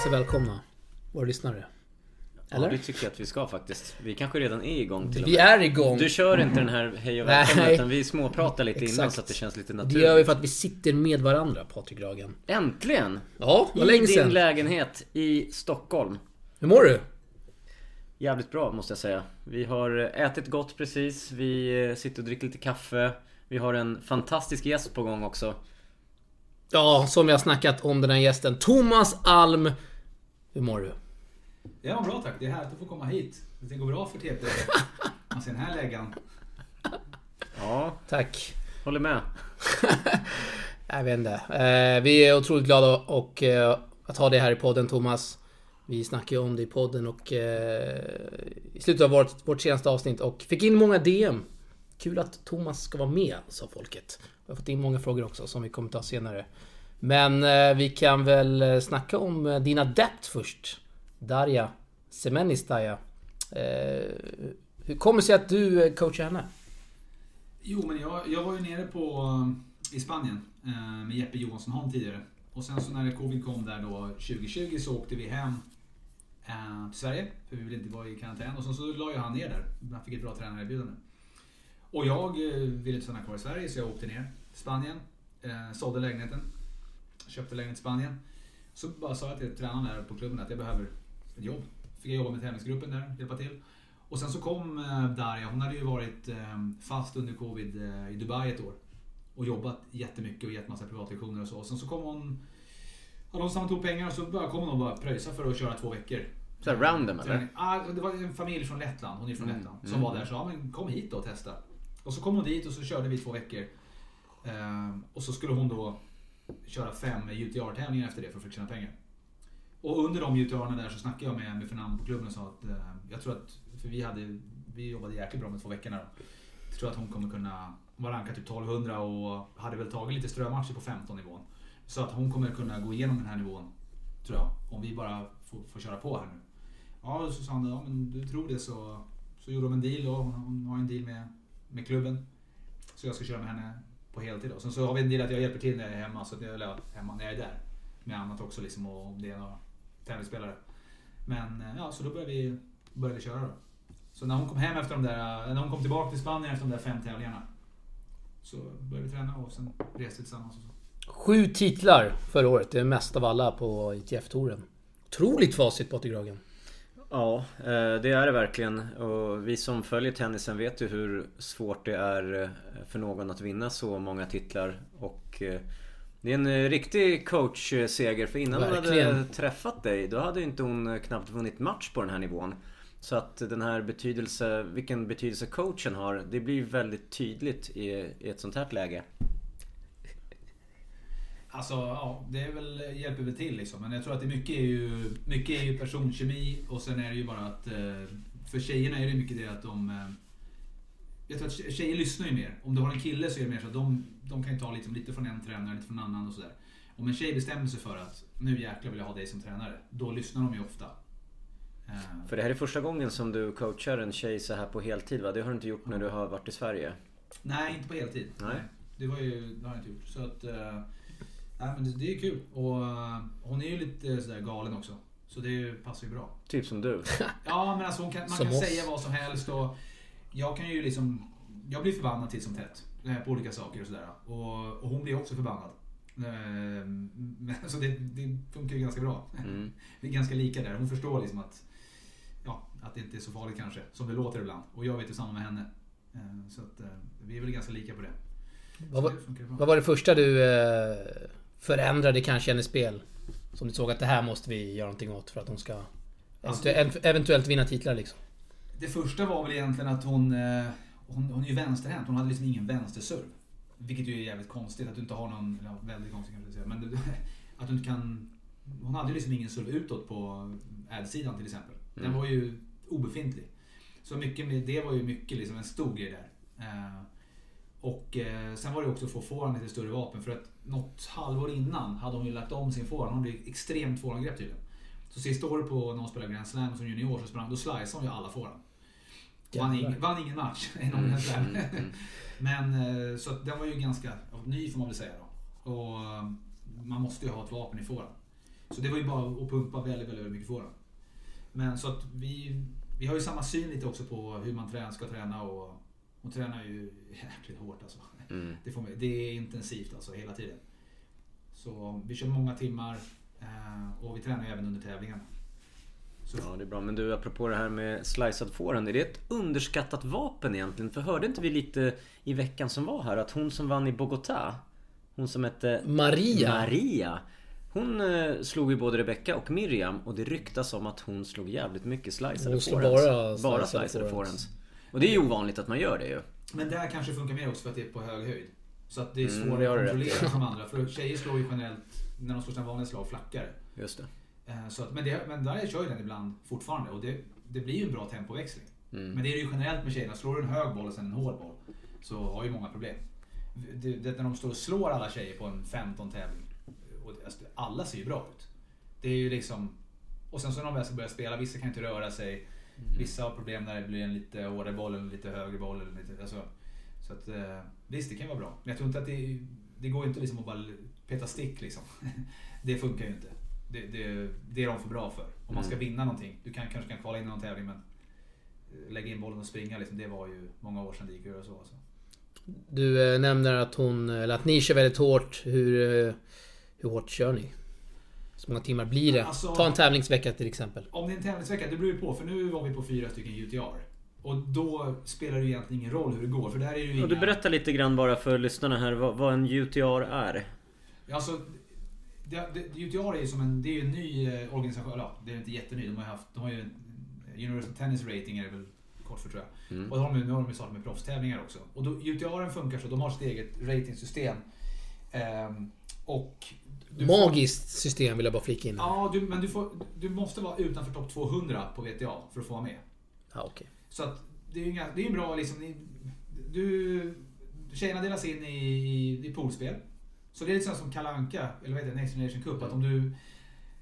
hälsa välkomna våra lyssnare. Eller? Ja, det tycker jag att vi ska faktiskt. Vi kanske redan är igång till och Vi med. är igång. Du kör inte den här hej och välkommen Nej. utan vi småpratar lite innan Exakt. så att det känns lite Det naturligt. gör vi för att vi sitter med varandra, Patrik Ragen. Äntligen! Ja, vad I länge din sedan. lägenhet i Stockholm. Hur mår du? Jävligt bra måste jag säga. Vi har ätit gott precis. Vi eh, sitter och dricker lite kaffe. Vi har en fantastisk gäst på gång också. Ja, som vi har snackat om den här gästen. Thomas Alm. Hur mår du? Det var bra tack. Det är härligt att få komma hit. Det går bra för TT. Man ser den här läggan. Ja, Tack. håller med. Jag vet inte. Eh, vi är otroligt glada och, eh, att ha dig här i podden Thomas. Vi snackade ju om det i podden och eh, i slutet av vårt, vårt senaste avsnitt och fick in många DM. Kul att Thomas ska vara med, sa folket. Jag har fått in många frågor också som vi kommer ta senare. Men eh, vi kan väl eh, snacka om eh, din adept först. Darja Semenistaja. Eh, hur kommer det sig att du eh, coachar henne? Jo, men jag, jag var ju nere på, eh, i Spanien eh, med Jeppe Johansson Holm tidigare. Och sen så när covid kom där då 2020 så åkte vi hem eh, till Sverige. För vi ville inte vara i karantän. Och sen så la ju han ner där. Han fick ett bra tränarerbjudande. Och jag eh, ville inte stanna kvar i Sverige så jag åkte ner till Spanien. Eh, sålde lägenheten. Köpte lägenhet i Spanien. Så bara sa jag till tränaren där på klubben att jag behöver ett jobb. Fick jag jobba med tävlingsgruppen där, hjälpa till. Och sen så kom eh, Darja, hon hade ju varit eh, fast under covid eh, i Dubai ett år. Och jobbat jättemycket och gett massa privatlektioner och så. Och sen så kom hon... Hade hon samlat ihop pengar och så kom hon och bara pröjsa för att köra två veckor. Så här random, eller? Ah, det var en familj från Lettland, hon är från Mm, Lettland, som mm. var där. Så ja, men kom hit då och testa. Och så kom hon dit och så körde vi två veckor. Och så skulle hon då köra fem UTR-tävlingar efter det för att försöka tjäna pengar. Och under de UTR-erna där så snackade jag med, med Fernando på klubben och sa att eh, jag tror att, för vi, hade, vi jobbade jäkligt bra med två veckorna då. Jag tror att hon kommer kunna, hon var rankad typ 1200 och hade väl tagit lite strömatcher på 15 nivån. Så att hon kommer kunna gå igenom den här nivån, tror jag. Om vi bara får, får köra på här nu. Ja, så sa han, ja men du tror det så, så gjorde de en deal då. hon, hon har en deal med, med klubben. Så jag ska köra med henne på heltid då. Sen så har vi en del att jag hjälper till när jag är hemma, så att jag, eller hemma när jag är där. Med annat också liksom och om det är några tennisspelare. Men eh, ja, så då började vi, började vi köra då. Så när hon kom hem efter de där, eh, när hon kom tillbaka till Spanien efter de där fem tävlingarna. Så började vi träna och sen reste vi tillsammans och så. Sju titlar förra året. Det är mest av alla på ITF-touren. Otroligt facit Patrik Gragen. Ja, eh, det är det verkligen. Och vi som följer tennisen vet ju hur svårt det är eh, för någon att vinna så många titlar. Och eh, det är en riktig coachseger. För innan hon hade Verkligen. träffat dig, då hade inte hon knappt vunnit match på den här nivån. Så att den här betydelse, vilken betydelse coachen har, det blir väldigt tydligt i, i ett sånt här läge. Alltså, ja, det är väl, hjälper väl till liksom. Men jag tror att det mycket är ju, mycket är ju personkemi och sen är det ju bara att... eh, För tjejerna är det mycket det att de... eh, Jag tror att tje- tjejer lyssnar ju mer. Om du har en kille så är det mer så att de, de kan ju ta liksom lite från en tränare, lite från en annan och sådär. Om en tjej bestämmer sig för att nu jäklar vill jag ha dig som tränare. Då lyssnar de ju ofta. Eh, För det här är första gången som du coachar en tjej så här på heltid va? Det har du inte gjort när du har varit i Sverige? Nej, inte på heltid. Nej. Det, var ju, det har jag inte gjort. Så att, eh, nej, men det, det är kul. Och eh, hon är ju lite sådär galen också. Så det passar ju bra. Typ som du. Ja, men alltså hon kan, man Som kan oss. säga vad som helst och jag kan ju liksom... Jag blir förbannad titt som tätt eh, på olika saker och sådär. Och, och hon blir också förbannad. Eh, Men, så det, det funkar ju ganska bra. Mm. Vi är ganska lika där. Hon förstår liksom att, ja, att det inte är så farligt kanske, som det låter ibland. Och jag vet ju samma med henne. Eh, Så att eh, vi är väl ganska lika på det. Vad var, det vad var det första du eh, förändrade kanske hennes spel? Som du såg att det här måste vi göra någonting åt för att hon ska Alltså- eventu- eventuellt vinna titlar liksom. Det första var väl egentligen att hon, eh, hon, hon är ju vänsterhänt. Hon hade liksom ingen vänsterserv. Vilket ju är jävligt konstigt att du inte har någon, ja, väldigt konstigt kan jag säga. Men att du inte kan... Hon hade ju liksom ingen serv utåt på ad-sidan till exempel. Den Mm. var ju obefintlig. Så mycket med, det var ju mycket liksom en stor grej där. Eh, och eh, sen var det också att få forehand lite större vapen. För att något halvår innan hade hon ju lagt om sin forehand. Hon blev extremt forehandgrepp tydligen. Så sista året på när hon spelade Grand Slam som junior så sprang, då sliceade hon ju alla forehand. Vann, ing, vann ingen match i någon Mm, Slam. mm, mm. Men eh, så den var ju ganska ny får man väl säga då. Och eh, man måste ju ha ett vapen i forehand. Så det var ju bara att pumpa väldigt, väldigt, väldigt mycket forehand. Men så att vi, vi har ju samma syn lite också på hur man tränar, ska träna och hon tränar ju jäkligt hårt alltså. Mm. Det, får, det är intensivt alltså hela tiden. Så vi kör många timmar eh, och vi tränar även under tävlingarna. Så, Ja, det är bra. Men du, apropå det här med slicead forehand. Är det ett underskattat vapen egentligen? För hörde inte vi lite i veckan som var här att hon som vann i Bogotá Hon som hette Maria. Maria Hon eh, slog ju både Rebecca och Miriam och det ryktas om att hon slog jävligt mycket sliceade forehands. bara bara sliceade forehands. Och det är ju ovanligt att man gör det ju. Men där kanske funkar mer också för att det är på hög höjd. Så att det är Mm, svårare har att kontrollera som andra. För tjejer slår ju generellt, när de slår sina vanliga slag, flackare. Just det. Eh, Så att, men, det, men där kör ju den ibland fortfarande och det, det blir ju en bra tempoväxling. Mm. Men det är ju generellt med tjejerna. Slår du en hög boll och sen en hård boll så har ju många problem. Det, det, när de står och slår alla tjejer på en 15 tävling. Och det, alltså, alla ser ju bra ut. Det är ju liksom... Och sen så när de väl ska börja spela, vissa kan inte röra sig. Vissa har problem när det blir en lite hårdare boll eller lite högre boll. Eller lite, alltså, så att, eh, visst, det kan vara bra. Men jag tror inte att det... Det går inte liksom att bara peta stick liksom. Det funkar ju inte. Det, det, det är de för bra för. Om man ska Mm. vinna någonting. Du kan, kanske kan kvala in i någon tävling men eh, lägga in bollen och springa liksom, det var ju många år sedan det gick att göra så. Alltså. Du eh, nämner att hon, eller att ni kör väldigt hårt. Hur, hur hårt kör ni? Så många timmar blir det? Alltså- Ta en tävlingsvecka till exempel. Om det är en tävlingsvecka, det beror ju på. För nu var vi på fyra stycken UTR. Och då spelar det ju egentligen ingen roll hur det går. För där är det ju Och du inga- berättar lite grann bara för lyssnarna här vad, vad en UTR är. Alltså, det, det, UTR är ju som en, det är ju en ny eh, organisation. Ja, det är inte jätteny. De har ju haft, de har ju en Universal Tennis Rating är det väl kort för tror jag. Mm. Och då har de, nu har de ju startat med proffstävlingar också. Och då, UTR funkar så, de har sitt eget ratingsystem. Ehm, och du får- Magiskt system vill jag bara flika in. Ja, Ja, du, men du, får, du måste vara utanför topp 200 på VTA för att få vara med. okej. Så att det är ju det är ju bra liksom. Du, tjejerna delas in i, i, i poolspel. Så det är lite som Kalle Anka, eller vad heter det, Next Generation Cup. Att om du,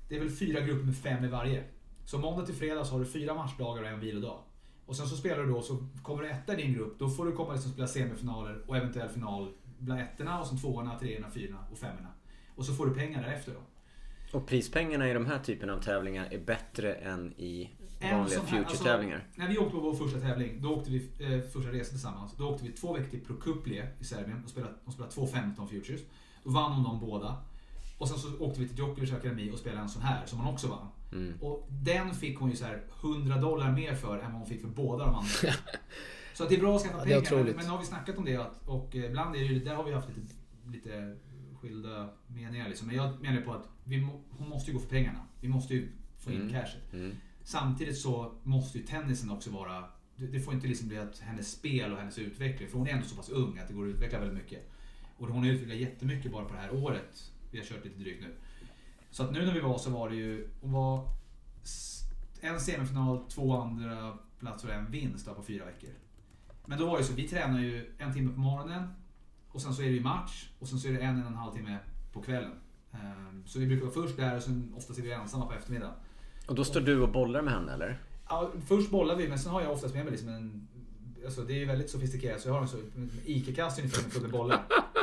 det är väl fyra grupper med fem i varje. Så måndag till fredag så har du fyra matchdagar och en vilodag. Och sen så spelar du då, så kommer du etta i din grupp, då får du komma liksom spela semifinaler och eventuell final bland ettorna och sen tvåorna, treorna, fyrorna och femmorna. Och så får du pengar därefter då. Och prispengarna i de här typen av tävlingar är bättre än i vanliga här- future-tävlingar. Alltså, när vi åkte på vår första tävling, då åkte vi eh, första resan tillsammans. Då åkte vi två veckor till Prokuplje i Serbien och spelade, och spelade två 15 futures. Då vann hon dem båda. Och sen så åkte vi till Djokovic Akademi och spelade en sån här som hon också vann. Mm. Och den fick hon ju så här 100 dollar mer för än vad hon fick för båda de andra. så att det är bra att skaffa Ja, pengar. Men, nu har vi snackat om det att, och eh, ibland är det där har vi haft lite, lite skilda meningar liksom. Men jag menar på att vi må, hon måste ju gå för pengarna. Vi måste ju få in Mm. cashet. Mm. Samtidigt så måste ju tennisen också vara... Det det får inte liksom bli att hennes spel och hennes utveckling, för hon är ändå så pass ung att det går att utveckla väldigt mycket. Och hon har utvecklat jättemycket bara på det här året. Vi har kört lite drygt nu. Så att nu när vi var så var det ju... Hon var en semifinal, två andra platser och en vinst på fyra veckor. Men då var det så, vi tränar ju en timme på morgonen och sen så är det ju match och sen så är det en, en och en halv timme på kvällen. Ehm, Så vi brukar vara först där och sen oftast är vi ensamma på eftermiddagen. Och då står du och bollar med henne eller? Ja, först bollar vi, men sen har jag oftast med mig liksom en... Alltså det är ju väldigt sofistikerat, så jag har en så ICA-kast ungefär med fulla bollar.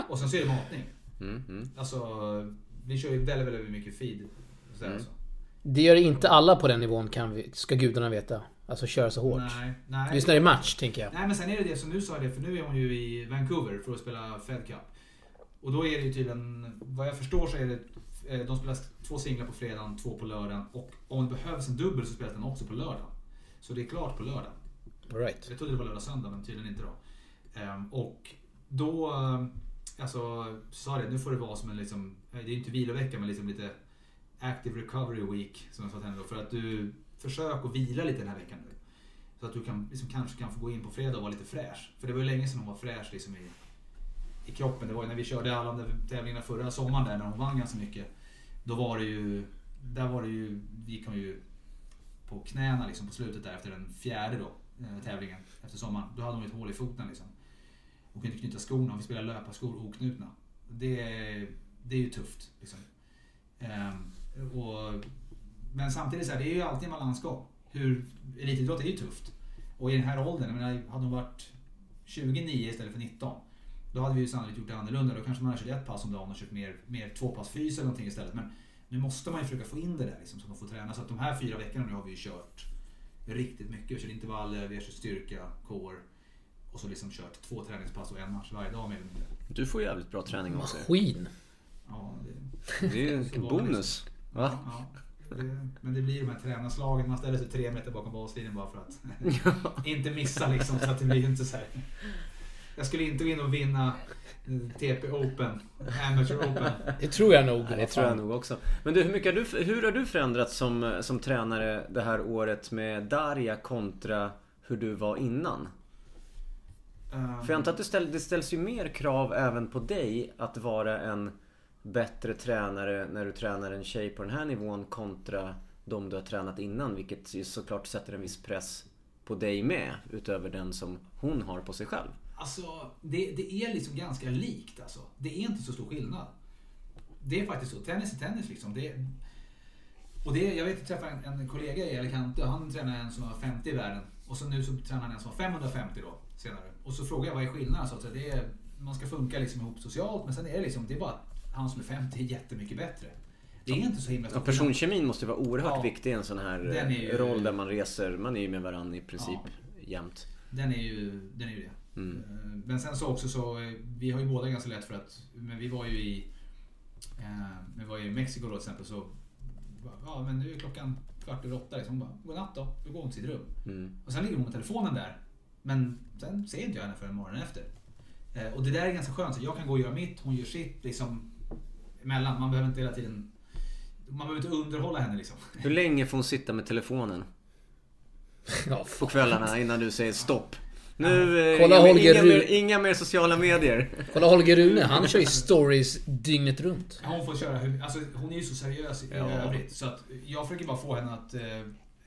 Och sen så är det matning. Mm. Mm. Alltså, vi kör ju väldigt, väldigt mycket feed. Så Mm. alltså. Det gör inte alla på den nivån kan vi, ska gudarna veta. Alltså köra så hårt. Nej, nej. Just när det är match, tänker jag. Nej men sen är det det som du sa det, för nu är hon ju i Vancouver för att spela Fed Cup. Och då är det ju tydligen, vad jag förstår så är det, eh, de spelar två singlar på fredagen, två på lördagen och om det behövs en dubbel så spelas den också på lördagen. Så det är klart på lördag. All right. Jag trodde det var lördag söndag men tydligen inte då. Ehm, och då, eh, alltså, sa det, nu får det vara som en liksom, eh, det är inte vilovecka men liksom lite active recovery week som jag sa till henne då. För att du, försök att vila lite den här veckan nu. Så att du kan, liksom, kanske kan få gå in på fredag och vara lite fräsch. För det var ju länge sedan hon var fräsch liksom i, i kroppen. Det var ju när vi körde alla de tävlingarna förra sommaren där när hon vann ganska mycket. Då var det ju, där var det ju, gick hon ju på knäna liksom på slutet där efter den fjärde då, eh, tävlingen efter sommaren. Då hade hon ett hål i foten liksom. Hon kunde inte knyta skorna, Hon fick spela löparskor oknutna. Det, det är ju tufft. Liksom. Ehm, och, men samtidigt så här, det är ju alltid en balansgång. Hur, elitidrott är ju tufft. Och i den här åldern, jag menar, hade hon varit 29 istället för 19. Då hade vi ju sannolikt gjort det annorlunda. Då kanske man hade kört ett pass om dagen och kört mer, mer tvåpass fys eller någonting istället. Men nu måste man ju försöka få in det där liksom, så de får träna. Så att de här fyra veckorna nu har vi ju kört riktigt mycket. Vi har kört intervaller, vi har kört styrka, core och så liksom kört två träningspass och en match varje dag mer eller mindre. Du får jävligt bra träning av sig. Maskin. Ja, det, Det är ju en bonus. Va? ja, det, men det blir de här tränarslagen. Man ställer sig tre meter bakom baslinjen bara för att inte missa liksom. Så att det blir inte så här. Jag skulle inte gå in och vinna eh, TP Open, Amateur Open. Det tror jag nog. Ja, det tror jag nog också. Men du, hur, mycket har du, hur har du förändrats som, som tränare det här året med Darja kontra hur du var innan? Eh, För jag antar att det, ställ, det ställs ju mer krav även på dig att vara en bättre tränare när du tränar en tjej på den här nivån kontra de du har tränat innan. Vilket ju såklart sätter en viss press på dig med utöver den som hon har på sig själv. Alltså, det, det är liksom ganska likt alltså. Det är inte så stor skillnad. Det är faktiskt så. Tennis är tennis liksom. Det, och det, jag vet, jag träffade en, en kollega i Alicante han tränar en som var 50 i världen. Och så nu så tränar han en som var 550 då, senare. Och så frågade jag vad är skillnaden? Så att det är, man ska funka liksom ihop socialt men sen är det liksom, det är bara han som är 50 är jättemycket bättre. Det är inte så himla Ja, stor skillnad. personkemin måste vara oerhört Ja. viktig i en sån här ju- eh, roll där man reser. Man är ju med varandra i princip jämt. Den är ju, den är ju det. Mm. Eh, Men sen så också så, eh, vi har ju båda ganska lätt för att, men vi var ju i, eh, vi var ju i Mexiko då till exempel så, ja men nu är klockan kvart över åtta liksom. Hon bara, godnatt då, då går hon till sitt rum. Mm. Och sen ligger hon med telefonen där. Men sen ser inte jag henne förrän morgonen efter. Eh, Och det där är ganska skönt, så jag kan gå och göra mitt, hon gör sitt liksom emellan. Man behöver inte hela tiden, man behöver inte underhålla henne liksom. Hur länge får hon sitta med telefonen? Ja, På kvällarna innan du säger stopp. Nu, eh, Kolla inga, Holger inga, mer, inga mer sociala medier. Kolla Holger Rune, han kör ju stories dygnet runt. Hon får köra alltså hon är ju så seriös i Ja. övrigt. Så att jag försöker bara få henne att eh,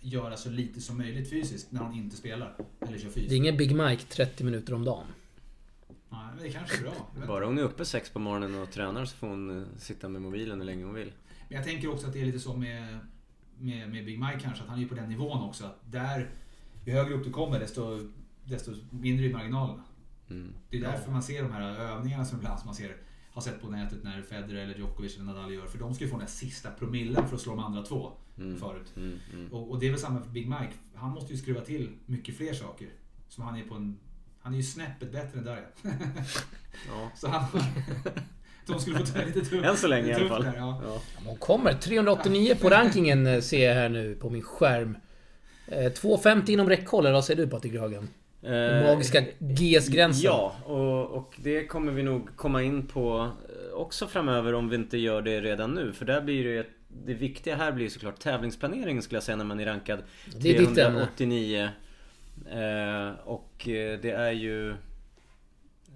göra så lite som möjligt fysiskt när hon inte spelar. Eller kör Det är fysiskt. ingen Big Mike 30 minuter om dagen. Nej, men det kanske är bra. Bara hon är uppe sex på morgonen och tränar så får hon eh, sitta med mobilen hur länge hon vill. Men jag tänker också att det är lite så med, med, med Big Mike kanske, att han är ju på den nivån också. Att där, ju högre upp du kommer desto, desto mindre är marginalerna. Mm. Det är därför man ser de här övningarna som ibland som man ser, har sett på nätet när Federer eller Djokovic eller Nadal gör. För de ska ju få den där sista promillen för att slå de andra två Mm. förut. Mm. Mm. Och, och det är väl samma för Big Mike. Han måste ju skruva till mycket fler saker. Som han är på en... Han är ju snäppet bättre än Darja. Ja. Så han... De skulle få ta det lite tufft. Än så länge i alla fall. Där, ja. Ja. Hon kommer. 389 på rankingen eh, ser jag här nu på min skärm. Eh, 250 inom räckhåll, eller vad säger du Patrik Grögen? Den Eh, magiska GS-gränsen. Ja, och, och det kommer vi nog komma in på eh, också framöver om vi inte gör det redan nu. För där blir det Det viktiga här blir såklart tävlingsplaneringen skulle jag säga när man är rankad Det är ditt ämne. 389. Eh, och eh, det är ju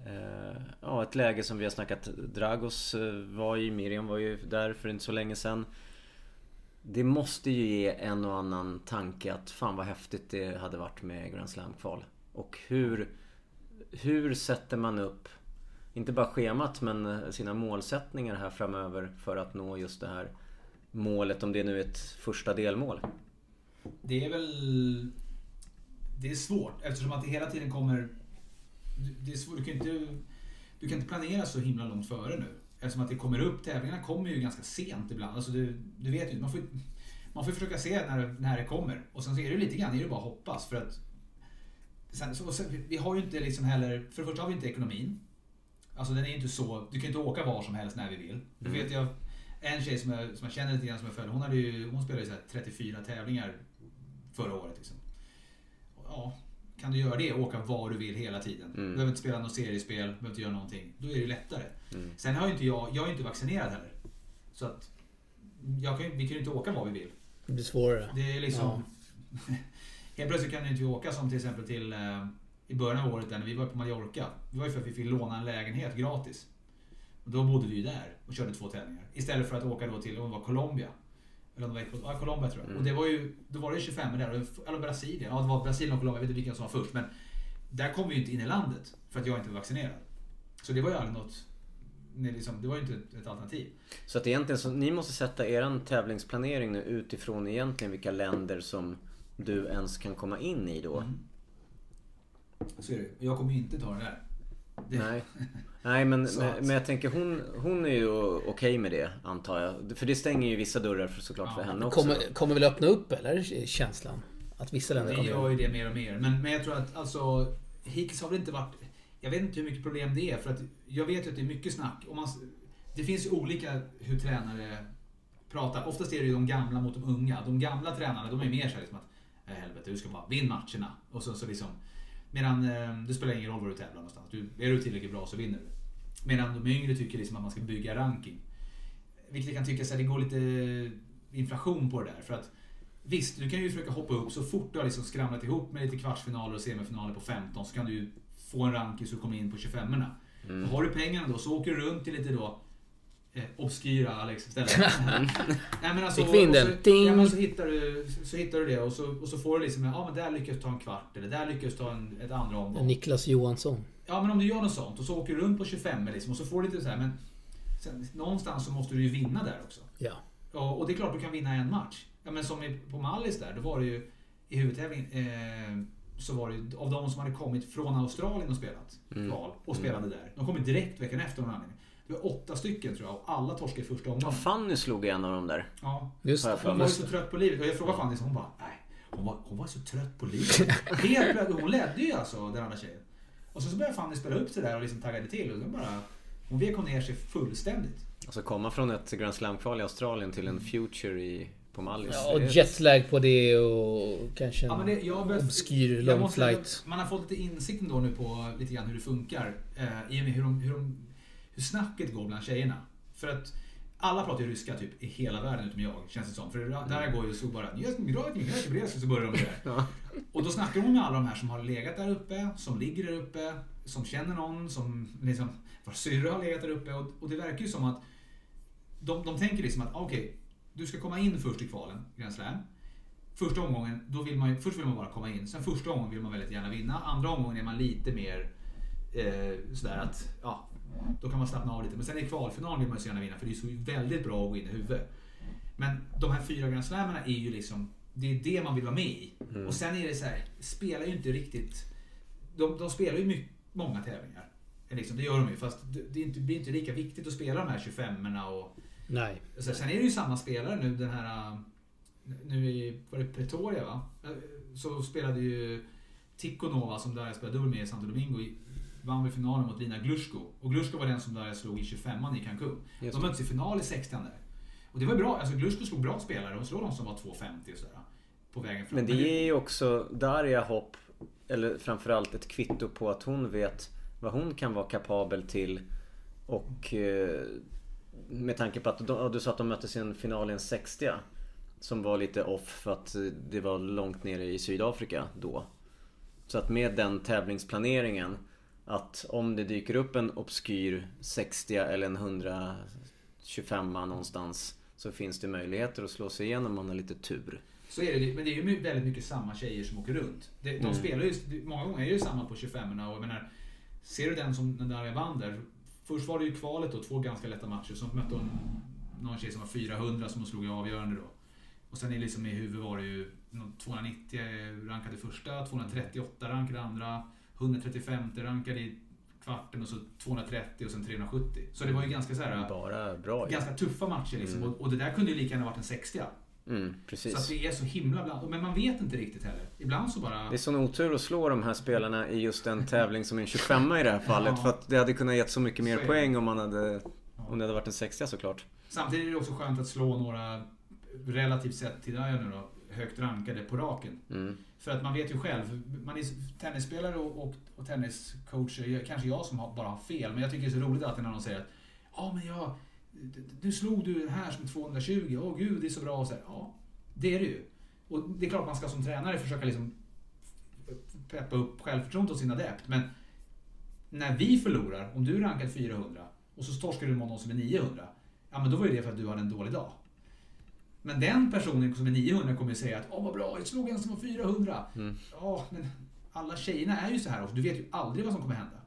eh, ja, ett läge som vi har snackat. Dragos eh, var i, Miriam var ju där för inte så länge sedan. Det måste ju ge en och annan tanke att fan vad häftigt det hade varit med Grand Slam-kval. Och hur, hur sätter man upp, inte bara schemat men eh, sina målsättningar här framöver för att nå just det här målet, om det nu är ett första delmål. Det är väl... Det är svårt eftersom att det hela tiden kommer... Det är svårt, du kan inte... Du kan inte planera så himla långt före nu. Eftersom att det kommer upp, tävlingarna kommer ju ganska sent ibland. Alltså du, du vet ju, man får, man får försöka se när, när det kommer. Och sen så är det lite grann, är det bara hoppas för att... Sen, så, sen, vi har ju inte liksom heller, för det första har vi inte ekonomin. Alltså den är inte så, du kan inte åka var som helst när vi vill. Du Mm. vet jag, en tjej som jag, som jag känner lite grann som jag följer, hon, hade ju, hon spelade ju så här 34 tävlingar förra året. Liksom. Ja, kan du göra det och åka var du vill hela tiden. Mm. Du behöver inte spela något seriespel, behöver inte göra någonting. Då är det ju lättare. Mm. Sen har ju inte jag, jag är inte vaccinerad heller. Så att jag kan, vi kan ju inte åka var vi vill. Det blir svårare. Det är liksom... Helt plötsligt kan ju inte åka som till exempel till eh, i början av året där när vi var på Mallorca. Det var ju för att vi fick låna en lägenhet gratis. Och då bodde vi ju där och körde två tävlingar. Istället för att åka då till, om det var Colombia. Eller om det var Ecuador, ja, Colombia tror jag. Mm. Och det var ju, då var det 25 där. Eller Brasilien. Ja, det var Brasilien och Colombia. Jag vet inte vilken som var först. Men där kom vi ju inte in i landet. För att jag inte var vaccinerad. Så det var ju aldrig något... nej, Liksom, det var ju inte ett, ett alternativ. Så att egentligen så, ni måste sätta eran tävlingsplanering nu utifrån egentligen vilka länder som du ens kan komma in i då. Mm. Så är det. Jag kommer ju inte ta det där. Det, Nej. Nej men, men, att- men jag tänker hon, hon är ju okej med det antar jag. För det stänger ju vissa dörrar för, såklart Ja, för henne också. Kommer, kommer väl öppna upp eller? Känslan. Att vissa länder Det kommer... gör ju det mer och mer. Men, men jag tror att alltså, hittills har det inte varit... Jag vet inte hur mycket problem det är. För att jag vet ju att det är mycket snack. Och man, det finns ju olika hur tränare pratar. Oftast är det ju de gamla mot de unga. De gamla tränarna, de är mer såhär liksom att "Nej, helvete, du ska bara vinna matcherna. Och så, så liksom, medan eh, det spelar ingen roll var du tävlar någonstans. Du, är du tillräckligt bra så vinner du. Medan de yngre tycker liksom att man ska bygga ranking. Vilket jag kan tycka så här, det går lite inflation på det där. För att Visst, du kan ju försöka hoppa upp så fort du har liksom skramlat ihop med lite kvartsfinaler och semifinaler på 15 så kan du få en ranking så du kommer in på 25 Mm. Har du pengarna då så åker du runt till lite då eh, obskyra Alex istället. Nej, men alltså, Fick vi in och den? Så, ja, men så, hittar du, så hittar du det och så, och så får du liksom, ja men där lyckas du ta en kvart eller där lyckas du ta en, ett andra omgång. Niklas Johansson. Ja men om du gör något sånt och så åker du runt på 25 liksom, och så får du lite så här, men sen, någonstans så måste du ju vinna där också. Ja. Ja, och det är klart du kan vinna en match. Ja, men som i, på Mallis där, då var det ju i huvudtävlingen eh, så var det av de som hade kommit från Australien och spelat Mm. kval och spelade där. De kom direkt veckan efter någon. Det var åtta stycken tror jag och alla torskade i första Ja, omgången. Fanny slog en av dem där. Ja. Just Har det. Hon var ju så trött på livet och jag frågade Fanny så hon bara nej. Hon var, hon var så trött på livet. Helt plötsligt, hon ledde ju alltså den andra tjejen. Och så, så började Fanny spela upp sig där och liksom taggade till och bara hon vek hon ner sig fullständigt. Alltså komma från ett Grand Slam-kval i Australien till en Future i, på Mallis. Ja, och jetlag på det och kanske en Ja, men det, jag har börjat- obskyr long flight. Man har fått lite insikt ändå nu på lite grann hur det funkar. Eh, I och med hur, de, hur, de, hur snacket går bland tjejerna. För att alla pratar ju ryska typ i hela världen utom jag, känns det som. För där går ju så bara så börjar de med det. Och då snackar de med alla de här som har legat där uppe, som ligger där uppe, som känner någon, som liksom, vars syrra har legat där uppe. Och, och det verkar ju som att de, de tänker liksom att okej, du ska komma in först i kvalen, Grand Slam. Första omgången, då vill man först vill man bara komma in. Sen första omgången vill man väldigt gärna vinna. Andra omgången är man lite mer eh, sådär att, ja, då kan man slappna av lite. Men sen i kvalfinalen vill man ju så gärna vinna för det är så väldigt bra att gå in i huvudet. Men de här fyra Grand Slamarna är ju liksom, det är det man vill vara med i. Mm. Och sen är det så här, spelar ju inte riktigt, de, de spelar ju mycket, många tävlingar. Liksom, det gör de ju, fast det, inte, blir inte lika viktigt att spela de här 25orna och Nej. så, sen är det ju samma spelare nu den här... Nu i, var det Pretoria va? Äh, Så spelade ju Tikhonova som där jag spelade dubbel med i Santo Domingo vann väl finalen mot Lina Glushko. Och Glushko var den som där slog i 25an i Cancun. Just De möttes i final i 60 där. Och det var bra, alltså Glushko slog bra spelare och slog de som var 2,50 och sådär. På vägen fram. Men det ger ju också Darja hopp, eller framförallt ett kvitto på att hon vet vad hon kan vara kapabel till. Och eh, med tanke på att de, du sa att de möttes i en final i en 60 Som var lite off för att det var långt nere i Sydafrika då. Så att med den tävlingsplaneringen att om det dyker upp en obskyr 60 eller en 125 någonstans så finns det möjligheter att slå sig igenom om man har lite tur. Så är det, men det är ju väldigt mycket samma tjejer som åker runt. De, de Mm. spelar ju, många gånger är det ju samma på 25orna och jag menar, ser du den som den där jag vann där. Först var det ju kvalet då, två ganska lätta matcher. Så mötte hon någon tjej som var 400 som hon slog i avgörande då. Och sen är liksom i huvudet var det ju någon 290 rankade första, 238 rankade andra, 135 rankade i kvarten och så 230 och sen 370. Så det var ju ganska så här, Bara bra ganska tuffa matcher liksom. Mm. Och, och det där kunde ju lika gärna varit en 60 Mm, så att det är så himla bland... Men man vet inte riktigt heller. Ibland så bara... Det är sån otur att slå de här spelarna i just en tävling som är en 25 i det här fallet. Ja. För att det hade kunnat gett så mycket mer Så poäng om man hade... Om det hade varit en 60 såklart. Samtidigt är det också skönt att slå några relativt sett till Daya nu då, högt rankade på raken. Mm. För att man vet ju själv, man är tennisspelare och, och, och tenniscoacher, kanske jag som har, bara har fel, men jag tycker det är så roligt att när någon säger att Ja men jag, nu slog du den här som 220, åh gud det är så bra. Och så här, ja, det är det ju. Och det är klart man ska som tränare försöka liksom peppa upp självförtroendet hos sin adept, men när vi förlorar, om du är rankad 400 och så torskar du mot någon som är 900, ja men då var ju det för att du hade en dålig dag. Men den personen som är 900 kommer ju säga att åh vad bra, jag slog en som var 400. Mm. Ja, men alla tjejerna är ju så här också. Du vet ju aldrig vad som kommer hända.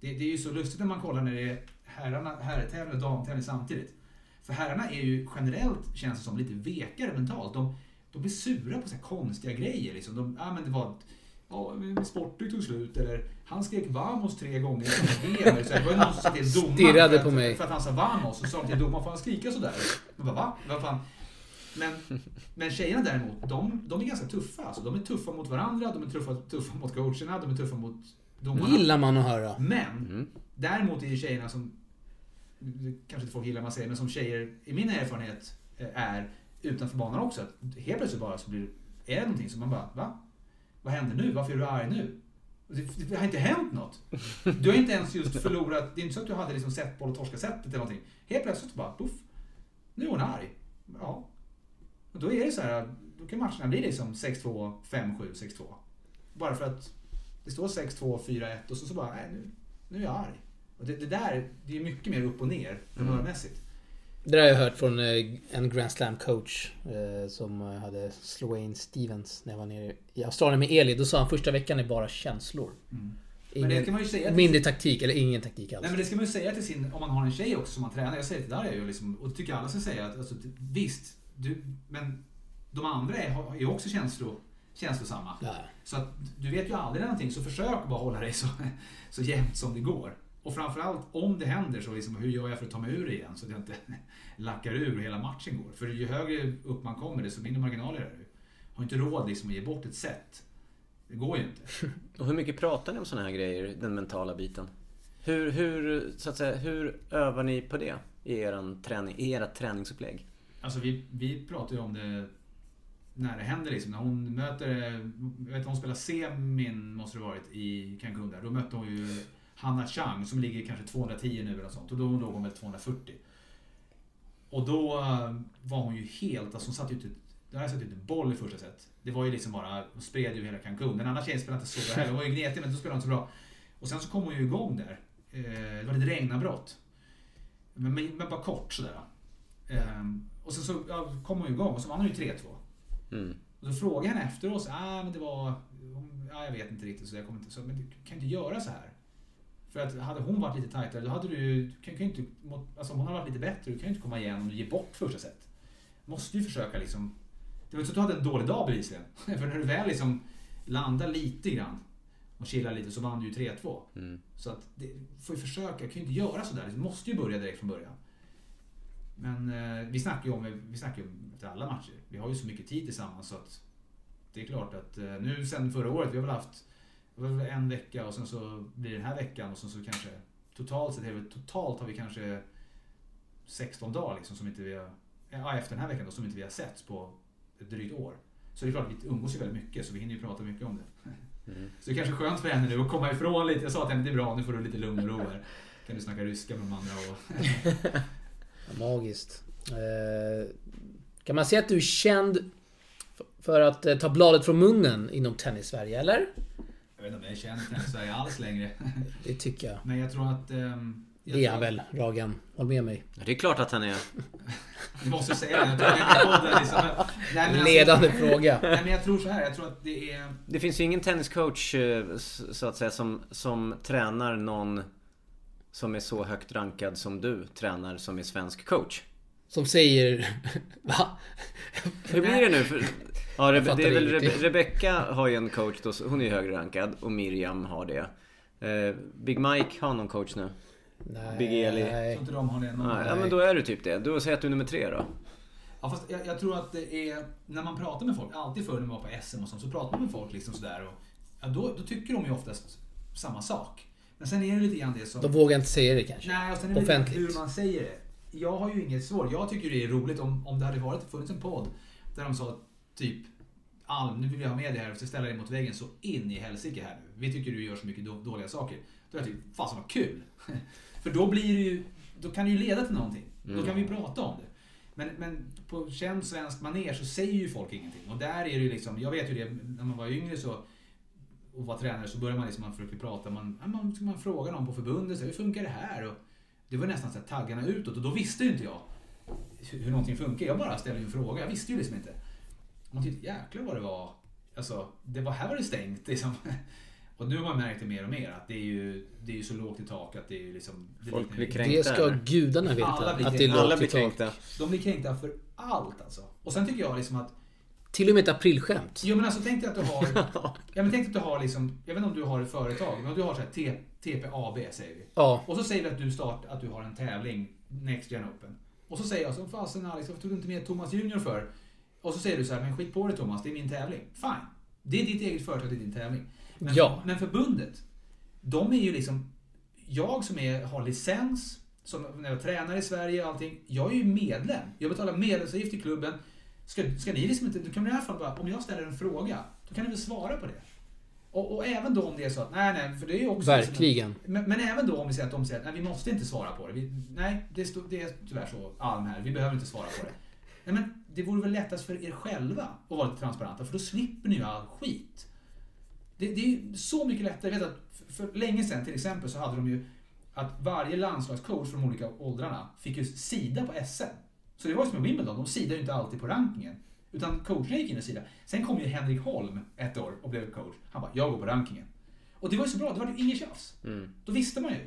Det, det är ju så lustigt när man kollar när det är herrarna, herrtävling och damtävling samtidigt. För herrarna är ju generellt, känns det som, lite vekare mentalt. De, de blir sura på så här konstiga grejer. Liksom. De, ja, men det var ja, Sportdryck tog slut. Eller han skrek vamos tre gånger. Så det var ju någon som sa till domaren för att, på mig. För att han sa vamos. Och så sa till domaren, får han skrika sådär? Men bara, va? Vad fan? Men, men tjejerna däremot, de, de är ganska tuffa. Alltså, de är tuffa mot varandra, de är tuffa, tuffa mot coacherna, de är tuffa mot Det domarna. gillar man att höra. Men Mm. däremot är det tjejerna som, det kanske inte folk gillar man säger, men som tjejer i min erfarenhet eh, är utanför banan också. Att helt plötsligt bara så blir är det någonting som man bara, va? Vad händer nu? Varför är du arg nu? Det, det har inte hänt något. Du har inte ens just förlorat, det är inte så att du hade liksom sett boll och torskat sättet eller någonting. Helt plötsligt bara, poff. Nu är hon arg. Ja. Och då är det så här, då kan matcherna bli liksom 6-2, 5-7, 6-2. Bara för att det står 6-2, 4-1 och så, så bara, nej nu, nu är jag arg. Och det, det där, det är mycket mer upp och ner humörmässigt. Det där har jag hört från eh, en Grand Slam coach eh, som eh, hade Sloane Stevens när jag var nere i Australien med Eli. Då sa han första veckan är bara känslor. Det Ingen, mindre taktik eller ingen taktik alls. Nej men det ska man ju säga till sin, om man har en tjej också som man tränar. Jag säger till Darja ju liksom, och det tycker jag alla ska säga att alltså, visst, du, men de andra är, är också känslo, känslosamma. Ja. Så att du vet ju aldrig någonting så försök bara hålla dig så, så jämnt som det går. Och framförallt om det händer så liksom, hur gör jag för att ta mig ur det igen så att jag inte lackar ur och hela matchen går. För ju högre upp man kommer desto mindre marginaler är det. Har inte råd liksom att ge bort ett set. Det går ju inte. Och hur mycket pratar ni om såna här grejer, den mentala biten? Hur, hur, så att säga, hur övar ni på det i, eran träning, i ert träningsupplägg? Alltså vi, vi pratar ju om det när det händer liksom. När hon möter, jag vet hon spelar semin måste det varit i Cancun där. Då mötte hon ju Hanna Chang som ligger kanske 210 nu eller något sånt. Och då låg hon väl 240. Och då eh, var hon ju helt, alltså hon satt ut, då hade jag satt ut en boll i första set. Det var ju liksom bara, hon spred ju hela Cancun. Den andra tjejen spelade inte så bra heller. Hon var ju gnetig men då spelade hon inte så bra. Och sen så kom hon ju igång där. Eh, det var lite regnavbrott. Men, men, men bara kort sådär och så ja, kom hon igång och så vann hon ju 3-2. Mm. Och då frågade henne efteråt, så, ah, men det var, ja, jag vet inte riktigt, så jag kommer inte, så, men du kan inte göra så här. För att hade hon varit lite tajtare, då hade du du kan, kan inte, alltså om hon hade varit lite bättre, du kan ju inte komma igen om du ger bort första set. Måste ju försöka liksom, det var inte så att du hade en dålig dag bevisligen. För när du väl liksom landar lite grann och chillar lite så vann du ju 3-2. Mm. Så att det, får ju försöka, kan ju inte göra sådär. Du måste ju börja direkt från början. Men eh, vi snackar ju om, vi snackar om alla matcher. Vi har ju så mycket tid tillsammans så att det är klart att eh, nu sen förra året, vi har väl haft en vecka och sen så blir det den här veckan och sen så kanske totalt sett, är totalt har vi kanske 16 dagar liksom som inte vi har, ja efter den här veckan då, som inte vi har setts på ett drygt år. Så det är klart vi umgås ju väldigt mycket så vi hinner ju prata mycket om det. Mm. Så det är kanske skönt för henne nu att komma ifrån lite. Jag sa till henne, det är bra, nu får du lite lugn och ro här. Kan du snacka ryska med de andra och... Magiskt. Eh, kan man säga att du är känd för att eh, ta bladet från munnen inom tennis-Sverige, eller? Jag vet inte om jag är känd i Sverige alls längre. Det tycker jag. Men jag tror att... ehm, jag Det är han väl, Ragan. Håll med mig. Det är klart att han är. Du måste säga det. Det liksom. Nej, alltså- Ledande fråga. Nej men jag tror så här. Jag tror att det är... Det finns ju ingen tenniscoach eh, så att säga som, som tränar någon som är så högt rankad som du tränar som är svensk coach. Som säger... Va? Hur blir det nu? För, ja, Rebe- fattar det är väl. Rebe- Rebecca har ju en coach då, hon är ju högre rankad och Miriam har det. Eh, Big Mike har någon coach nu. Nej. Big Eli. Tror inte de har det. någon- Ja, ja men då är du typ det. Du säger att du är nummer tre då. Ja, fast jag, jag tror att det är, när man pratar med folk, alltid förr när man var på SM och sånt, så pratar man med folk liksom sådär och ja, då, då tycker de ju oftast samma sak. Men sen är det lite grann det som... De vågar inte säga det kanske. Nej, och sen är det Offentligt. hur man säger det. Jag har ju inget svar. Jag tycker det är roligt om, om det hade varit, funnits en podd där de sa typ Alm, nu vill vi ha med det här, ska ställa dig mot väggen så in i helsike här nu. Vi tycker du gör så mycket då, dåliga saker. Då hade jag tyckt, fasen vad kul. För då blir det ju, då kan det ju leda till någonting. Då kan vi prata om det. Men, men på känd svensk maner så säger ju folk ingenting. Och där är det ju liksom, jag vet ju det när man var yngre så och var tränare så började man liksom, man försökte prata, man, man, man frågar någon på förbundet, så, hur funkar det här? Och det var nästan så här taggarna utåt och då visste ju inte jag hur, hur någonting funkar. Jag bara ställde en fråga, jag visste ju liksom inte. Man tyckte jäklar vad det var, alltså, det var, här var det stängt liksom. Och nu har man märkt det mer och mer att det är ju, det är ju så lågt i tak att det är ju liksom... Det Folk blir kränkta. Det ska gudarna veta. Alla blir Att det är kränkta. Alla lågt blir i tak. kränkta. De blir kränkta för allt alltså. Och sen tycker jag liksom att Till och med ett aprilskämt. Jo men alltså tänk dig att du har... ja men tänk dig att du har liksom... Jag vet inte om du har ett företag, men du har så här TPAB säger vi. Ja. Och så säger vi att du start, att du har en tävling, Next Gen Open. Och så säger jag så, fasen Alex, varför tog du inte med Thomas Junior för? Och så säger du så här, men skit på dig Thomas, det är min tävling. Fine. Det är ditt eget företag, det är din tävling. Men, Ja. men förbundet, de är ju liksom... Jag som är, har licens, som när jag tränar i Sverige och allting. Jag är ju medlem. Jag betalar medlemsavgift till klubben. Ska, ska ni liksom inte... Du kan i alla fall bara, om jag ställer en fråga, då kan ni väl svara på det. Och, och även då om det är så att, nej nej, för det är ju också... Verkligen. Men, men även då om vi säger att de säger att nej, vi måste inte svara på det. Vi, nej, det, stå, det är tyvärr så, Alm här, vi behöver inte svara på det. Nej, men det vore väl lättast för er själva att vara lite transparenta, för då slipper ni ju all skit. Det, det är ju så mycket lättare. Jag vet att för, för länge sedan till exempel så hade de ju att varje landslagscoach från de olika åldrarna fick ju sida på SM. Så det var ju som med Wimbledon, de sidar ju inte alltid på rankingen. Utan coacherna gick in och sidade. Sen kom ju Henrik Holm ett år och blev coach. Han bara, jag går på rankingen. Och det var ju så bra, det var ju inget tjafs. Mm. Då visste man ju.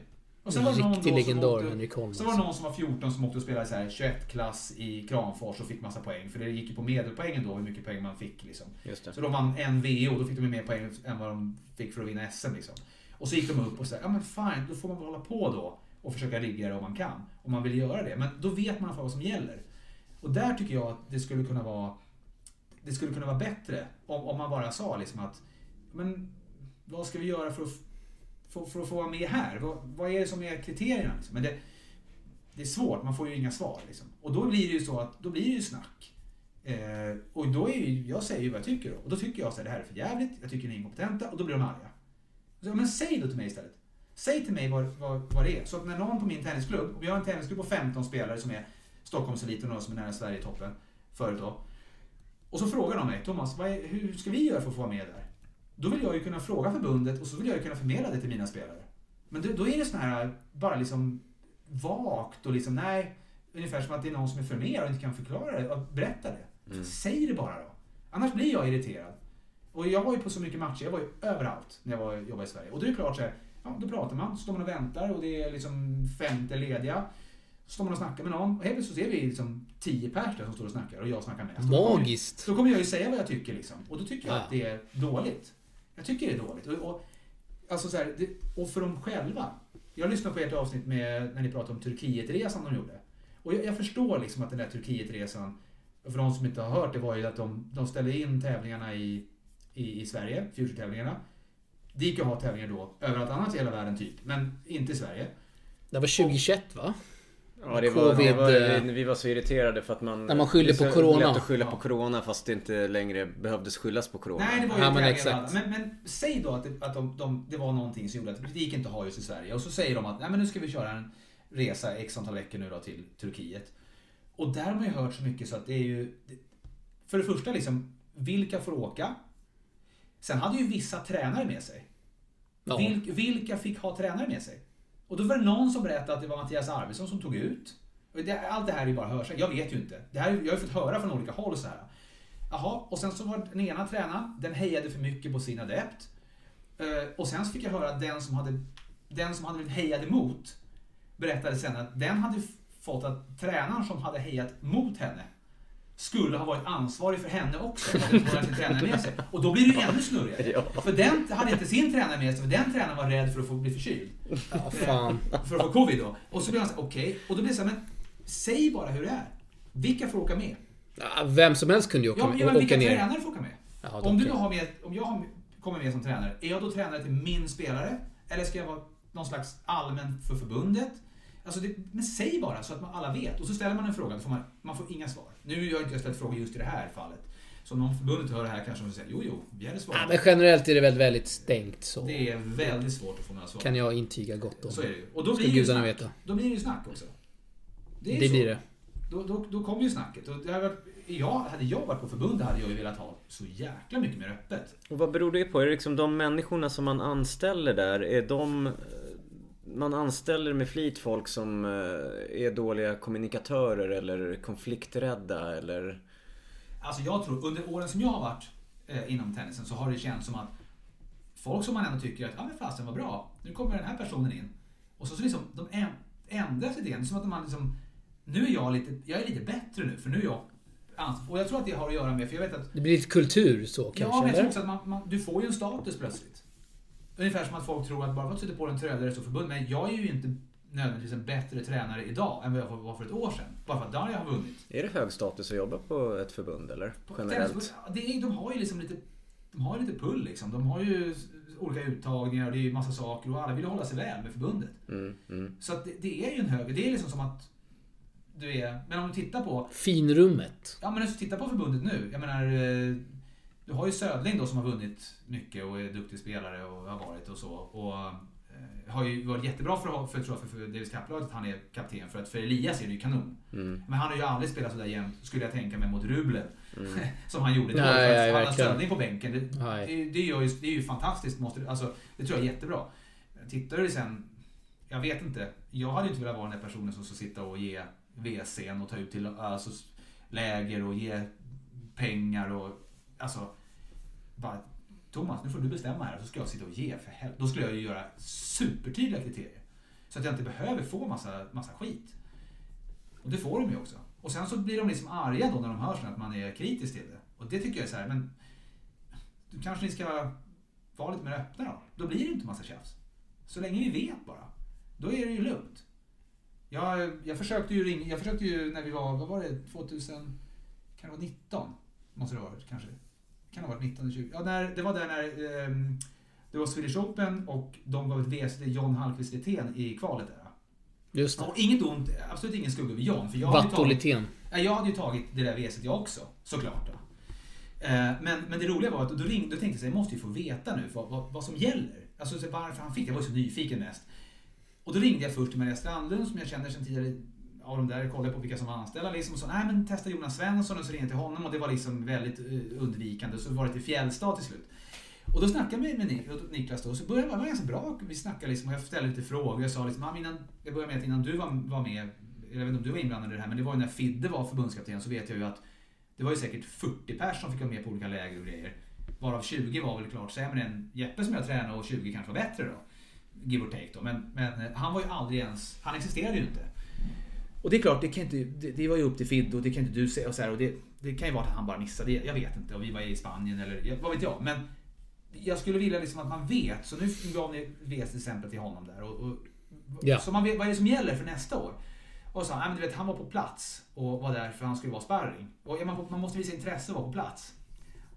Och sen var det någon legendar, Henrik Holm. Så var det någon som var 14 som åkte och spelade så här 21-klass i Kramfors och fick massa poäng. För det gick ju på medelpoängen då, hur mycket poäng man fick. Liksom. Så de vann en VO, då fick de mer poäng än vad de fick för att vinna SM. Liksom. Och så gick de upp och sa, ja men fine, då får man väl hålla på då och försöka rigga det om man kan. Om man vill göra det. Men då vet man vad som gäller. Och där tycker jag att det skulle kunna vara det skulle kunna vara bättre om, om man bara sa liksom att men vad ska vi göra för att, för, för att få vara med här? Vad, vad är det som är kriterierna? Liksom? Men det, det är svårt, man får ju inga svar. Liksom. Och då blir det ju så att då blir det ju snack. Eh, och då är ju, jag säger ju vad jag tycker då. Och då tycker jag så här, det här är för jävligt, jag tycker ni är inkompetenta och då blir de arga. Så, men säg då till mig istället. Säg till mig vad, vad, vad det är. Så att när någon på min tennisklubb, och vi har en tennisklubb på 15 spelare som är Stockholmseliten och som är nära Sverigetoppen förut då. Och så frågar de mig, Thomas, är, hur ska vi göra för att få vara med där? Då vill jag ju kunna fråga förbundet och så vill jag ju kunna förmedla det till mina spelare. Men då, då är det sån här, bara liksom vagt och liksom, nej, ungefär som att det är någon som är för mer och inte kan förklara det och berätta det. Mm. Säg det bara då. Annars blir jag irriterad. Och jag var ju på så mycket matcher, jag var ju överallt när jag var, jobbade i Sverige. Och då är det klart så här, ja, då pratar man, så står man och väntar och det är liksom femte lediga. Så står man och snackar med någon och helt plötsligt så ser vi liksom tio pers där som står och snackar och jag snackar mest. Och då kommer- Magiskt. så kommer jag ju säga vad jag tycker liksom. Och då tycker jag Ja. att det är dåligt. Jag tycker det är dåligt. Och, och, alltså så här, det, och för dem själva. Jag lyssnade på ert avsnitt med, när ni pratade om Turkietresan de gjorde. Och jag, jag förstår liksom att den där Turkietresan, för de som inte har hört det, var ju att de, de ställde in tävlingarna i, i, i Sverige, Future-tävlingarna. Det gick ju att ha tävlingar då överallt annars i hela världen typ, men inte i Sverige. Det var 2021 va? Ja, det var, det Covid, var, eh, vi var så irriterade för att man... När man skyller det på corona. lätt att skylla på corona fast det inte längre behövdes skyllas på corona. Nej, det var ju Ja, men exakt. Men, men säg då att, det, att de, de, det var någonting som gjorde att det gick inte att ha just i Sverige. Och så säger de att Nej, men nu ska vi köra en resa x antal veckor nu då till Turkiet. Och där har man ju hört så mycket så att det är ju... det- För det första liksom, vilka får åka? Sen hade ju vissa tränare med sig. Ja. Vilk, vilka fick ha tränare med sig? Och då var det någon som berättade att det var Mattias Arvidsson som tog ut. Det, allt det här är ju bara hörsägen, Jag vet ju inte. Det här, jag har ju fått höra från olika håll så här. Jaha, och sen så var den ena tränaren, den hejade för mycket på sin adept. Eh, och sen så fick jag höra att den som hade, den som hade blivit hejad emot berättade sen att den hade fått att tränaren som hade hejat mot henne skulle ha varit ansvarig för henne också. Sin tränare med sig. Och då blir det ju ännu snurrigare. För den hade inte sin tränare med sig, för den tränaren var rädd för att få bli förkyld. Ja, fan. För att få covid då. Och så blir han så okej. Och då blir det så här, men säg bara hur det är. Vilka får åka med? Ja, vem som helst kunde ju åka, Ja, med, men åka vilka ner. tränare får åka med? Ja, om du då har med, om jag har, kommer med som tränare, är jag då tränare till min spelare? Eller ska jag vara någon slags allmän för förbundet? Alltså det, men säg bara så att man alla vet. Och så ställer man en fråga, då får man, man får inga svar. Nu har jag inte ställt frågor just i det här fallet. Så om någon förbundet hör det här kanske de säger, jo jo, vi hade svarat. Ja, men generellt är det väl väldigt stängt så. Det är väldigt svårt att få några svar. Kan jag intyga gott om. Så är det ju. Och då blir det ju snack. veta. Då blir det ju snack också. Det, är ju så. blir det. Då, då, då kommer ju snacket. Och det har varit, jag, hade jag varit på förbundet hade jag ju velat ha så jäkla mycket mer öppet. Och vad beror det på? Är det liksom de människorna som man anställer där, är de... Man anställer med flit folk som eh, är dåliga kommunikatörer eller konflikträdda eller... Alltså jag tror, under åren som jag har varit eh, inom tennisen så har det känts som att folk som man ändå tycker att, ja men fasen vad bra, nu kommer den här personen in. Och så, så liksom, de ändras lite grann. Det är som att man liksom, nu är jag lite, jag är lite bättre nu för nu är jag Och jag tror att det har att göra med, för jag vet att Det blir lite kultur så kanske, Ja, men jag tror också att man, man, du får ju en status plötsligt. Ungefär som att folk tror att bara för att du sätter på en tröja där det står förbund. Men jag är ju inte nödvändigtvis en bättre tränare idag än vad jag var för ett år sedan. Bara för att Darja har vunnit. Är det hög status att jobba på ett förbund eller? Generellt? Det är, de har ju liksom lite, de har ju lite pull liksom. De har ju olika uttagningar och det är ju massa saker och alla vill hålla sig väl med förbundet. Mm, mm. Så att det, det är ju en hög, det är liksom som att du är, men om du tittar på Finrummet. Ja men alltså, titta på förbundet nu. Jag menar, eh, du har ju Södling då som har vunnit mycket och är duktig spelare och har varit och så. Och eh, har ju varit jättebra för, för, tror jag, för, Davis Cup-laget att han är kapten. För att för Elias är det ju kanon. Mm. Men han har ju aldrig spelat sådär jämt, skulle jag tänka mig, mot Rublev. som han gjorde. Nej, för nej, han har. Södling på bänken. Det, det, det, gör ju, det är ju fantastiskt. Måste, alltså, det tror jag är jättebra. Tittar du sen, jag vet inte. Jag hade ju inte velat vara den där personen som ska sitta och ge WC'n och ta ut till alltså, läger och ge pengar och alltså bara Thomas, nu får du bestämma här och så ska jag sitta och ge för helvete. Då skulle jag ju göra supertydliga kriterier. Så att jag inte behöver få massa, massa skit. Och det får de ju också. Och sen så blir de liksom arga då när de hör sen att man är kritisk till det. Och det tycker jag är så här, men du kanske ni ska vara lite mer öppna då. Då blir det inte massa tjafs. Så länge vi vet bara. Då är det ju lugnt. Jag, jag försökte ju ringa, jag försökte ju när vi var, vad var det, 2000, kan det vara 19? Måste det ha varit kanske. Kan ha varit 19 eller 20? Ja, när, det var där när ehm, det var Swedish Open och de gav ett WC till John Hallqvist Lithén i kvalet där. Just det. Och inget ont, absolut ingen skugga över John. För jag hade ju tagit, Vattolitén. Ja, jag hade ju tagit det där WC't jag också, såklart. Då. Eh, Men, men det roliga var att då, ringde, då tänkte jag så jag måste ju få veta nu vad, vad, vad som gäller. Alltså så varför han fick det. Jag var så nyfiken mest. Och då ringde jag först till Maria Strandlund som jag känner sedan tidigare av de där, kollade på vilka som var anställda liksom och sa nej men testa Jonas Svensson och så ringde jag till honom och det var liksom väldigt eh, undvikande. Så var det till Fjällstad till slut. Och då snackade jag med, Niklas då, så började det vara ganska bra. Vi snackade liksom och jag ställde lite frågor. Jag sa liksom, innan, jag började med att innan du var, var med, jag vet inte om du var inblandad i det här, men det var ju när Fidde var förbundskapten så vet jag ju att det var ju säkert 40 pers som fick vara med på olika läger och grejer. Varav 20 var väl klart sämre än Jeppe som jag tränade och 20 kanske var bättre då. Give or take då. Men, men eh, han var ju aldrig ens, han existerade ju inte. Och det är klart, det, kan inte, det, det var ju upp till Fidde och det kan inte du säga. Och så här, och det, det kan ju vara att han bara missade, jag vet inte. Och vi var i Spanien eller vad vet jag. Men jag skulle vilja liksom att man vet. Så nu gav ni VS till exempel till honom där. Och, och, Ja. Så man vet vad är det som gäller för nästa år. Och så, nej, men du vet, han var på plats och var där för han skulle vara sparring. Och man, man måste visa intresse och vara på plats.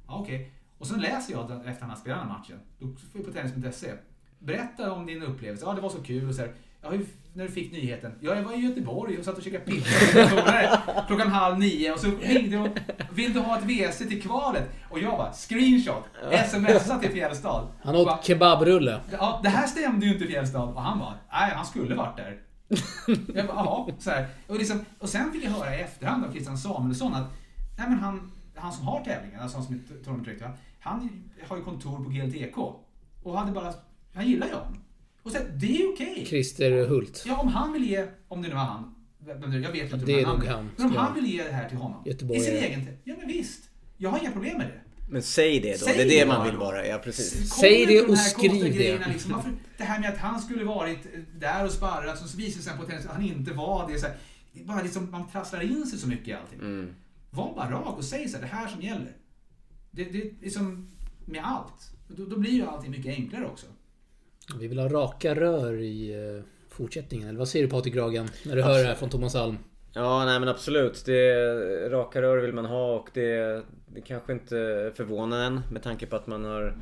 Ja, okej. Och sen läser jag efter han har spelat den här matchen. Då får jag på tennis.se. Berätta om din upplevelse. Ja, det var så kul. Och så här, ja, när du fick nyheten. Ja, jag var i Göteborg och satt och käkade pizza klockan halv nio. Och så ringde jag. Vill du ha ett WC till kvalet? Och jag bara, screenshot. Smsa till Fjällstad. Han Och bara, åt kebabrulle. Ja, det här stämde ju inte Fjällstad. Och han bara, nej han skulle varit där. Jag bara, jaha. Så här. Och, liksom, och sen fick jag höra i efterhand av Christian Samuelsson att nej, men han, han som har tävlingen, alltså han som är tournamentdirektör, han har ju kontor på GLTK. Och hade bara, han gillar ju honom. Och här, det är ju okej. Christer Hult. Ja, om han vill ge, om det nu var han, vem det- jag vet inte det är nog han, Men om han vill ge det här till honom, i Göteborgare. sin egen, ja men visst. Jag har inga problem med det. Men säg det då, Säg det är det det man vill vara. Ja, precis. Säg det och skriv det. Liksom. Varför, det här med att han skulle varit där och sparrat, så visar det sig på tennis att han inte var det. Så här, det är bara liksom, man trasslar in sig så mycket i allting. Mm. Var bara rak och säg så här, det här som gäller. Det, det är som med allt. Då, då blir ju allting mycket enklare också. Vi vill ha raka rör i eh, fortsättningen. Eller vad säger du Patrik Gragen? När du hör det här från Thomas Alm. Ja, nej men absolut. Det, raka rör vill man ha och det, det kanske inte förvånar en med tanke på att man har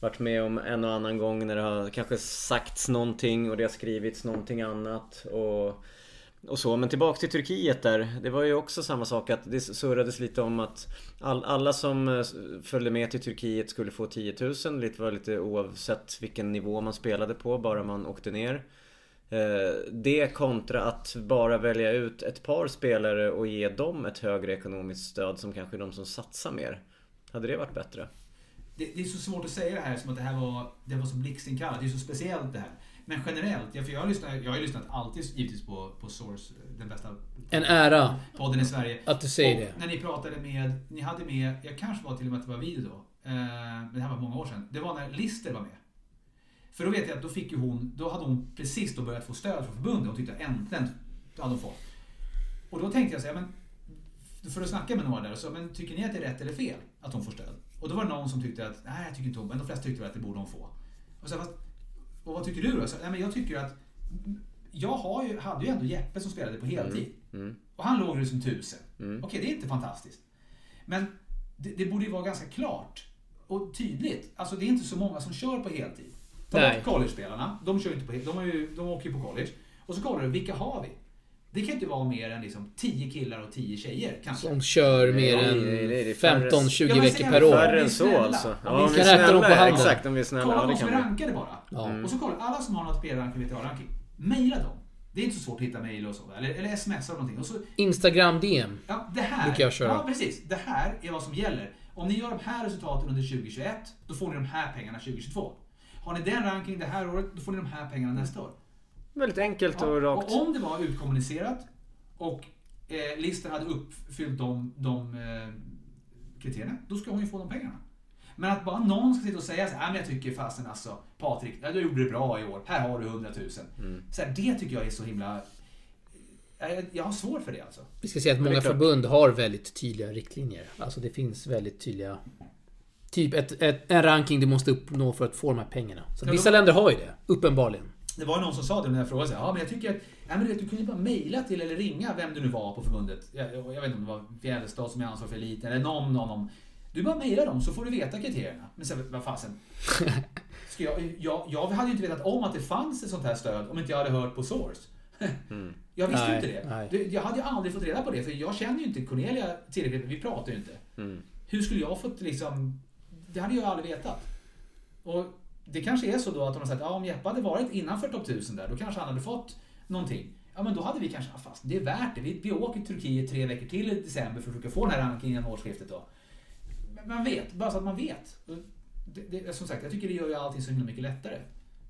varit med om en och annan gång när det har kanske sagts någonting och det har skrivits någonting annat. Och, och så. Men tillbaka till Turkiet där. Det var ju också samma sak att det surrades lite om att all, alla som eh, följde med till Turkiet skulle få 10 000. Det var lite oavsett vilken nivå man spelade på, bara man åkte ner. Eh, det kontra att bara välja ut ett par spelare och ge dem ett högre ekonomiskt stöd som kanske är de som satsar mer. Hade det varit bättre? Det, det är så svårt att säga det här som att det här var, det var så blixtinkallat. Det är så speciellt det här. Men generellt, ja, för jag har lyssnat, jag har ju lyssnat alltid givetvis på, på Source, den bästa En ära podden i Sverige. att du säger och det. när ni pratade med, ni hade med, jag kanske var till och med att det var video då. Eh, men det här var många år sedan. Det var när Lister var med. För då vet jag att då fick ju hon, då hade hon precis då börjat få stöd från förbundet. Hon tyckte äntligen, hade hon fått. Och då tänkte jag så här, men för att snacka med några där och så, men tycker ni att det är rätt eller fel att hon får stöd? Och då var det någon som tyckte att, nej jag tycker inte hon, men de flesta tyckte väl att det borde hon få. Och, så, fast, och vad tycker du då? Så, nej, men jag tycker att, jag har ju, hade ju ändå Jeppe som spelade på heltid. Mm. Och han låg ju som tusen. Mm. Okej, det är inte fantastiskt. Men det, det borde ju vara ganska klart och tydligt. Alltså det är inte så många som kör på heltid. Ta bort college-spelarna, de, kör inte på, de, ju, de åker ju på college. Och så kollar du, vilka har vi? Det kan inte vara mer än liksom 10 killar och 10 tjejer kanske. Som kör mer än nej, nej, det är färre. 15-20 Ja, men veckor per år. Färre än så alltså. Om Ja, om vi är kan räkna dem på snälla. handen. Exakt, om vi är snälla. Kolla Ja, de som är rankade bara. Ja. Och så kolla, alla som har något spelranking, VTA-ranking. Mejla dem. Det är inte så svårt att hitta mejl och så. Eller, eller smsa eller någonting. Och så, Instagram DM. ja, det här. Brukar jag köra. Ja, precis. Det här är vad som gäller. Om ni gör de här resultaten under 2021, då får ni de här pengarna 2022. Har ni den ranking det här året, då får ni de här pengarna nästa år. Väldigt enkelt Ja, och rakt. och om det var utkommunicerat och eh, listan hade uppfyllt de, de eh, kriterierna, då ska hon ju få de pengarna. Men att bara någon ska sitta och säga så här, "Nej, men jag tycker fasen alltså, Patrik, ja, du gjorde det bra i år, här har du 100 000. Mm. Så här, det tycker jag är så himla... Jag, jag har svårt för det alltså. Vi ska säga att många förbund har väldigt tydliga riktlinjer. Alltså det finns väldigt tydliga... Typ ett, ett, en ranking du måste uppnå för att få de här pengarna. Så Ja, vissa då- länder har ju det, uppenbarligen. Det var någon som sa det när jag frågade ja men jag tycker att, ja, men du, kunde bara mejla till eller ringa vem du nu var på förbundet. Jag, jag vet inte om det var Fjällstad som är ansvarig för eliten eller någon, någon, någon. Du bara mejlar dem så får du veta kriterierna. Men sen, vad fasen. Ska jag, jag, jag hade ju inte vetat om att det fanns ett sånt här stöd om inte jag hade hört på Source. Mm. Jag visste ju inte det. nej. Jag hade ju aldrig fått reda på det för jag känner ju inte Cornelia tillräckligt, vi pratar ju inte. Mm. Hur skulle jag fått liksom... Det hade jag aldrig vetat. Och det kanske är så då att de har sagt, ja om Jeppe hade varit innanför topp 1000 där, då kanske han hade fått någonting. Ja men då hade vi kanske, ja, fast det är värt det. Vi, vi åker till Turkiet tre veckor till i december för att försöka få den här rankingen innan årsskiftet då. Men man vet, bara så att man vet. Det, det, som sagt, jag tycker det gör ju allting så himla mycket lättare.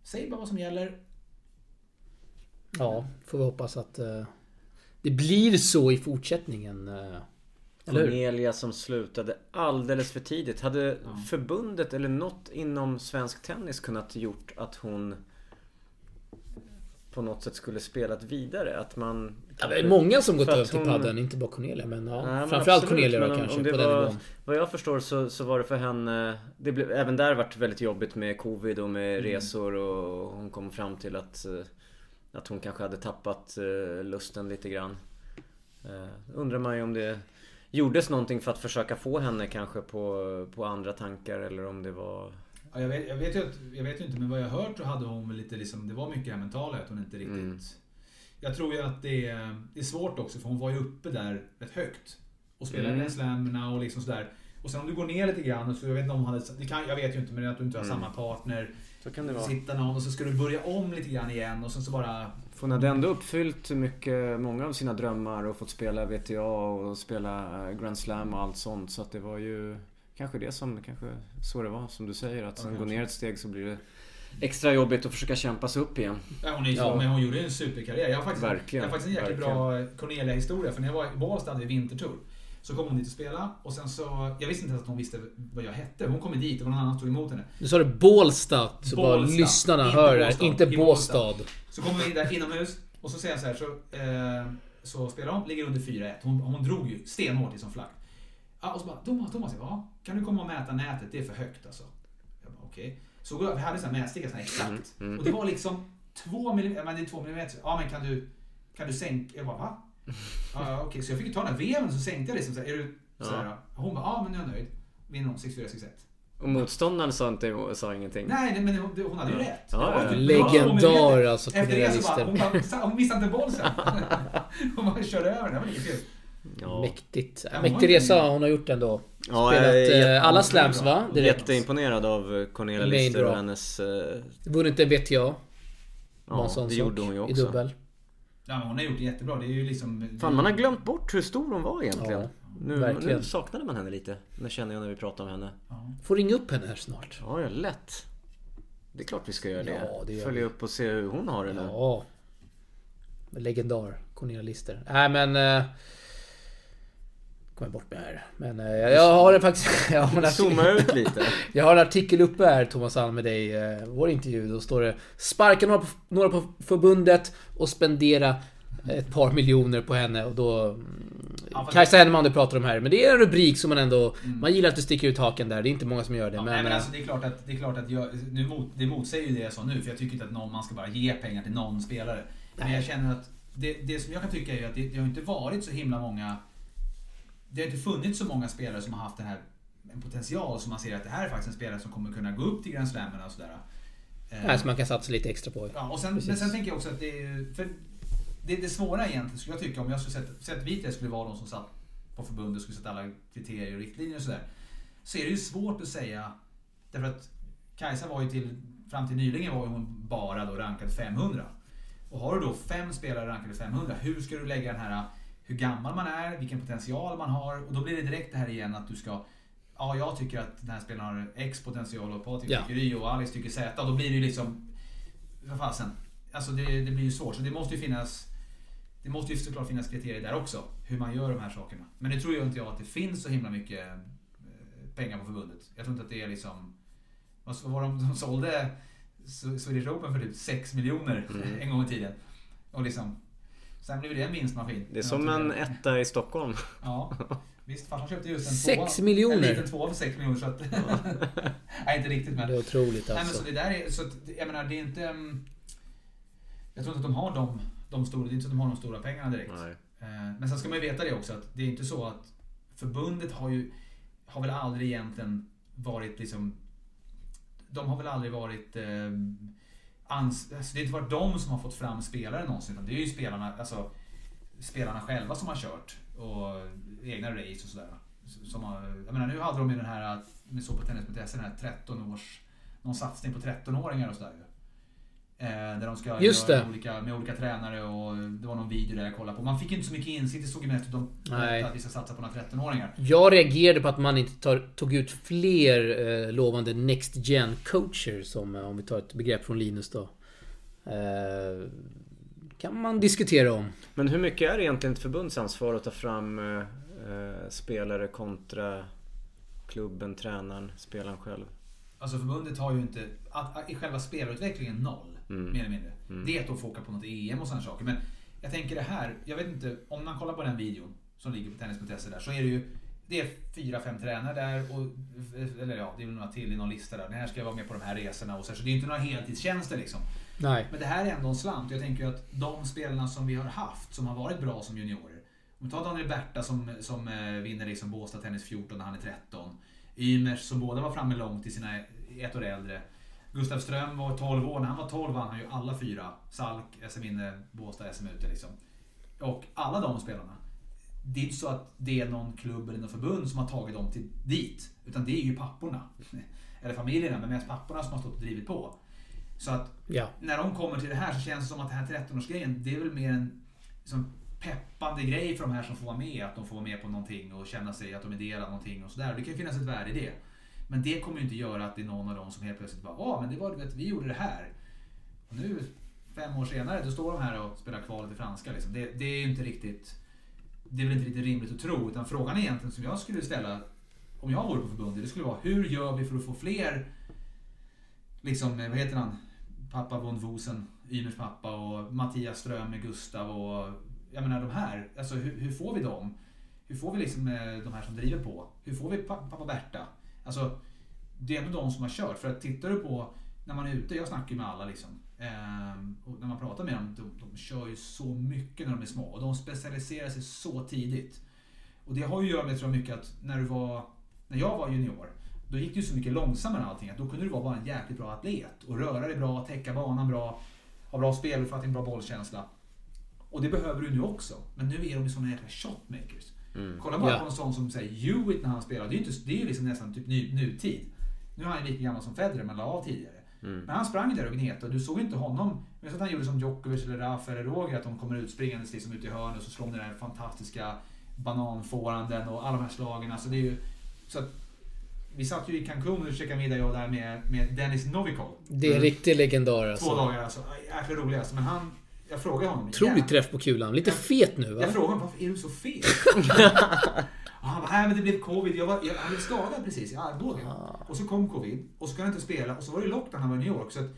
Säg bara vad som gäller. Ja, får vi hoppas att uh, det blir så i fortsättningen. Uh. Cornelia som slutade alldeles för tidigt. Hade Ja. förbundet eller något inom svensk tennis kunnat gjort att hon på något sätt skulle spelat vidare? Att man... Ja, det är många som gått över till hon- padden, inte bara Cornelia. Men ja, Nej, men framförallt absolut, Cornelia då om- kanske, om det på den var- nivån. Vad jag förstår så, så var det för henne... Det blev, även där vart väldigt jobbigt med covid och med Mm. resor och hon kom fram till att, eh, att hon kanske hade tappat eh, lusten lite grann. Eh, undrar man ju om det gjordes någonting för att försöka få henne kanske på, på andra tankar eller om det var... Ja, jag, vet, jag, vet ju att, jag vet ju inte, men vad jag hört så hade hon väl lite liksom, det var mycket det mentala att hon inte riktigt... Mm. Jag tror ju att det är, det är svårt också för hon var ju uppe där rätt högt. Och spelade Mm. mm. slammerna och liksom sådär. Och sen om du går ner lite grann, så jag vet inte om hon hade, det kan, jag vet ju inte men att du inte har Mm. samma partner. Så kan det vara. Sitta någon och så ska du börja om lite grann igen och sen så bara... För hon hade ändå uppfyllt mycket, många av sina drömmar och fått spela VTA och spela Grand Slam och allt sånt. Så att det var ju kanske det som, kanske så det var som du säger. Att Ja, sen gå kanske. ner ett steg så blir det extra jobbigt att försöka kämpa sig upp igen. Ja, hon är så, Ja. men hon gjorde ju en superkarriär. Jag har faktiskt, Verkligen, jag har faktiskt en jäkligt bra Cornelia-historia. För när jag var i Båstad vid Vintertour så kom hon dit och spela och sen så... Jag visste inte ens att hon visste vad jag hette. Hon kom dit och någon annan tog emot henne. Nu sa du Bålsta, så bara Bålsta. lyssnarna Inte hör det. Inte Båstad. Så kommer vi där inomhus och så säger jag så här, så, eh, så spelar hon, ligger under 4-1. Hon, hon drog ju stenhårt i som flagg. Ja, och så bara, Thomas, Thomas, ja, kan du komma och mäta nätet? Det är för högt alltså. Jag bara, okej. Så går jag, vi hade sån här mätsticka, sån här exakt. Mm, mm. Och det var liksom 2 millimeter, men det är 2 millimeter. Ja, men kan du, kan du sänka? Jag bara, va? Ja, ja, okej, så jag fick ju ta den här veven så sänkte jag liksom så här, är du så här, Hon bara, ja men nu är jag nöjd. Vinner hon 6-4, 6-1. Och motståndaren sa, inte, sa ingenting. Nej, nej, men hon, hon hade ju rätt. Ja, ja. två Legendar alltså, Efter det så bara, hon, bara, hon missade inte boll sen. Hon bara körde över den. Det var lite kul. Ja. Mäktigt. Ja, Mäktig hon- resa hon har gjort ändå. Ja, Spelat jag eh, alla slams va? Direkt. Jätteimponerad av Cornelia Lister och hennes... eh, Vunnit en VTA. Bara Ja, det gjorde hon ju I också. dubbel. Ja, hon har gjort det jättebra. Det är ju liksom... Fan, man har glömt bort hur stor hon var egentligen. Ja, nu, nu saknade man henne lite. Det känner jag när vi pratar om henne. Ja. Får ringa upp henne här snart. Ja, ja, lätt. Det är klart vi ska göra det. Ja, det gör Följa vi. upp och se hur hon har det nu. Ja. Legendar. Cornelia Lister. Nej men... Eh, kommer bort med här. Men eh, jag har det faktiskt... Jag har, en artikel, Zooma ut lite. jag har en artikel uppe här Thomas Alm med dig. Eh, vår intervju. Då står det Sparka några på, några på förbundet och spendera ett par miljoner på henne och då... mm, Ja, Kajsa Henneman du pratar om här. Men det är en rubrik som man ändå... Man gillar att du sticker ut haken där. Det är inte många som gör det. Ja, men, men eh, alltså, det är klart att, det, är klart att jag, nu mot, det motsäger ju det jag sa nu, för jag tycker inte att någon, man ska bara ge pengar till någon spelare. Men Nej. jag känner att det, det som jag kan tycka är att det, det har inte varit så himla många... Det har inte funnits så många spelare som har haft den här en potential som man ser att det här är faktiskt en spelare som kommer kunna gå upp till Grand Slammen och sådär. Nej, som man kan satsa lite extra på. Ja, och sen, Precis. men sen tänker jag också att det är... För det, det svåra egentligen skulle jag tycka om jag skulle sätta, sätta Vita skulle vara de som satt på förbundet skulle sätta alla kriterier och riktlinjer och sådär. Så är det ju svårt att säga. Därför att Kajsa var ju till, fram till nyligen var hon bara då rankad 500. Och har du då fem spelare rankade 500, hur ska du lägga den här hur gammal man är, vilken potential man har och då blir det direkt det här igen att du ska Ja, jag tycker att den här spelaren har X potential och Patrik Ja. tycker Y och Alice tycker Z. Då blir det ju liksom... Vad fasen. Alltså det, det blir ju svårt. Så det måste ju finnas... Det måste ju såklart finnas kriterier där också. Hur man gör de här sakerna. Men det tror ju inte jag att det finns så himla mycket eh, pengar på förbundet. Jag tror inte att det är liksom... Vad var de, de sålde Sw- Swedish Open för typ 6 miljoner Mm. en gång i tiden. Och liksom... Sen blev det en vinstmaskin. Det är som en etta i Stockholm. Ja. Visst, farsan köpte just en Sex tvåa. miljoner? En liten tvåa för 6 miljoner så att... Nej, inte riktigt men... Det är otroligt Nej, men alltså. så det där är, så att, jag menar det är inte... mm, Jag tror inte att de har de, de stora, det är inte så att de har de stora pengarna direkt. Nej. Eh, Men sen ska man ju veta det också att det är inte så att förbundet har ju, har väl aldrig egentligen varit liksom, de har väl aldrig varit eh, ans, alltså det har inte varit de som har fått fram spelare någonsin utan det är ju spelarna, alltså spelarna själva som har kört och egna race och sådär. Som har, jag menar nu hade de ju den här, med så på tennis.se, den här 13 års, någon satsning på 13-åringar och sådär där de ska Just göra det. Olika, med olika tränare och det var någon video där jag kollade på. Man fick inte så mycket insikt, det såg ju mest ut Nej. att vi ska satsa på några 13-åringar. Jag reagerade på att man inte tar, tog ut fler eh, lovande Next Gen coacher som, eh, om vi tar ett begrepp från Linus då. Eh, kan man diskutera om. Men hur mycket är det egentligen ett förbundsansvar att ta fram eh, eh, spelare kontra klubben, tränaren, spelaren själv? Alltså förbundet har ju inte, att, att, i själva spelarutvecklingen noll. Mm. Mer eller mindre. Det är att de får åka på något EM och sådana saker. Men jag tänker det här, jag vet inte, om man kollar på den videon som ligger på tennis.se där så är det ju det är fyra, fem tränare där och, eller ja, det är väl några till i någon lista där. Den här ska jag vara med på de här resorna och så, så det är inte några heltidstjänster liksom. Nej. Men det här är ändå en slant. Jag tänker ju att de spelarna som vi har haft, som har varit bra som juniorer. Om vi tar Daniel Berta som, som eh, vinner liksom Båstad Tennis 14 när han är 13. Ymers som båda var framme långt i sina ett år äldre. Gustav Ström var 12 år. När han var 12 vann han ju alla fyra. Salk, SM inne, Båstad, SM ute liksom. Och alla de spelarna. Det är inte så att det är någon klubb eller något förbund som har tagit dem till, dit. Utan det är ju papporna. Eller familjerna, men mest papporna som har stått och drivit på. Så att Ja. när de kommer till det här så känns det som att den här 13-årsgrejen, det är väl mer en liksom, peppande grej för de här som får vara med. Att de får vara med på någonting och känna sig att de är del av någonting och sådär. Det kan ju finnas ett värde i det. Men det kommer ju inte göra att det är någon av dem som helt plötsligt bara Ja, men det var du vet, vi gjorde det här. Och nu, fem år senare, då står de här och spelar kvalet i franska. Liksom. Det, det är ju inte riktigt Det är väl inte riktigt rimligt att tro. Utan frågan egentligen som jag skulle ställa om jag vore på förbundet, det skulle vara hur gör vi för att få fler liksom, eh, vad heter han? Pappa von Wosen, Ymers pappa och Mattias Ström med Gustav och jag menar de här. Alltså hur, hur får vi dem? Hur får vi liksom eh, de här som driver på? Hur får vi pappa Berta? Alltså det är ändå de som har kört. För att tittar du på när man är ute, jag snackar ju med alla liksom. Ehm, och när man pratar med dem, de, de kör ju så mycket när de är små. Och de specialiserar sig så tidigt. Och det har ju att göra med, tror jag, mycket att när du var, när jag var junior, då gick det ju så mycket långsammare allting. Att då kunde du vara bara en jäkligt bra atlet. Och röra dig bra, täcka banan bra, ha bra speluppfattning, bra bollkänsla. Och det behöver du nu också. Men nu är de ju såna jäkla shotmakers. Mm. Kolla bara Ja. på en sån som säger Hewitt när han spelar. Det är ju inte, det är ju liksom nästan typ ny, nutid. Nu är han ju lika gammal som Federer men la av tidigare. Mm. Men han sprang där och gnetade och du såg inte honom. Men så att han gjorde som Djokovic eller Rafa eller Roger att de kommer ut springandes liksom ut i hörnet och så slår de den där fantastiska bananfåranden och alla de här slagen. Alltså det är ju, så att, vi satt ju i Cancun och käkade middag jag där med, med Dennis Novikov. Det är en riktig legendar Två alltså. dagar alltså. Jäkla rolig alltså. Men han, jag frågade honom. Otroligt "Jävlar, träff på kulan. Lite fet nu va? jag frågade honom varför är du så fet? och han bara, nej men det blev covid. Jag, var, jag hade skadad precis i armbågen. Och så kom covid och så kunde han inte spela och så var det lockdown när han var i New York. Så att,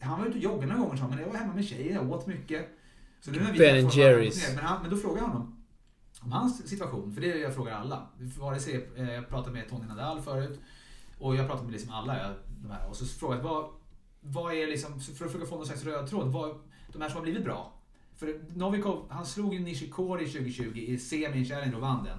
han var ute och joggade några gånger sa men jag var hemma med tjejen, jag åt mycket. Så nu har vi Ben Jerrys. Men, han, men då frågar jag honom om hans situation, för det är det jag frågar alla. Vare sig, eh, jag pratade med Tony Nadal förut och jag pratade med liksom alla jag, de här, och så frågade jag vad, vad är liksom, för att försöka få någon slags röd tråd, vad, de här som har blivit bra. För Novikov, han slog ju Nishikori 2020 i semin Challenge och vann den.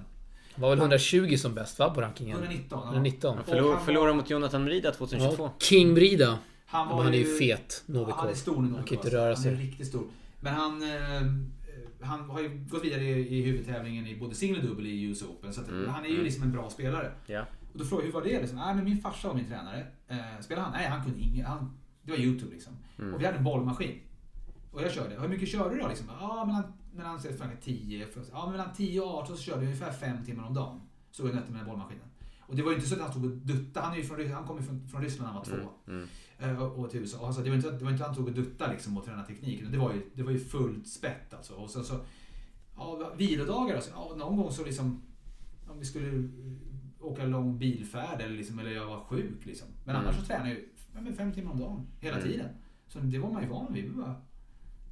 Han var väl 120 som bäst va, på rankingen? 119. ja. 119. Han förlor, han förlorade mot Jonathan Mrida 2022. Ja, King Brida. Han, var han är ju fet, Novikov. Han är stor Novikov. Han kan inte alltså. röra Han sig. är riktigt stor. Men han, eh, han har ju gått vidare i, i huvudtävlingen i både singel och dubbel i US Open. Så att Mm, han är ju mm. liksom en bra spelare. Ja. Och då frågade jag hur var det? Liksom, Nej, men min farsa var min tränare. Eh, spelade han? Nej, han kunde inget. Han, det var YouTube liksom. Mm. Och vi hade en bollmaskin. Och jag körde. Hur mycket körde du då? Liksom? Ja, mellan, mellan, från 10, från- ja, mellan 10 och 18 så körde jag ungefär 5 timmar om dagen. Så jag nötte med den bollmaskinen. Och det var ju inte så att han stod och duttade. Han, är från, han kom ju från, från Ryssland när han var två. Mm. Eh, och till USA. Och alltså, det, var inte, det var inte att han tog och duttade liksom och tränade teknik. Det var ju, det var ju fullt spett alltså. Och sen så, ja, vilodagar alltså. Ja, någon gång så liksom, om vi skulle åka lång bilfärd eller, liksom, eller jag var sjuk liksom. Men Mm. annars så tränade jag ju fem timmar om dagen, hela Mm. tiden. Så det var man ju van vid. Vi bara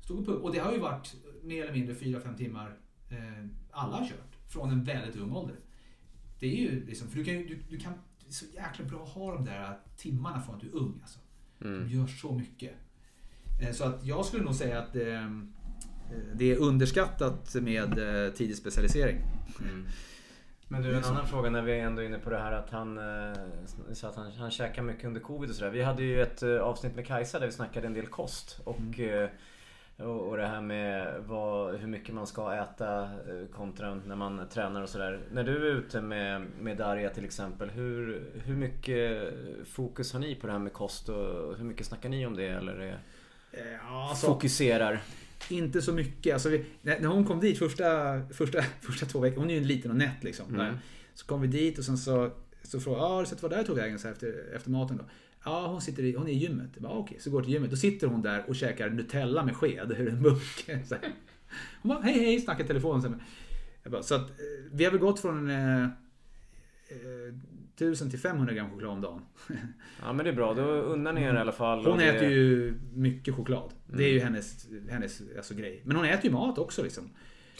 stod och, pubb. och det har ju varit mer eller mindre fyra fem timmar eh, alla har kört. Från en väldigt ung ålder. Det är ju liksom, för du kan ju, du, du kan, det är så jäkla bra att ha de där timmarna från att du är ung alltså. Mm. De gör så mycket. Eh, Så att jag skulle nog säga att eh, det är underskattat med eh, tidig specialisering. Mm. Men du, en annan fråga när vi är ändå inne på det här att han eh, sa att han, han käkar mycket under covid och sådär. Vi hade ju ett eh, avsnitt med Kajsa där vi snackade en del kost och, eh, och, och det här med vad, hur mycket man ska äta eh, kontra när man tränar och sådär. När du är ute med, med Darja till exempel, hur, hur mycket fokus har ni på det här med kost och hur mycket snackar ni om det eller är, Ja, fokuserar? Inte så mycket. Alltså, vi, när hon kom dit första, första, första två veckorna, hon är ju en liten och nätt liksom. Mm. Så kom vi dit och sen så, så frågade jag, ah, har du sett vad där tog vägen så efter, efter maten då? Ja, hon, sitter i, hon är i gymmet. Jag bara, okej, så går till gymmet. Då sitter hon där och käkar Nutella med sked ur en burk. Så här. Hon bara, hej hej, snackar i telefon. Så, bara, så att, eh, vi har väl gått från eh, eh, 1000 till 500 gram choklad om dagen. Ja men det är bra, då unnar ni er i alla fall. Hon det- äter ju mycket choklad. Det är ju Mm. hennes, hennes alltså, grej. Men hon äter ju mat också liksom.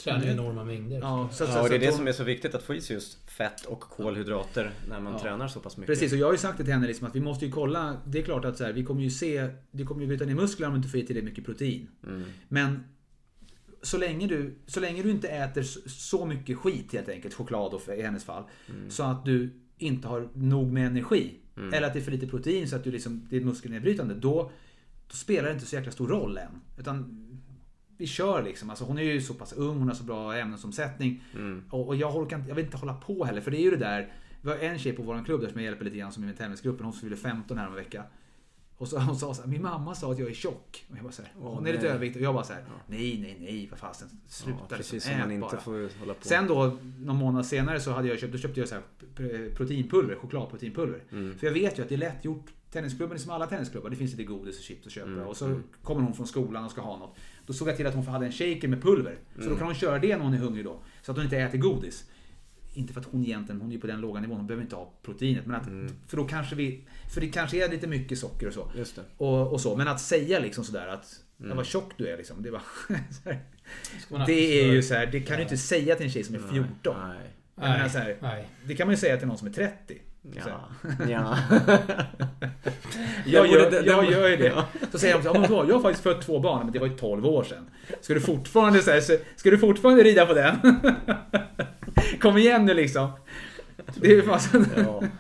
Tränar enorma mängder. Ja, så, så, Ja, och det är det som är så viktigt att få i sig just fett och kolhydrater när man Ja. tränar så pass mycket. Precis, och jag har ju sagt det till henne liksom att vi måste ju kolla. Det är klart att så här, vi kommer ju se, det kommer ju bryta ner muskler om du inte får i tillräckligt mycket protein. Mm. Men så länge du, så länge du inte äter så- mycket skit helt enkelt, choklad och i hennes fall. Så att du inte har nog med energi. Mm. Eller att det är för lite protein så att du liksom, det är muskelnedbrytande. Då, då spelar det inte så jäkla stor roll än. Utan vi kör liksom. Alltså hon är ju så pass ung, hon har så bra ämnesomsättning. Mm. Och, och jag, orkar inte, jag vill inte hålla på heller. För det är ju det där. Vi har en tjej på vår klubb där som jag hjälper lite grann som är med i tävlingsgruppen. Hon fyller 15 här om vecka. Och så hon sa så här, min mamma sa att jag är tjock. Och jag bara så här, hon är lite överviktig. Och jag bara så här, nej, nej, nej, vad fasen. Sluta ja, precis liksom, som man ät inte bara. får hålla på. Sen då, någon månad senare så hade jag köpt, då köpte jag så här pr- proteinpulver, chokladproteinpulver. Mm. För jag vet ju att det är lätt gjort. Tennisklubben är som alla tennisklubbar, det finns lite godis och chips att köpa. Mm, Och så mm. kommer hon från skolan och ska ha något. Då såg jag till att hon hade en shaker med pulver. Så Mm. då kan hon köra det när hon är hungrig då. Så att hon inte äter godis. Inte för att hon egentligen, hon är ju på den låga nivån, hon behöver inte ha proteinet. Men att, Mm. För då kanske vi, för det kanske är lite mycket socker och så. Just det. Och, och så. Men att säga liksom sådär att, Mm. ja, vad tjock du är liksom. Det, var, det är ju så här, det kan du inte säga till en tjej som är 14. Nej. Menar Nej, så här, nej. det kan man ju säga till någon som är 30. Ja. ja. Jag, gör, jag ju det. Så säger de så här, "Ja, men vadå, jag har faktiskt fött två barn, men det var ju 12 år sedan. Ska du fortfarande, så här, ska du fortfarande rida på den? Kom igen nu liksom. Det är ju Ja.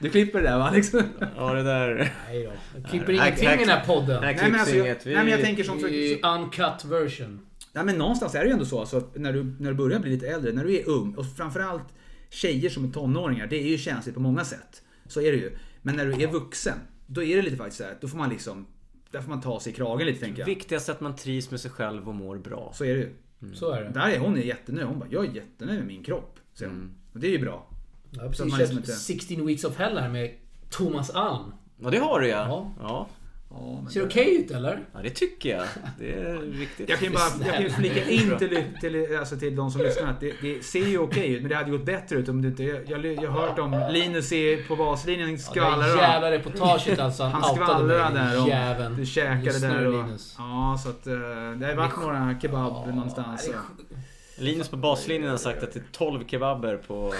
Du klipper det där va? Liksom. ja, det där. Nej då. Jag klipper ingenting i den här podden. Nej, men alltså, jag, nej men jag tänker som för, är uncut version. Nej men någonstans är det ju ändå så alltså, att när, du, när du börjar bli lite äldre, när du är ung och framförallt tjejer som är tonåringar, det är ju känsligt på många sätt. Så är det ju. Men när du är vuxen, då är det lite faktiskt så här, då får man liksom, där får man ta sig i kragen lite tänker jag. Viktigast är att man trivs med sig själv och mår bra. Så är det ju. Så är det. Där är hon är jättenöjd. Hon bara, jag är jättenöjd med min kropp. säger. Mm. Och det är ju bra. Jag har precis köpt liksom inte- 16 Weeks of Hell här med Thomas Alm. Ja, det har du ja. Ja. ja. Ja, Ser det det- okej ut eller? Ja, det tycker jag. Det är viktigt. Jag kan ju bara jag kan ju flika in till, till, alltså till de som lyssnar att det, det ser ju okej ut men det hade gått bättre ut om det inte... Jag, jag, jag har hört om Linus är på baslinjen Ja, det skvallrar där om- jävla reportaget alltså. Han, Han skvallrar där om jäveln. du käkade Lyssnar där och... Linus? Ja, så att eh, det har varit några kebab någonstans. det. Linus på baslinjen har sagt att det är 12 kebaber på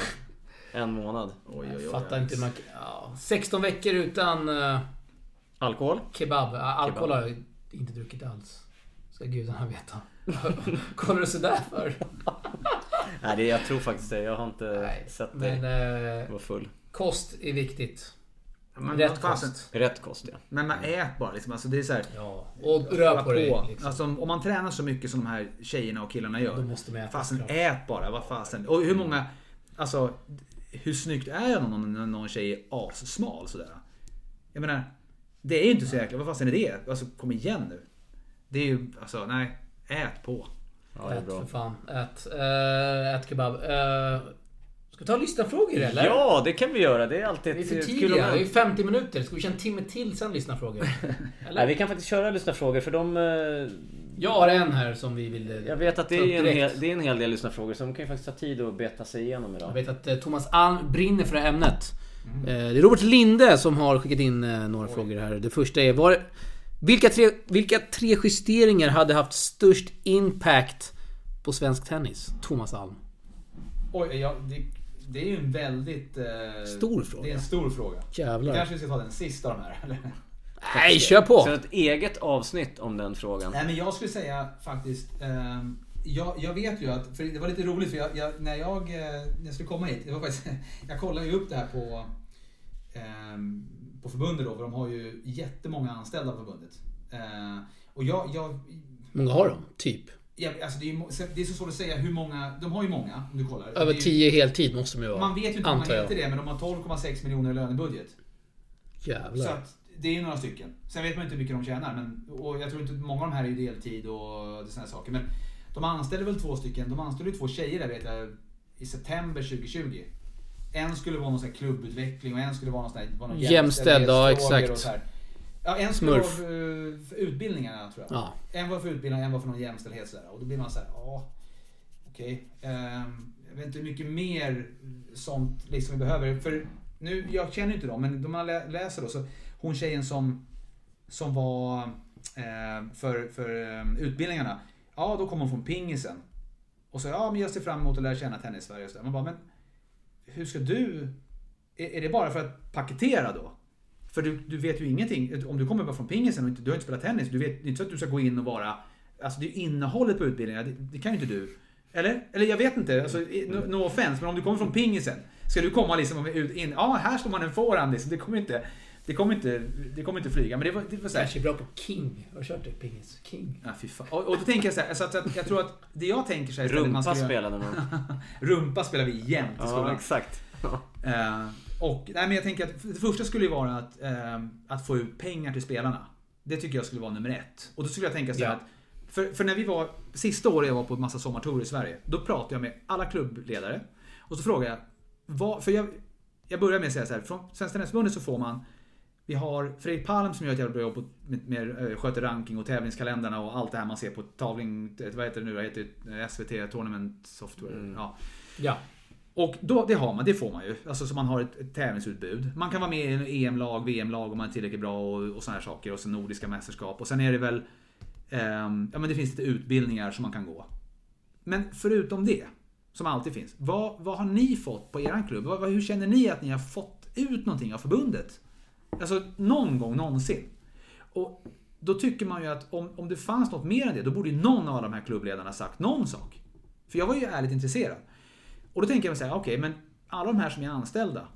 en månad. Oj, oj, Jag oj. fattar inte hur man... Ja, 16 veckor utan uh, Alkohol? kebab. Alkohol har jag inte druckit alls. Ska gudarna veta. Kollar du sådär för? Nej, det, jag tror faktiskt det. Jag har inte Nej, sett dig Men eh, vara full. kost är viktigt. Men, Rätt kost. Rätt kost, ja. Men man ät bara liksom. Alltså det är så här, Ja. Och rör på dig. Liksom. Alltså, om man tränar så mycket som de här tjejerna och killarna gör. Då måste man äta. Fasen såklart. ät bara, vad fasen. Och hur många... Alltså, hur snyggt är någon, när någon tjej är assmal sådär? Jag menar, det är ju inte så jäkla... Vad fasen är det? Alltså kom igen nu. Det är ju, alltså nej. Ät på. Ja, det är Ät bra. för fan. Ät. Uh, ät kebab. Uh, ska vi ta lyssnarfrågor eller? Ja, det kan vi göra. Det är alltid Vi är ett för ett tidiga. Det är moment. 50 minuter. Ska vi köra en timme till sen lyssnarfrågor? Nej, vi kan faktiskt köra lyssnarfrågor för de... eh, Jag har en här som vi vill... Jag vet att det är, en hel, det är en hel del lyssnarfrågor så de kan ju faktiskt ta tid att beta sig igenom Jag idag. vet att Thomas Alm brinner för det här ämnet. Eh, Det är Robert Linde som har skickat in eh, några frågor här. Det första är var, vilka, tre, vilka tre justeringar hade haft störst impact på svensk tennis? Thomas Alm. Oj, ja, det, det är ju en väldigt... Eh, Stor fråga. Det är en stor fråga. Jävlar. Kanske vi ska ta den sista av de här. Eller? Nej, kör på! Så ett eget avsnitt om den frågan. Nej men jag skulle säga faktiskt, ehm, jag, jag vet ju att, för det var lite roligt för jag, jag, när, jag, eh, när jag skulle komma hit, det var faktiskt, jag kollade ju upp det här på, på förbundet då, för de har ju jättemånga anställda på förbundet. Eh, och jag, jag, många har de? Typ? jag alltså det, är, det är så svårt att säga hur många, de har ju många om du kollar. Över Det är ju- 10 heltid måste de ju vara. Man vet ju inte hur många heter det, men de har 12,6 miljoner i lönebudget. Så Jävlar. att det är några stycken. Sen vet man inte hur mycket de tjänar. Men, och jag tror inte många av de här är deltid och sådana saker. Men de anställde väl två stycken. De anställde ju två tjejer där vet jag i september 2020. En skulle vara någon sån klubbutveckling och en skulle vara någon sån här, var någon Jämställd, ja, exakt. Ja, en skulle vara för, för utbildningarna tror jag. Ja. En var för utbildning, en var för någon jämställdhet sådär. Och då blir man så här, ja, okej. Ehm, jag vet inte hur mycket mer sånt liksom vi behöver. För nu, jag känner ju inte dem, men de man lä- läser då så hon tjejen som, som var eh, för, för eh, utbildningarna. Ja, då kom hon från pingisen. Och så, ja men jag ser fram emot att lära känna tennis-Sverige och så där. Man bara, men hur ska du... Är, är det bara för att paketera då? För du, du vet ju ingenting. Om du kommer bara från pingisen och inte, du har inte spelat tennis. Du vet det är inte så att du ska gå in och vara... Alltså det är ju innehållet på utbildningen. Det, det kan ju inte du. Eller? Eller jag vet inte. Alltså, no, no offense. Men om du kommer från pingisen. Ska du komma liksom ut in... Ja, här står man en forehand liksom. Det kommer inte... Det kommer inte, det kommer inte flyga. Men det var, det var så här, Kanske bra på King. Har du kört det? Pingis? King? Ja, fy fan. Och, och då tänker jag så här, så att, så att jag tror att det jag tänker så här istället man Rumpa ska göra- spelade man. Rumpa spelar vi jämt i Ja, skolan. exakt. Eh, och nej, men jag tänker att det första skulle ju vara att, eh, att få ut pengar till spelarna. Det tycker jag skulle vara nummer ett. Och då skulle jag tänka så här Ja. att för, för när vi var, sista året jag var på en massa sommartour i Sverige, då pratade jag med alla klubbledare. Och så frågade jag, vad, för jag, jag börjar med att säga så här, från Svenska Tennisförbundet så får man vi har Fredrik Palm som gör ett jävla bra jobb med, med, eh, sköter ranking och tävlingskalendrarna och allt det här man ser på tavling, eh, vad heter det nu det heter eh, SVT Tournament Software. Mm. Ja. Ja. Och då, det har man, det får man ju. Alltså så man har ett, ett tävlingsutbud. Man kan vara med i en EM-lag, VM-lag om man är tillräckligt bra och, och sådana här saker. Och sen nordiska mästerskap. Och sen är det väl... ehm, ja men det finns lite utbildningar som man kan gå. Men förutom det, som alltid finns. Vad, vad har ni fått på eran klubb? Vad, vad, hur känner ni att ni har fått ut någonting av förbundet? Alltså någon gång någonsin. Och då tycker man ju att om, om det fanns något mer än det, då borde ju någon av de här klubbledarna sagt någon sak. För jag var ju ärligt intresserad. Och då tänker jag mig säga, okej, men alla de här som är anställda.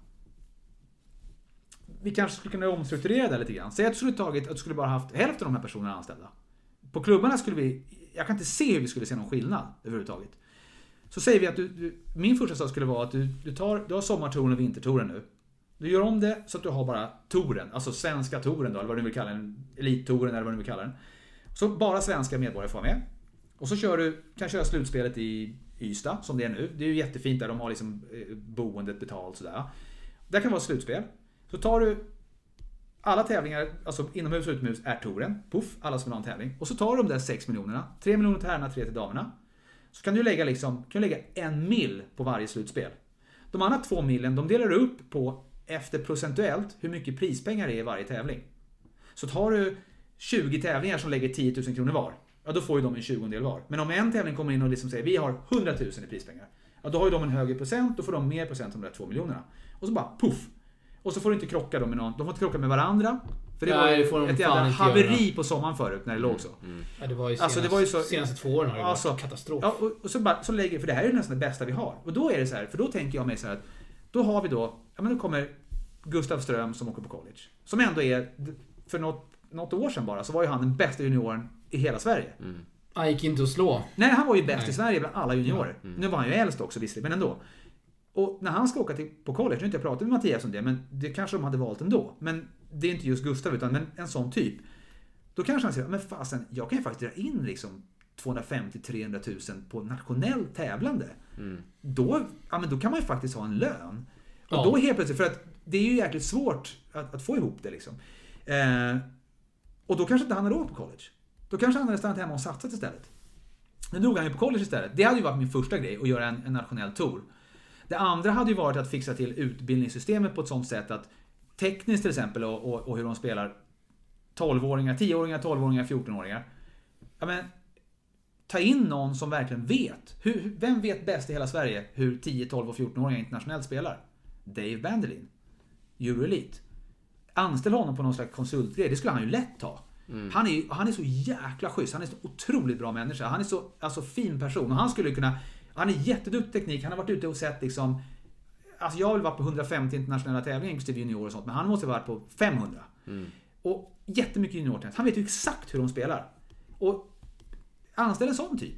Vi kanske skulle kunna omstrukturera det lite grann. Säg att du skulle tagit, att du skulle bara haft hälften av de här personerna anställda. På klubbarna skulle vi, jag kan inte se hur vi skulle se någon skillnad överhuvudtaget. Så säger vi att du, du min första sak skulle vara att du, du, tar, du har sommartouren och vintertouren nu. Du gör om det så att du har bara touren, alltså svenska touren då, eller vad du vill kalla den. Elittouren eller vad du vill kalla den. Så bara svenska medborgare får vara med. Och så kör du, kan köra slutspelet i Ystad, som det är nu. Det är ju jättefint där, de har liksom eh, boendet betalt sådär. Där kan vara slutspel. Så tar du alla tävlingar, alltså inomhus och utomhus, är touren. Puff, alla som vill ha en tävling. Och så tar du de där 6 miljonerna. 3 miljoner till herrarna, 3 till damerna. Så kan du lägga, liksom, kan du lägga en mil på varje slutspel. De andra två milen, de delar du upp på efter procentuellt hur mycket prispengar det är i varje tävling. Så tar du 20 tävlingar som lägger 10 000 kronor var, ja då får ju de en tjugondel var. Men om en tävling kommer in och liksom säger vi har 100 000 i prispengar, ja då har ju de en högre procent, då får de mer procent än de där 2 miljonerna. Och så bara puff! Och så får du inte krocka då med någon, de får inte krocka med varandra. För det Nej, var det får ju de ett jävla haveri göra. på sommaren förut när det låg så. Ja, det var ju senast, Alltså, det var ju så- senaste två åren har det Alltså, varit katastrof. Ja, och, och så, bara, så lägger, för det här är ju nästan det bästa vi har. Och då är det så här, för då tänker jag mig så här att då har vi då, ja men då kommer Gustav Ström som åker på college. Som ändå är, för något, något år sedan bara, så var ju han den bästa junioren i hela Sverige. Han gick inte att slå. Nej, han var ju bäst Nej. i Sverige bland alla juniorer. Nu var han ju äldst också visserligen, men ändå. Och när han ska åka till, på college, nu har inte jag pratat med Mattias om det, men det kanske de hade valt ändå. Men det är inte just Gustav, utan men en sån typ. Då kanske han säger, men fasen, jag kan ju faktiskt dra in liksom 250-300 000 på nationell tävlande. Då, ja, men då kan man ju faktiskt ha en lön. Och Ja. då helt plötsligt, för att det är ju jäkligt svårt att, att få ihop det liksom. Eh, och då kanske inte han hade råd på college. Då kanske han hade stannat hemma och satsat istället. Nu drog han ju på college istället. Det hade ju varit min första grej, att göra en, en nationell tour. Det andra hade ju varit att fixa till utbildningssystemet på ett sånt sätt att tekniskt till exempel och, och, och hur de spelar 12-åringar, 10-åringar, 12-åringar, 14-åringar. Ja, men, ta in någon som verkligen vet. Hur, vem vet bäst i hela Sverige hur 10, 12 och 14-åringar internationellt spelar? Dave Bandelin. Euroelite. Anställ honom på någon slags konsultgrej, det skulle han ju lätt ta. Han, är, han är så jäkla schysst, han är så otroligt bra människa. Han är så alltså, fin person och han skulle kunna... Han är jätteduktig teknik, han har varit ute och sett liksom... Alltså jag har väl varit på 150 internationella tävlingar inklusive junior och sånt, men han måste ha varit på 500. Och jättemycket juniortennis. Han vet ju exakt hur de spelar. Och anställ en sån typ.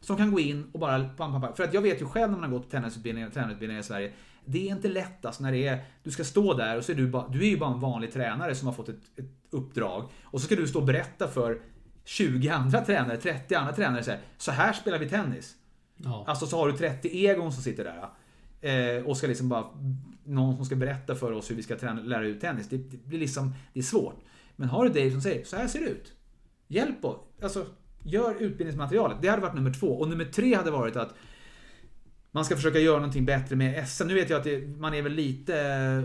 Som kan gå in och bara... Pam, pam, pam. För att jag vet ju själv när man har gått tennisutbildningar, tränarutbildningar i Sverige. Det är inte lätt alltså när det är... Du ska stå där och så är du bara... Du är ju bara en vanlig tränare som har fått ett, ett uppdrag. Och så ska du stå och berätta för 20 andra tränare, 30 andra tränare så här, så här spelar vi tennis. Ja. Alltså så har du 30 egon som sitter där. Eh, och ska liksom bara... Någon som ska berätta för oss hur vi ska träna, lära ut tennis. Det, det blir liksom... Det är svårt. Men har du Dave som säger, så här ser det ut. Hjälp oss. Alltså, gör utbildningsmaterialet. Det hade varit nummer två. Och nummer tre hade varit att man ska försöka göra någonting bättre med SM. Nu vet jag att det, man är väl lite eh,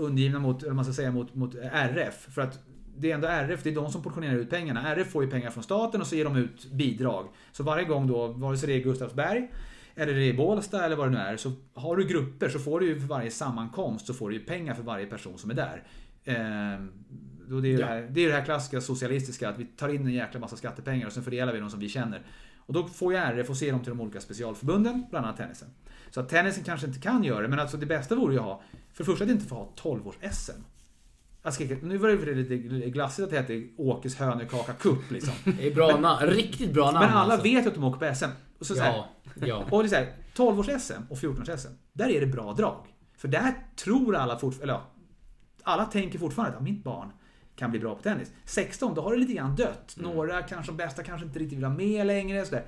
undgivna mot, eller man ska säga, mot, mot RF. För att det är ändå RF, det är de som portionerar ut pengarna. RF får ju pengar från staten och så ger de ut bidrag. Så varje gång då, vare sig det är Gustavsberg, eller det är Bålsta eller vad det nu är, så har du grupper så får du ju för varje sammankomst så får du ju pengar för varje person som är där. Ehm, det, är Ja. det, här, det är det här klassiska socialistiska, att vi tar in en jäkla massa skattepengar och sen fördelar vi dem som vi känner. Och då får ju RF och se dem till de olika specialförbunden, bland annat tennisen. Så att tennisen kanske inte kan göra det, men alltså det bästa vore ju att ha, för det första att inte få ha 12-års-SM. Jag ska, nu var det lite glassigt att det hette Åkes hönökaka cup liksom. Det är bra namn. Riktigt bra namn Men alla alltså. vet att de åker på SM. Och så, så här, Ja, ja. och det är så här, 12-års-SM och 14-års-SM, där är det bra drag. För där tror alla fortfarande, eller ja, alla tänker fortfarande att ja, mitt barn kan bli bra på tennis. 16, då har det lite grann dött. Några, kanske de bästa, kanske inte riktigt vill ha med längre. Så där.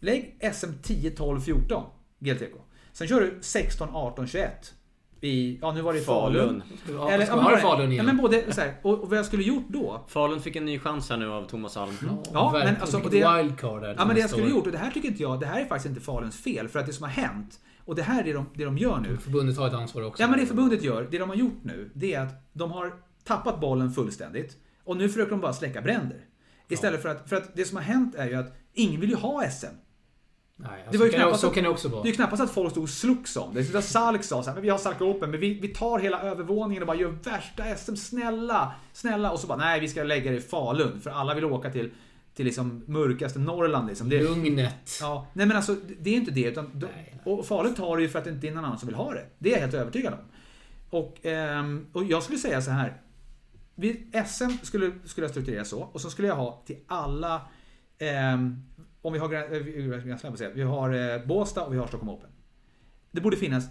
Lägg SM 10, 12, 14 GLTK. Sen kör du 16, 18, 21. I, ja nu var det i Falun. Falun. ja Eller, ja, man men Falun ja, igen? men både, så här, och, och vad jag skulle gjort då, Falun fick en ny chans här nu av Thomas Alm. Ja, men alltså, och det- wildcard där Ja men det jag skulle gjort, och det här tycker inte jag, det här är faktiskt inte Faluns fel. För att det som har hänt, och det här är det de, det de gör nu. Förbundet har ett ansvar också. Ja men det förbundet gör, det de har gjort nu, det är att de har tappat bollen fullständigt. Och nu försöker de bara släcka bränder. Istället för att, för att det som har hänt är ju att ingen vill ju ha SM. Nej, Det var ju kan knappast så kan det också vara. Det är ju knappast att folk stod och slogs om det. det. Salk sa så här, men vi har Salk Open, men vi, vi tar hela övervåningen och bara gör värsta SM, snälla, snälla. Och så bara, nej vi ska lägga det i Falun, för alla vill åka till, till liksom mörkaste Norrland. Liksom. Det, Lugnet. Ja, nej men alltså det är inte det. Utan, Nej, nej. Och Falun tar det ju för att det inte är någon annan som vill ha det. Det är jag helt övertygad om. Och, ehm, och jag skulle säga så här. SM skulle, skulle jag strukturera så. Och så skulle jag ha till alla... ehm, om vi har, eh, säga. vi har eh, Båstad och vi har Stockholm Open. Det borde finnas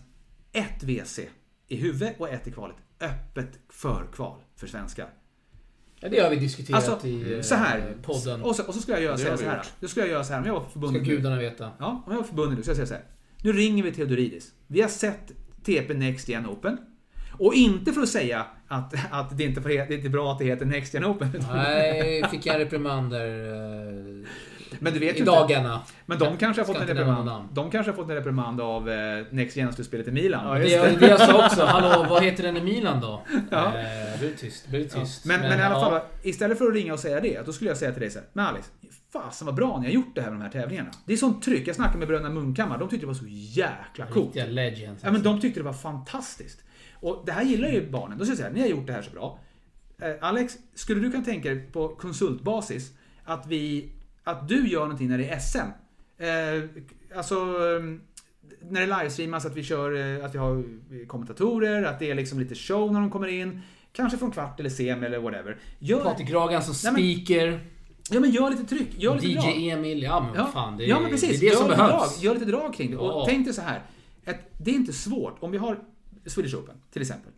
ett WC i huvudet och ett i kvalet. Öppet förkval för svenskar. Ja, det har vi diskuterat Alltså, i eh, så här. podden. Och så, och så skulle jag göra Det så här. Då skulle jag göra så här. Om jag var på Ska gudarna veta. Ja, om jag var förbundet nu så jag säger så här. Nu ringer vi Theodoridis. Vi har sett TP Next Gen Open. Och inte för att säga att, att det, inte får, det är inte bra att det heter Next Gen Open. Nej, fick jag reprimander eh, Men du vet i dagarna. Inte. Men de kanske har fått en reprimand. De kanske har fått en reprimand av eh, Next Gen-slutspelet i Milan. Ja, Det, det. det jag sa också. Hallå, vad heter den i Milan då? Ja. Eh, blir det tyst? Blir det tyst? Men, men, i alla ja. fall, istället för att ringa och säga det, då skulle jag säga till dig så här, men Alice, fasen vad bra ni har gjort det här med de här tävlingarna. Det är sånt tryck. Jag snackade med bröderna Munkhammar, de tyckte det var så jäkla coolt. Riktiga legends. Ja, men de tyckte det var fantastiskt. Och det här gillar ju barnen. Då säger jag här, ni har gjort det här så bra. Eh, Alex, skulle du kunna tänka dig på konsultbasis att vi, att du gör någonting när det är SM? Eh, alltså, eh, när det livestreamas att vi kör, eh, att vi har kommentatorer, att det är liksom lite show när de kommer in. Kanske från kvart eller semi eller whatever. Gör, Patrik Ragan som Nej, men- speaker. ja men gör lite tryck, gör lite drag. DJ Emil. Ja men Ja, fan. Det är, ja men precis. det, är det gör som lite behövs. Drag, gör lite drag kring det. Ja. Och tänk dig så här. Att det är inte svårt. Om vi har Swedish Open till exempel.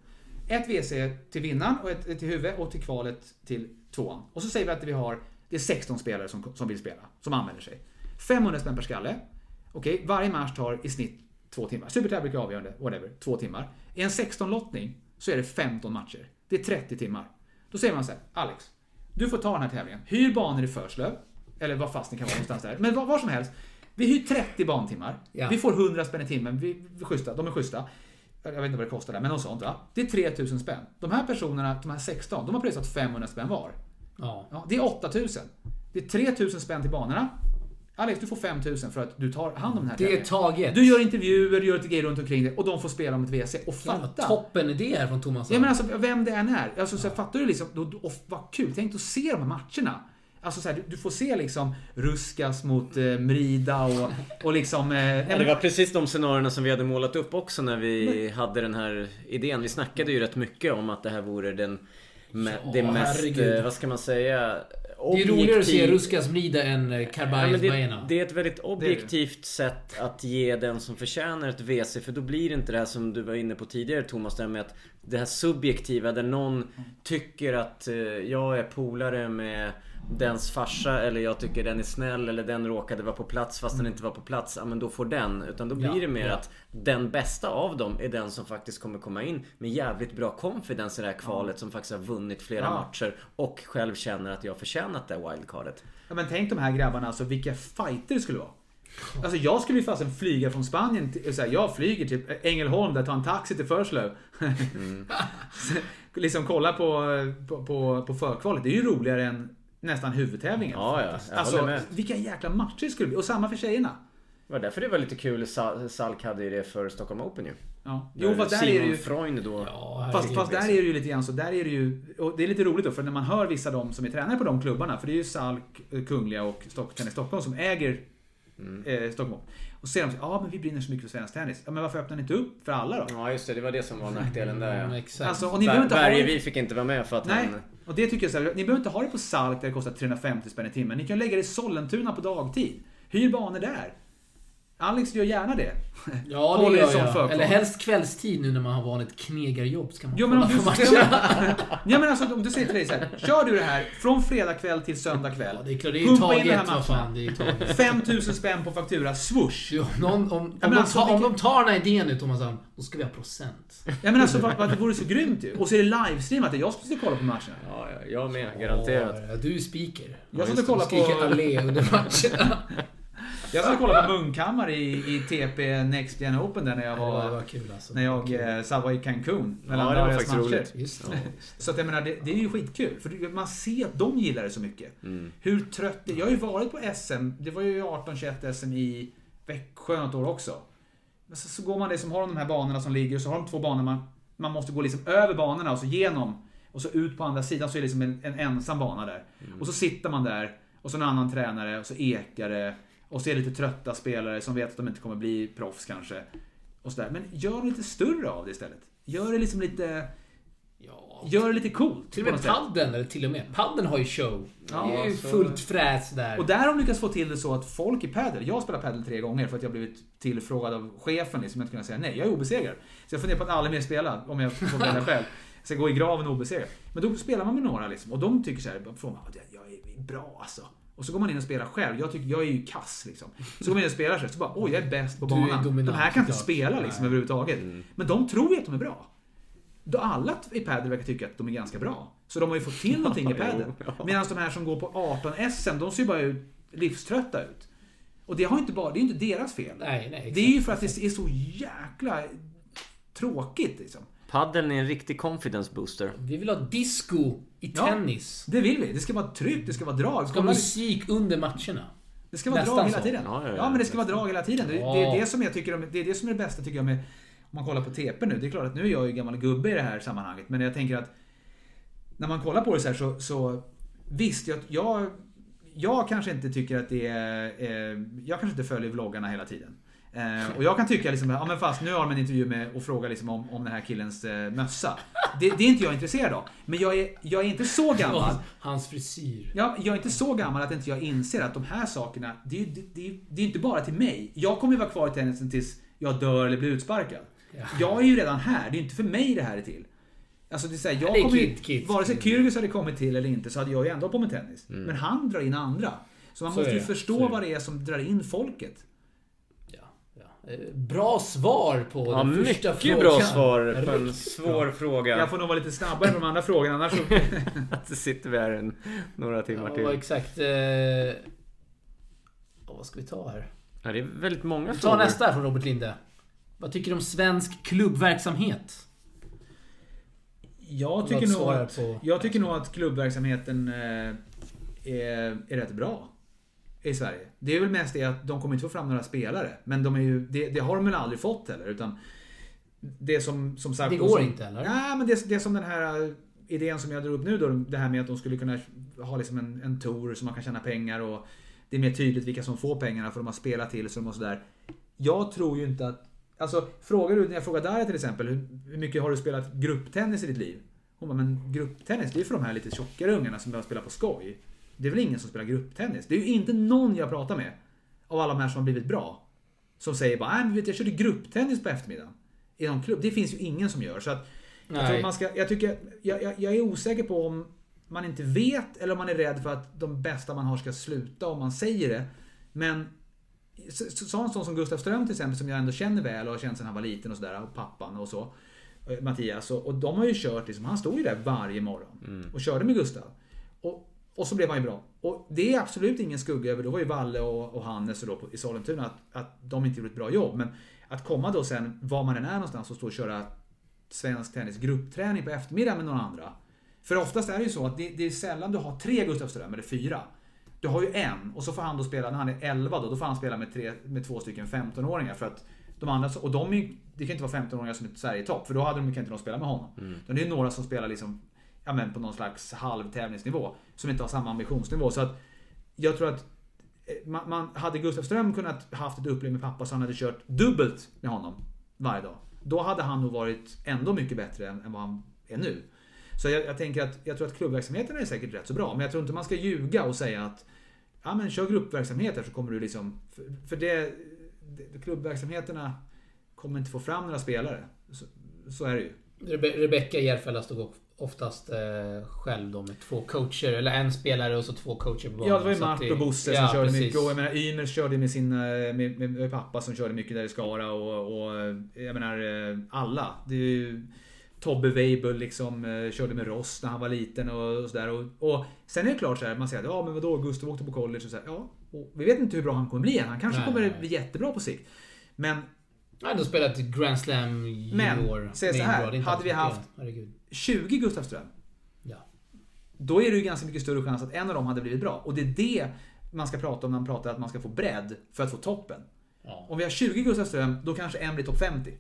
Ett WC till vinnaren och ett till huvud och till kvalet till tvåan. Och så säger vi att vi har det är 16 spelare som, som vill spela, som anmäler sig. 500 spänn per skalle. Okej, varje match tar i snitt två timmar. Supertävling är avgörande, whatever, två timmar. I en 16-lottning så är det 15 matcher. Det är 30 timmar. Då säger man så här, Alex, du får ta den här tävlingen. Hyr banor i Förslöv, eller vad fast ni kan vara någonstans där. Men var, var som helst. Vi hyr 30 bantimmar. Ja. Vi får 100 spänn i timmen. Vi, vi schyssta, de är schyssta. Jag vet inte vad det kostar där, men något sånt va. Det är 3000 spänn. De här personerna, de här 16, de har pröjsat 500 spänn var. Ja. Ja, det är 8000. Det är 3000 spänn till banorna. Alex, du får 5000 för att du tar hand om den här Det är taget. Du gör intervjuer, du gör lite grejer runt omkring det och de får spela om ett WC. Och fatta! toppen idé här från Thomas. Ja men alltså vem det än är. Alltså, så här, fattar du liksom? Då, och vad kul. Tänk att se de här matcherna. Alltså så här, du, du får se liksom Ruskas mot eh, Mrida och, och liksom... Eh, Ja, det men- var precis de scenarierna som vi hade målat upp också när vi hade den här idén. Vi snackade ju rätt mycket om att det här vore den me- Ja, det mest, herregud. eh, vad ska man säga, det är roligare att se objektiv- Ruskas Mrida än eh, Ja, men det, det är ett väldigt objektivt sätt att ge den som förtjänar ett WC för då blir det inte det här som du var inne på tidigare Thomas, det här med att det här subjektiva där någon tycker att eh, jag är polare med dens farsa eller jag tycker den är snäll eller den råkade vara på plats fast den inte var på plats. Ja men då får den. Utan då blir Ja, det mer ja. att den bästa av dem är den som faktiskt kommer komma in med jävligt bra confidence i det här kvalet som faktiskt har vunnit flera Ja. matcher och själv känner att jag har förtjänat det wildcardet. Ja, men tänk de här grabbarna, alltså vilka fighter det skulle vara. Alltså jag skulle ju fasen flyga från Spanien till, så här, jag flyger till Ängelholm där tar en taxi till Förslöv. liksom kolla på, på, på, på förkvalet, det är ju roligare än nästan huvudtävlingen. Ja, ja, jag Alltså med. vilka jäkla matcher det skulle bli. Och samma för tjejerna. Det var därför det var lite kul Sal- Salk hade ju det för Stockholm Open ju. Ja. Jo fast där är det Simon ju... Freund då. Ja, Fast, fast där är det ju lite grann så, där är det ju... Och det är lite roligt då, för när man hör vissa av dem som är tränare på de klubbarna, för det är ju Salk, eh, Kungliga och Stock, Tennis Stockholm som äger eh, Stockholm. Och så säger de ja men vi brinner så mycket för svensk tennis. Ja men varför öppnar ni inte upp för alla då? Ja just det, det var det som var nackdelen där Mm, ja. exakt. Alltså, och ni behöver inte ha det... Bergevi fick inte vara med för att Nej, han... och det tycker jag så här, ni behöver inte ha det på Salk där det kostar 350 spänn i timmen. Ni kan lägga det i Sollentuna på dagtid. Hyr banor där. Alex gör gärna det. Ja, det Håller gör jag. förkval. Eller helst kvällstid nu när man har vanligt knegarjobb. Ska man Jo men om du, ja, men alltså, om du säger till dig så här, kör du det här från fredag kväll till söndag kväll. Ja, det är klart, det är Pumpa in de här taget. Matcherna. fan, det är taget. 5000 spänn på faktura, swoosh. Jo, någon, om, om, de alltså, tar, om de tar den här idén nu Thomas, då ska vi ha procent. Ja men alltså vad, vad, det vore så grymt ju. Och så är det livestreamat, det är jag som ska kolla på matcherna. Ja, ja, jag med. Garanterat. Ja, du är speaker. Jag Ja, ska kolla du skriker på- allé under matcherna. Jag ska kolla på Munkhammar i, i TP Next Gen Open där när jag Ja, det var... var kul alltså. När jag eh, var i Cancun. mellan Ja, det var faktiskt matcher. roligt. Just Ja. Så att jag menar, det, det är ju skitkul. För man ser att de gillar det så mycket. Mm. Hur trött det Jag har ju varit på SM. Det var ju 18-21 SM i Växjö något år också. Men så, så går man det som har de här banorna som ligger och så har de två banor man, man måste gå liksom över banorna och så genom. Och så ut på andra sidan så är det liksom en, en ensam bana där. Och så sitter man där och så en annan tränare och så ekar det. Och så är det lite trötta spelare som vet att de inte kommer bli proffs kanske. Och så där. Men gör lite större av det istället. Gör det liksom lite... Ja. Gör det lite coolt. Till och med padden, eller till och med. Padden har ju show. Ja, det är ju så- fullt fräs där. Och där har de lyckats få till det så att folk i padel, jag har spelat padel tre gånger för att jag blivit tillfrågad av chefen liksom, jag inte kunnat säga nej, jag är obesegrad. Så jag funderar på att aldrig mer spela, om jag får välja själv. Jag går i graven obesegrad. Men då spelar man med några liksom, och de tycker så här, från, "Ja, det- jag är bra alltså. Och så går man in och spelar själv. Jag tycker, jag är ju kass liksom. Så går man in och spelar så, så bara, oj jag är bäst på banan. dominant, de här kan inte spela liksom Nej. överhuvudtaget. Men de tror ju att de är bra. Då alla i padel verkar tycka att de är ganska bra. Så de har ju fått till någonting i padel. Medan de här som går på 18 SM, de ser ju bara ut livströtta ut. Och det har inte bara, det är ju inte deras fel. Nej, nej. Det är ju för att det är så jäkla tråkigt liksom. Paddeln är en riktig confidence booster. Vi vill ha disco i Ja. tennis. Det vill vi. Det ska vara tryck, det ska vara drag. Det ska vara musik under matcherna. Det ska vara Nästan drag hela så. tiden. Ja, ja, Ja, ja. men det ska vara drag hela tiden. Det, det Ja. är det som jag tycker om, det är det som är det bästa tycker jag med om man kollar på TP nu. Det är klart att nu är jag ju gammal gubbe i det här sammanhanget. Men jag tänker att när man kollar på det så här så, så visst, jag, jag, jag kanske inte tycker att det är... Eh, jag kanske inte följer vloggarna hela tiden. Eh, och jag kan tycka liksom, ja men fast nu har de en intervju med och frågar liksom om, om den här killens eh, mössa. Det, det är inte jag intresserad av. Men jag är, jag är inte så gammal. Hans frisyr. Ja, jag är inte så gammal att inte jag inser att de här sakerna, det är det, det, det är inte bara till mig. Jag kommer ju vara kvar i tennisen tills jag dör eller blir utsparkad. Ja. Jag är ju redan här, det är inte för mig det här är till. Alltså det är så här, jag kommer ju, kid, kid. vare sig Kyrgios hade kommit till eller inte så hade jag ju ändå på med tennis. Men han drar in andra. Så man Så måste ju förstå vad det är som drar in folket. Eh, Bra svar på Ja, den första mycket frågan. bra svar på en svår fråga. Jag får nog vara lite snabbare med de andra frågorna annars så... Att sitter vi här en, några timmar Ja, till. exakt. Eh... vad ska vi ta här? Ja, det är väldigt många tar frågor. nästa här från Robert Linde. Vad tycker du om svensk klubbverksamhet? Jag tycker, nog att, på- jag tycker nog att klubbverksamheten eh, är, är rätt bra i Sverige. Det är väl mest det att de kommer inte få fram några spelare. Men de är ju, det, det har de väl aldrig fått heller. Utan det som, som sagt... Det går inte, eller? Nej, men det, det som den här eh, idén som jag drog upp nu då. Det här med att de skulle kunna ha liksom en, en tour så man kan tjäna pengar och det är mer tydligt vilka som får pengarna för de har spelat till sig och sådär. Jag tror ju inte att... Alltså, frågar du, när jag frågar Daria till exempel, hur, hur mycket har du spelat grupptennis i ditt liv? Hon bara, men grupptennis det är för de här lite tjockare ungarna som behöver spela på skoj. Det är väl ingen som spelar grupptennis? Det är ju inte någon jag pratar med, av alla de här som har blivit bra, som säger bara, nej men vet jag körde grupptennis på eftermiddagen. I någon klubb. Det finns ju ingen som gör. Så att, jag, tror man ska, jag, tycker, jag, jag, jag är osäker på om man inte vet eller om man är rädd för att de bästa man har ska sluta om man säger det. Men så- så- sån sån som Gustav Ström till exempel som jag ändå känner väl och har känt sedan han var liten och sådär och pappan och så. eh, Mattias och, och de har ju kört liksom, han stod ju där varje morgon och körde med Gustav. Och, och så blev han ju bra. Och det är absolut ingen skugga över, då var ju Valle och, och Hannes och då på, i Sollentuna att, att de inte gjorde ett bra jobb. Men att komma då sen, var man än är någonstans och stå och köra svensk tennis gruppträning på eftermiddagen med några andra. För oftast är det ju så att det, det är sällan du har tre Gustav Ström eller fyra. Du har ju en och så får han då spela, när han är 11 då, då får han spela med, tre, med två stycken 15-åringar för att de andra, och de är det kan inte vara 15-åringar som är Sverige-topp för då hade de, kan inte de spela med honom. Utan det är ju några som spelar liksom, ja men på någon slags halvtävlingsnivå. Som inte har samma ambitionsnivå. Så att jag tror att eh, man, man hade Gustav Ström kunnat haft ett upplägg med pappa så han hade kört dubbelt med honom varje dag. Då hade han nog varit ändå mycket bättre än, än vad han är nu. Så jag, jag tänker att jag tror att klubbverksamheten är säkert rätt så bra. Men jag tror inte man ska ljuga och säga att ja men kör gruppverksamhet här så kommer du liksom... För, för det, det, klubbverksamheterna kommer inte få fram några spelare. Så, så är det ju. Rebe- Järfälla stod oftast eh, själv då med två coacher, eller en spelare och så två coacher på banan. Ja, det var ju Mart och Bosse ja, som körde precis. mycket. Och jag menar, Ymer körde med sin eh, med, med, pappa som körde mycket där i Skara. Och, och eh, jag menar, eh, alla. Det är ju Tobbe Weibull liksom eh, körde med Ross när han var liten och, och sådär. Och, och sen är det klart så här, man säger att ja men vadå, Gustav åkte på college och så här, Ja, och vi vet inte hur bra han kommer bli än. Han kanske Nej, kommer nej. bli jättebra på sikt. Men Han hade spelat Grand Slam Men, junior. säg så här, hade vi haft- Herregud. 20 Gustav Ström. Ja. Då är det ju ganska mycket större chans att en av dem hade blivit bra. Och det är det man ska prata om när man pratar att man ska få bredd för att få toppen. Ja. Om vi har 20 Gustav Ström, då kanske en blir topp 50.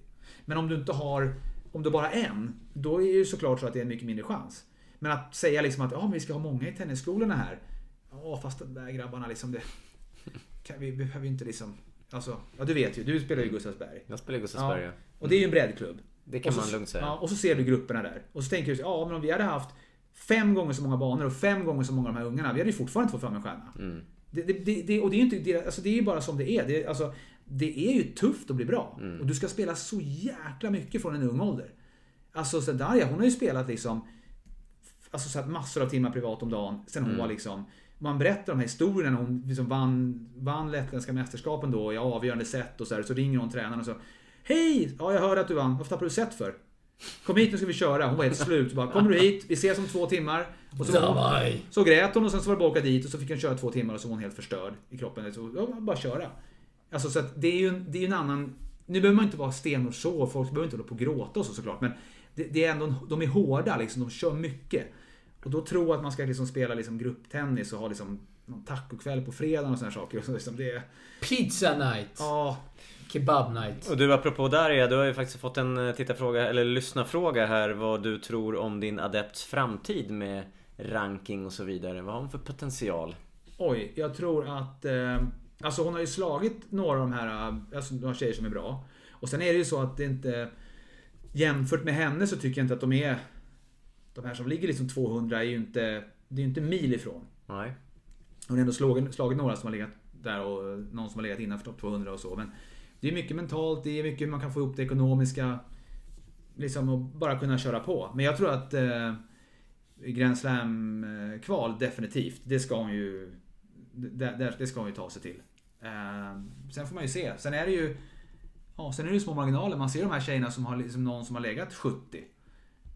Men om du inte har, om du bara har en, då är det ju såklart så att det är en mycket mindre chans. Men att säga liksom att ja, men vi ska ha många i tennisskolorna här. Ja, fast de där grabbarna liksom det... Kan vi vi behöver ju inte liksom... Alltså, ja du vet ju, du spelar ju Gustavsberg. Jag spelar i Gustavsberg. Ja. Och det är ju en breddklubb. Det kan så- man lugnt säga. Ja, och så ser du grupperna där. Och så tänker du, ja men om vi hade haft fem gånger så många banor och fem gånger så många av de här ungarna, vi hade ju fortfarande inte fått fram en stjärna. Mm. Det, det, det, och det är ju inte, det, alltså det är ju bara som det är. Det, alltså, det är ju tufft att bli bra. Mm. Och du ska spela så jäkla mycket från en ung ålder. Alltså så Darja, hon har ju spelat liksom Alltså så massor av timmar privat om dagen sen hon Mm. var liksom man berättar de här historierna. när Hon liksom vann, vann lettländska mästerskapen då i avgörande set och så här, Så ringer hon tränaren och så. Hej! Ja, jag hörde att du vann. Varför tappade du set för? Kom hit nu ska vi köra. Hon var helt slut. Bara, Kommer du hit? Vi ses om två timmar. Och så, hon, så grät hon och sen så var det bara att åka dit och så fick hon köra två timmar och så var hon helt förstörd i kroppen. Så, ja, bara köra. Alltså så att det är ju en, det är en annan... Nu behöver man inte vara sten och så. Folk behöver inte hålla på och gråta och så såklart. Men det, det är ändå, de är hårda liksom. De kör mycket. Och då tro att man ska liksom spela liksom grupptennis och ha liksom någon tacokväll på fredagen och sådana saker. Och så liksom det, Pizza night. ja, Kebab night. Och du apropå Daria, du har ju faktiskt fått en eh, tittarfråga, eller lyssnarfråga här vad du tror om din adepts framtid med ranking och så vidare. Vad har hon för potential? Oj, jag tror att... Eh, alltså hon har ju slagit några av de här, eh, alltså några tjejer som är bra. Och sen är det ju så att det inte... Jämfört med henne så tycker jag inte att de är... De här som ligger liksom 200 är ju inte... Det är inte mil ifrån. Nej. Hon har ändå slagit, slagit några som har legat där och någon som har legat innanför topp 200 och så. Men det är mycket mentalt, det är mycket man kan få ihop det ekonomiska. Liksom och bara kunna köra på. Men jag tror att eh, Grand Slam-kval definitivt, det ska hon ju... Det, det, det ska hon ju ta sig till. Eh, sen får man ju se. Sen är det ju... Ja, sen är det ju små marginaler. Man ser de här tjejerna som har liksom någon som har legat 70.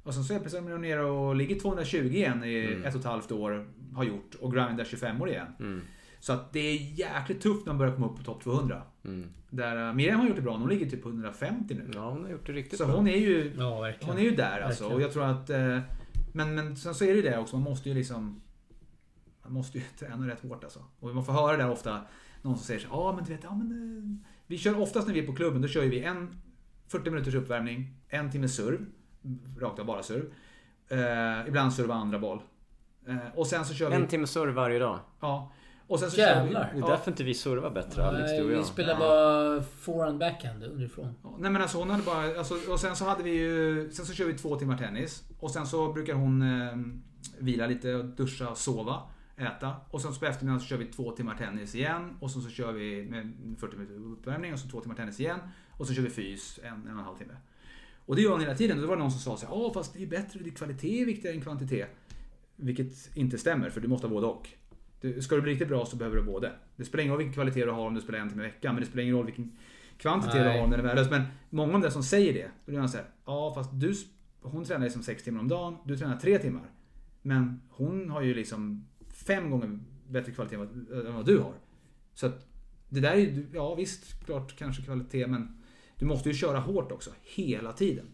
Och sen så är de nere och ligger 220 igen i ett och ett halvt år. Har gjort. Och grindar 25 år igen. Mm. Så att det är jäkligt tufft när man börjar komma upp på topp 200. Mm. Där uh, Miriam har gjort det bra. Hon ligger typ på 150 nu. Ja, hon har gjort det riktigt Så bra. hon är ju, Ja, hon är ju där alltså. Verkligen. Och jag tror att... eh, Men, men sen så är det ju det också. Man måste ju liksom... Man måste ju träna rätt hårt alltså. Och man får höra där ofta. Någon som säger så ja men du vet, ja men... eh, Vi kör oftast när vi är på klubben, då kör vi en 40 minuters uppvärmning, en timme serv. Rakt av bara serv. Eh, ibland serva andra boll. Eh, och sen så kör vi... En timme serve varje dag. Ja. Och sen så Jävlar. kör vi... Det är Ja, därför inte vi servar bättre, Alex, du och vi jag. spelar bara forehand backhand underifrån. Ja, Nej men alltså hon hade bara, alltså, och sen så hade vi ju, sen så kör vi två timmar tennis. Och sen så brukar hon eh, vila lite, duscha, sova, äta. Och sen så på eftermiddagen så kör vi två timmar tennis igen. Och sen så kör vi med 40 minuter uppvärmning och så två timmar tennis igen. Och så kör vi fys en, en och en halv timme. Och det gör hon hela tiden. Och då var det någon som sa så här, ja fast det är bättre, det är kvalitet är viktigare än kvantitet. Vilket inte stämmer, för du måste ha både och. Du, ska du bli riktigt bra så behöver du både. Det spelar ingen roll vilken kvalitet du har om du spelar en timme i veckan, men det spelar ingen roll vilken kvantitet du Nej. har om den är värdelös. Men många av de som säger det, då blir man såhär, ja fast du, hon tränar liksom sex timmar om dagen, du tränar tre timmar. Men hon har ju liksom fem gånger bättre kvalitet än vad, än vad du har. Så att det där är ju, ja visst, klart kanske kvalitet, men du måste ju köra hårt också, hela tiden.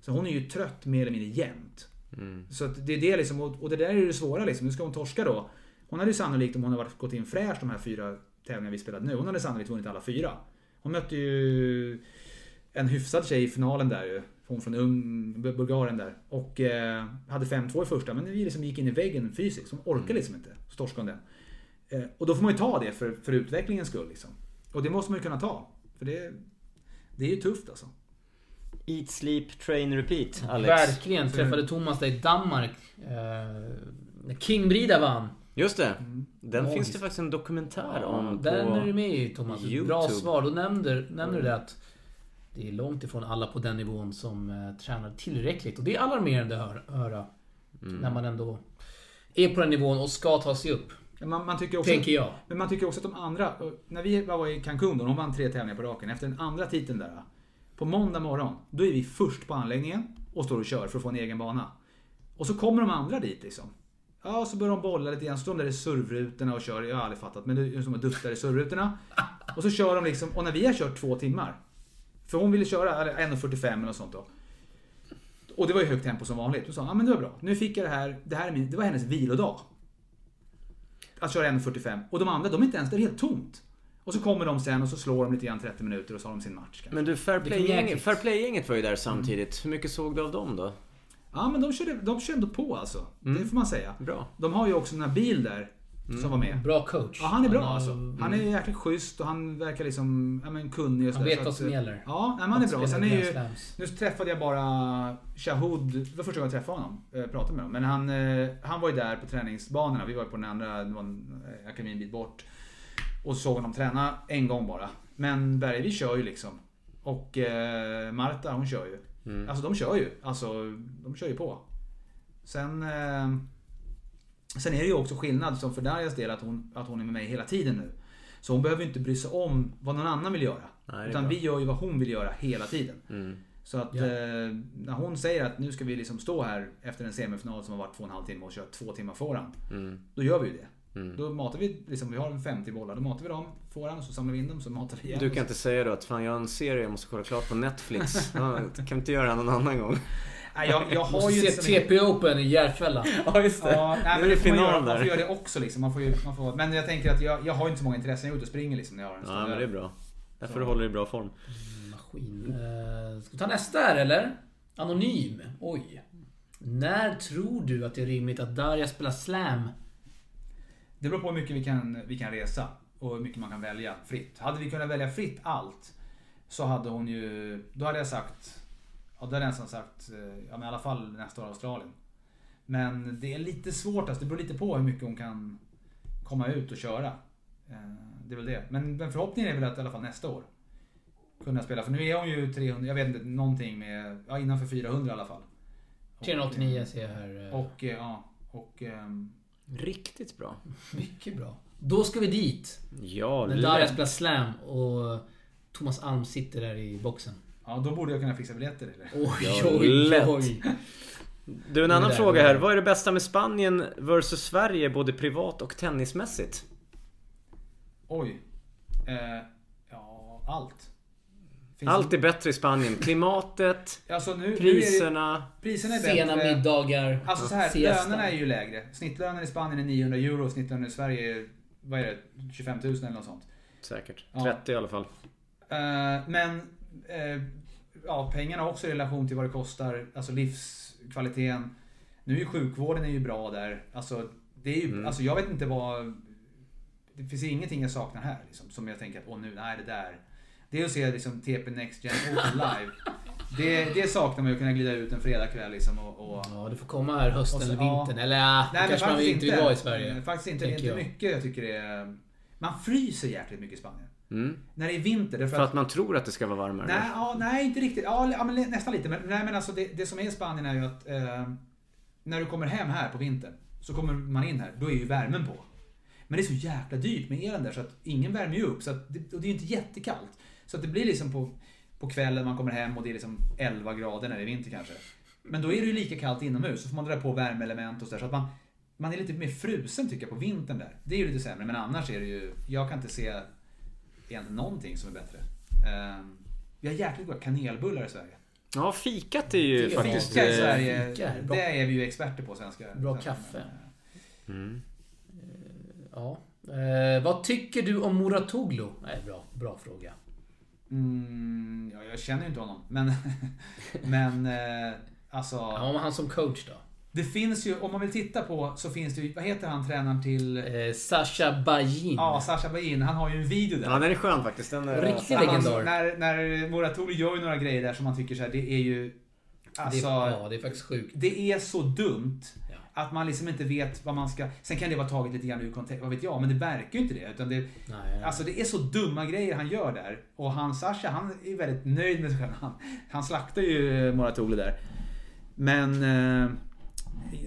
Så hon är ju trött mer eller mindre jämt. Mm. Så det är det liksom, och det där är det svåra liksom. Nu ska hon torska då. Hon hade ju sannolikt, om hon hade varit, gått in fräsch de här fyra tävlingarna vi spelade nu, hon hade sannolikt vunnit alla fyra. Hon mötte ju en hyfsad tjej i finalen där ju. Hon från Ung, Bulgarien där. Och eh, hade 5-2 i första, men vi liksom gick in i väggen fysiskt. Hon orkade liksom inte. Så torskade hon den. Eh, och då får man ju ta det för, för utvecklingens skull liksom. Och det måste man ju kunna ta. För det, det är ju tufft alltså. Eat, sleep, train, repeat, Alex. Verkligen. Träffade Thomas där i Danmark. Eh, när King Brida vann. Just det. Mm. Den Magiskt. finns det faktiskt en dokumentär Ja, om den är du med i Thomas. YouTube. Bra svar. Då nämner, nämner du det att det är långt ifrån alla på den nivån som eh, tränar tillräckligt. Och det är alarmerande att hör- höra. Mm. När man ändå är på den nivån och ska ta sig upp. Men Man, man tycker också... Tänker jag. Men man tycker också att de andra, när vi var i Cancun då, de vann tre tävlingar på raken. Efter den andra titeln där. På måndag morgon, då är vi först på anläggningen och står och kör för att få en egen bana. Och så kommer de andra dit liksom. Ja, så börjar de bolla lite grann, så står de där i servrutorna och kör. Jag har aldrig fattat, men det är som att duttar i servrutorna. Och så kör de liksom, och när vi har kört två timmar. För hon ville köra eller 1.45 eller något sånt då. Och det var ju högt tempo som vanligt. Då sa hon, ja men det var bra. Nu fick jag det här, det här är min, det var hennes vilodag. Att köra 1.45. Och de andra, de är inte ens, det är helt tomt. Och så kommer de sen och så slår de lite grann 30 minuter och så har de sin match. kanske. Men du, Fair Play-gänget var ju där samtidigt. Hur mycket såg du av dem då? Ja men de körde, de körde ändå på alltså. Det får man säga. Bra. De har ju också den här bil där som var med. Bra coach. Ja, han är bra har- alltså. Han är jäkligt schysst och han verkar liksom ja, men kunnig och Han vet så vad att, som gäller. Ja, nej, han är bra. Sen är ju, nu träffade jag bara Shahud, det var första gången jag träffade honom. eh, Pratade med honom. Men han, eh, han var ju där på träningsbanorna. Vi var ju på den andra, det var en eh, akademi en bit bort. Och såg honom träna en gång bara. Men Berg, vi kör ju liksom. Och eh, Marta, hon kör ju. Mm. Alltså de kör ju. Alltså, de kör ju på. Sen... Eh, sen är det ju också skillnad som för Darjas del att hon, att hon är med mig hela tiden nu. Så hon behöver ju inte bry sig om vad någon annan vill göra. Nej, utan bra. vi gör ju vad hon vill göra hela tiden. Mm. Så att Ja. eh, när hon säger att nu ska vi liksom stå här efter en semifinal som har varit två och en halv timme och köra två timmar forehand. Mm. Då gör vi ju det. Mm. Då matar vi, liksom, vi har en 50 bollar, då matar vi dem forehand och så samlar vi in dem så matar vi igen. Du kan inte säga då att fan jag har en serie jag måste kolla klart på Netflix. Kan vi inte göra det någon annan gång? Nej, jag, jag har ju TP Open i Järfälla. Ja just Ja, nej, Nu men är det det får man, final göra, man får göra det också liksom. Man får, ju, man får, men jag tänker att jag, jag har inte så många intressen. Jag är ute och springer liksom när jag har en Ja men det är bra. Därför Så. du håller i bra form. Maskin. Eh, ska vi ta nästa här eller? Anonym. Oj. När tror du att det är rimligt att Darja spelar slam? Det beror på hur mycket vi kan, vi kan resa och hur mycket man kan välja fritt. Hade vi kunnat välja fritt allt så hade hon ju... Då hade jag sagt... Ja, då hade jag nästan sagt... eh, Ja, men i alla fall nästa år Australien. Men det är lite svårt. Alltså, det beror lite på hur mycket hon kan komma ut och köra. Eh, Det är väl det. Men, men förhoppningen är väl att i alla fall nästa år kunna spela. För nu är hon ju 300, jag vet inte, någonting med... Ja, innanför 400 i alla fall. Och, 389 ser jag här. eh, Och, eh, ja, och... ehm, Riktigt bra. Mycket bra. Då ska vi dit. Ja, När Darja spelar slam och Thomas Alm sitter där i boxen. Ja, då borde jag kunna fixa biljetter eller? Oj, Ja, oj, lätt. oj. Du en annan där fråga här. Vad är det bästa med Spanien versus Sverige både privat och tennismässigt? Oj. Eh, ja, allt. Finns Allt är bättre i Spanien. Klimatet, Alltså nu, nu är priserna. priserna är Sena bättre. middagar. Alltså så här, siesta. lönerna är ju lägre. Snittlönen i Spanien är 900 euro, snittlönen i Sverige är, vad är det, 25 000 eller något sånt. Säkert. Ja. 30 i alla fall. Eh, men eh, ja, pengarna också i relation till vad det kostar, alltså livskvaliteten. Nu är ju sjukvården är ju bra där. Alltså, det är ju, Mm. alltså jag vet inte vad... Det finns ingenting jag saknar här liksom, som jag tänker att åh nu, nej det där. Det är att se liksom TP Next Gen Open live. Det, det saknar man ju att kunna glida ut en fredagkväll liksom och... och Ja, du får komma här hösten Och så- eller vintern. Eller ja, Nej, kanske man inte vill vara i Sverige. Mm, Faktiskt inte. Det är inte jag. mycket jag tycker det är... Man fryser jäkligt mycket i Spanien. Mm. När det är vinter. Därför För att man tror att det ska vara varmare. Nej, ja, nej inte riktigt. Ja, men nästan lite. Men, nej, men alltså det, det som är i Spanien är ju att eh, när du kommer hem här på vintern så kommer man in här, då är ju värmen på. Men det är så jäkla dyrt med elen där så att ingen värmer ju upp. Så att och det är ju inte jättekallt. Så att det blir liksom på, på kvällen man kommer hem och det är liksom 11 grader när det är vinter kanske. Men då är det ju lika kallt inomhus. Så får man dra på värmeelement och sådär. Så att man, man är lite mer frusen tycker jag på vintern där. Det är ju lite sämre. Men annars är det ju, jag kan inte se egentligen någonting som är bättre. Ehm, vi har jäkligt goda kanelbullar i Sverige. Ja, fikat är ju är faktiskt... Fika i eh, Sverige, fika är det är vi ju experter på svenska. Bra svenska- kaffe. Mm. Ja. Eh, vad tycker du om Muratoglu? Nej, bra, bra fråga. Mm, ja, jag känner ju inte honom. Men, men eh, alltså. Ja, men han som coach då? Det finns ju, om man vill titta på så finns det ju, vad heter han tränaren till... Eh, Sasha Bajin. Ja, Sasha Bain. Han har ju en video där. Ja, den är skön faktiskt. Den är... Riktig Han- legendar. När, när Muratoglu gör ju några grejer där som man tycker så här, det är ju... Alltså, det, är, ja, det är faktiskt sjukt. det är så dumt. Ja. Att man liksom inte vet vad man ska... Sen kan det vara taget lite grann ur kontext, vad vet jag. Men det verkar ju inte det. Utan det, Nej, nej. Alltså det är så dumma grejer han gör där. Och han Sasha, han är väldigt nöjd med sig själv. Han, han slaktar ju Moratoglu där. Men eh,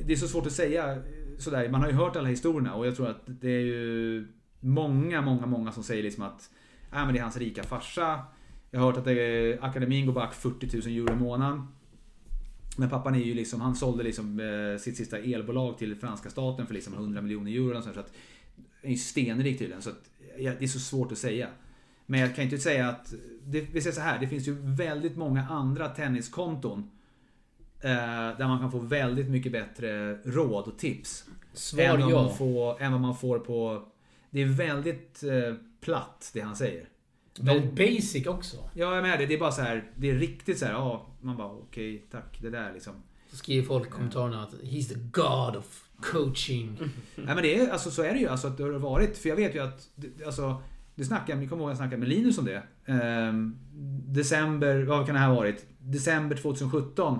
det är så svårt att säga sådär. Man har ju hört alla historierna och jag tror att det är ju många, många, många som säger liksom att äh, men det är hans rika farsa. Jag har hört att det akademin går back 40 000 euro i månaden. Men pappan är ju liksom, han sålde liksom eh, sitt sista elbolag till franska staten för liksom 100 miljoner euro. och sånt, Så att, är ju stenrik tydligen. Så att, ja, det är så svårt att säga. Men jag kan inte säga att... Det, vi säger så här, det finns ju väldigt många andra tenniskonton. Eh, där man kan få väldigt mycket bättre råd och tips. Svar än, vad ja. man får, än vad man får på... Det är väldigt eh, platt det han säger. Väldigt basic också. Ja, jag är med det. Det är bara så här. Det är riktigt så här. Ja, man bara okej, tack. Det där liksom. Så skriver folk i kommentarerna att he's the God of coaching. Nej men det är, alltså, så är det ju. Alltså, att det har varit. För jag vet ju att... Alltså, det snackade, ni kommer ihåg jag snackade med Linus om det. Ehm, december, vad kan det här ha varit? December 2017.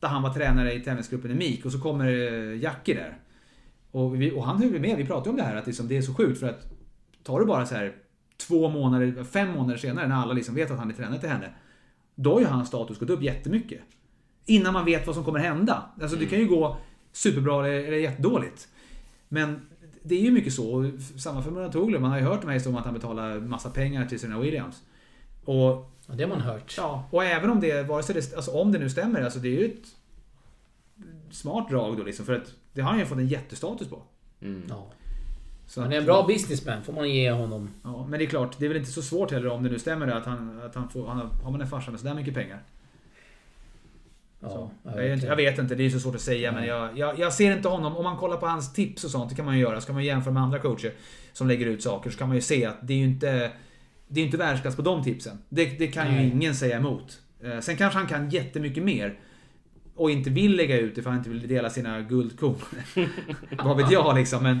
Där han var tränare i tennisgruppen i MIK och så kommer eh, Jackie där. Och, vi, och han höll med, vi pratade om det här att liksom, det är så sjukt för att tar du bara så här två månader, fem månader senare när alla liksom vet att han är tränare till henne. Då har ju hans status gått upp jättemycket. Innan man vet vad som kommer hända. Alltså det kan ju gå superbra eller, eller jättedåligt. Men det är ju mycket så. Och Samma för Muratoglu. Man har ju hört de här historierna om att han betalar massa pengar till Serena Williams. Och, det har man hört. ja, och även om det, vare sig det, alltså om det nu stämmer, alltså det är ju ett smart drag då liksom. För att det har han ju fått en jättestatus på. Mm. Ja. Så Han är att- en bra businessman, får man ge honom. Ja, men det är klart, det är väl inte så svårt heller om det nu stämmer att han, att han får, han har, man en farsa med sådär mycket pengar. Ja, Så. ja, Jag, vet- jag vet inte, det är så svårt att säga men Nej. jag, jag, jag ser inte honom, om man kollar på hans tips och sånt, det kan man ju göra. Så kan man jämföra med andra coacher som lägger ut saker så kan man ju se att det är ju inte Det är inte världsklass på de tipsen. Det, det kan Nej. ju ingen säga emot. Eh, Sen kanske han kan jättemycket mer. Och inte vill lägga ut det för han inte vill dela sina guldkorn. Vad vet jag liksom men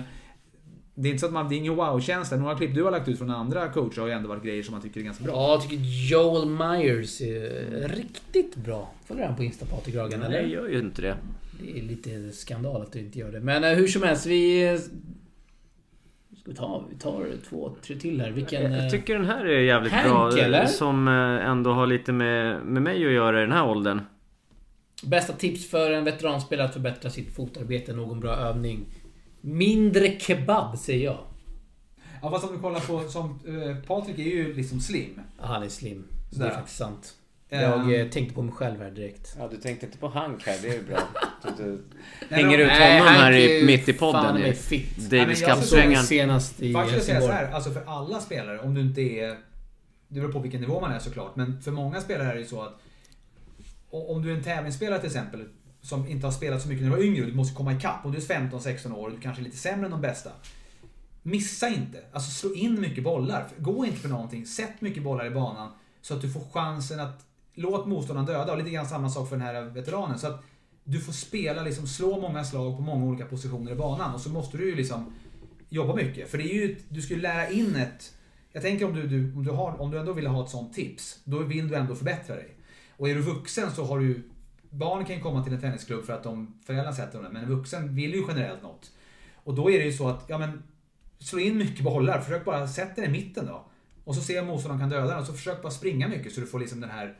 Det är inte så att man, det är ingen wow-känsla. Några klipp du har lagt ut från andra coacher har ju ändå varit grejer som man tycker är ganska bra. Ja, jag tycker Joel Myers är riktigt bra. Följer han på Insta Patrik Ragan Nej, eller? jag gör ju inte det. Det är lite skandal att du inte gör det. Men eh, hur som helst, vi... eh, Ska vi ta, vi tar två, tre till här. Vilken... Jag eh, tycker den här är jävligt Hank, bra. eller? Som eh, ändå har lite med, med mig att göra i den här åldern. Bästa tips för en veteranspelare att förbättra sitt fotarbete, någon bra övning. Mindre kebab, säger jag. Ja fast om du kollar på, som eh, Patrik är ju liksom slim. Ja, Han är slim. Det är Sådär. faktiskt sant. Jag eh, tänkte på mig själv här direkt. Ja, du tänkte inte på Hank här. Det är ju bra. Du, du Nej, hänger ut Nej, honom Hank här är i, mitt i fan podden. ju. fit. Nej, Davis Cup-svängan. senast i Faktiskt ska jag säga så här, alltså för alla spelare, om du inte är... Det beror på vilken nivå man är såklart, men för många spelare är det ju så att... Om du är en tävlingsspelare till exempel, som inte har spelat så mycket när du var yngre och du måste komma ikapp. Om du är 15-16 år och du kanske är lite sämre än de bästa. Missa inte. Alltså slå in mycket bollar. Gå inte för någonting. Sätt mycket bollar i banan. Så att du får chansen att... Låt motståndaren döda. Och lite grann samma sak för den här veteranen. Så att du får spela, liksom slå många slag på många olika positioner i banan. Och så måste du ju liksom jobba mycket. För det är ju, du ska ju lära in ett... Jag tänker om du, du, om, du har, om du ändå vill ha ett sånt tips, då vill du ändå förbättra dig. Och är du vuxen så har du... Barn kan ju komma till en tennisklubb för att de, föräldrarna sätter dem där, men en vuxen vill ju generellt något. Och då är det ju så att, ja men... Slå in mycket bollar, försök bara sätta den i mitten då. Och så se om motståndaren kan döda den, och så försök bara springa mycket så du får liksom den här...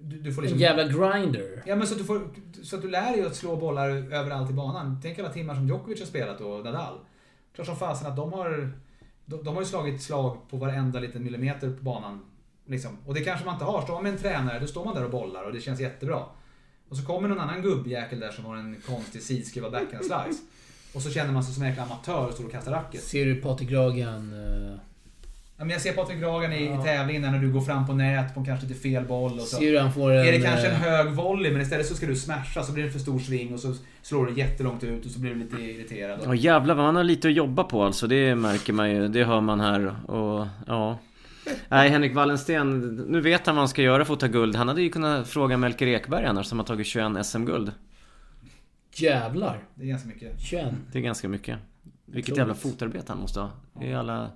Du, du får liksom... En jävla grinder. Ja men så att, du får, så att du lär dig att slå bollar överallt i banan. Tänk alla timmar som Djokovic har spelat och Nadal. Klart som fasen att de har... De, de har ju slagit slag på varenda liten millimeter på banan. Liksom. Och det kanske man inte har. Står man med en tränare, då står man där och bollar och det känns jättebra. Och så kommer någon annan gubbjäkel där som har en konstig sidskruvad backhand slice. Och så känner man sig som en jäkla amatör och står och kastar racket. Ser du Patrik Ragan... Ja, men jag ser Patrik Ragan i, Ja. i tävlingen när du går fram på nät på kanske lite fel boll. Och så. Ser han får en... Är det kanske en eh, hög volley men istället så ska du smasha så blir det för stor sving och så slår du jättelångt ut och så blir du lite irriterad. Ja jävlar vad man har lite att jobba på alltså. Det märker man ju. Det hör man här. Och ja. Nej Henrik Wallensten. Nu vet han vad han ska göra för att ta guld. Han hade ju kunnat fråga Melker Ekberg annars som har tagit 21 SM-guld. Jävlar. Det är ganska mycket. 21. Det är ganska mycket. Vilket jävla fotarbete han måste ha. Det är alla,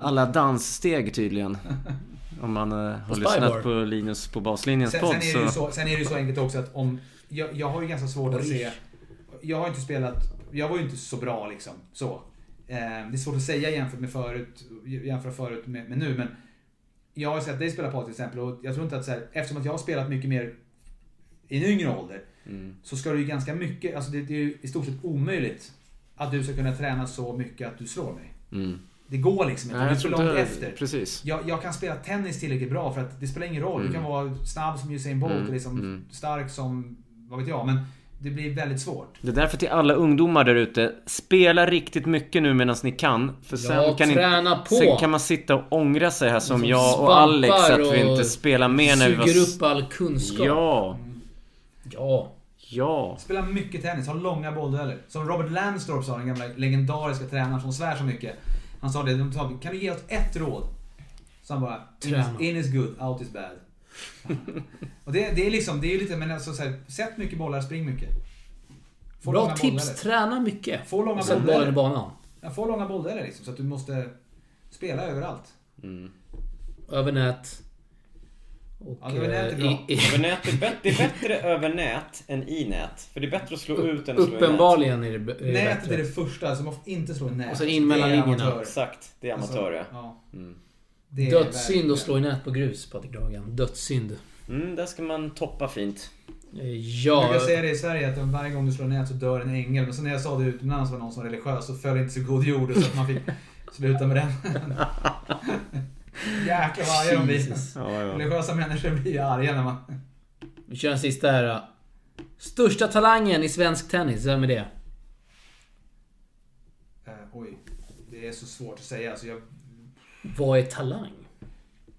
alla danssteg tydligen. Om man eh, har lyssnat på Linus på baslinjens Sen, sen, podd är det ju så... sen är det ju så enkelt också att om... Jag, jag har ju ganska svårt att se... Jag har inte spelat... Jag var ju inte så bra liksom. Så. Eh, det är svårt att säga jämfört med förut, jämföra förut med, med nu men... Jag har sett dig spela på till exempel och jag tror inte att så här, eftersom att jag har spelat mycket mer i en yngre ålder Mm. så ska du ju ganska mycket, alltså det, det är ju i stort sett omöjligt att du ska kunna träna så mycket att du slår mig. Mm. Det går liksom inte, Nej, du är jag för långt inte- efter. Precis. Jag, jag kan spela tennis tillräckligt bra för att det spelar ingen roll. Du Mm. kan vara snabb som Usain Bolt Mm, och liksom mm. stark som, vad vet jag, men det blir väldigt svårt. Det är därför till alla ungdomar där ute. Spela riktigt mycket nu medan ni kan. För sen Ja, kan, ni, träna på. sen kan man sitta och ångra sig här som Som jag och Alex att vi inte spelar mer när vi var... Suger upp all kunskap. Ja, Ja. ja. Spela mycket tennis, ha långa bolldueller. Som Robert Lansdorp sa, den gamla legendariska tränaren som svär så mycket. Han sa det, de sa, kan du ge oss ett råd? Så han bara, in is, Träna. in is good, out is bad. och det, det är liksom, det är lite, men alltså så här, sätt mycket bollar, spring mycket. Få Bra tips. bolldueller. Träna mycket. Få långa bolldueller. bollen i banan. Ja, få långa bolldueller liksom, så att du måste spela överallt. Mm. Över nät. Och, Ja, över nät är eh, bra. i- i- Över nät är bättre, det är bättre över nät än i nät. För det är bättre att slå ut än att slå i nät. Uppenbarligen är det, är det Nätet bättre. är det första, så man får inte slå i nät. Och så in mellan linjerna. Exakt, det är amatör ja. Alltså, ja. Mm. Dödssynd att slå i nät på grus, Patrik Dragan. Dödssynd. Mm, där ska man toppa fint. Eh, Jag Ja, brukar säga det i Sverige att varje gång du slår nät så dör en ängel. Men så när jag sa det utomlands var någon som var religiös så föll inte så god jord så att man fick sluta med den. Jäklar vad arga de blir. Jesus. Ja, ja. Religiösa människor blir ju arga när man... Vi kör en sista här då. Största talangen i svensk tennis, vem är det? Eh, oj. Det är så svårt att säga. Alltså jag, Vad är talang?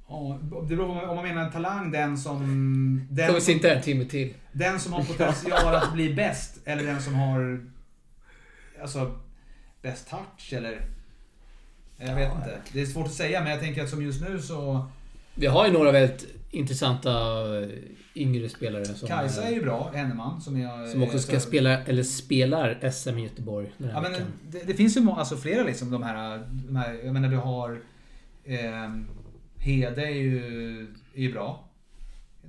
ja, det beror på om man menar en talang, den som... Får Den sitta här en timme till? den som har potential att bli bäst. Eller den som har... Alltså, bäst touch eller... Jag vet inte. Det är svårt att säga, men jag tänker att som just nu så... Vi har ju några väldigt intressanta eh, yngre spelare som, Kajsa är eh, ju bra, Henneman, som jag... som också ska så- spela, eller spelar SM i Göteborg den här Ja, men veckan. det, det finns ju alltså flera liksom de här, de här jag menar du har eh, Hede är ju, är ju bra.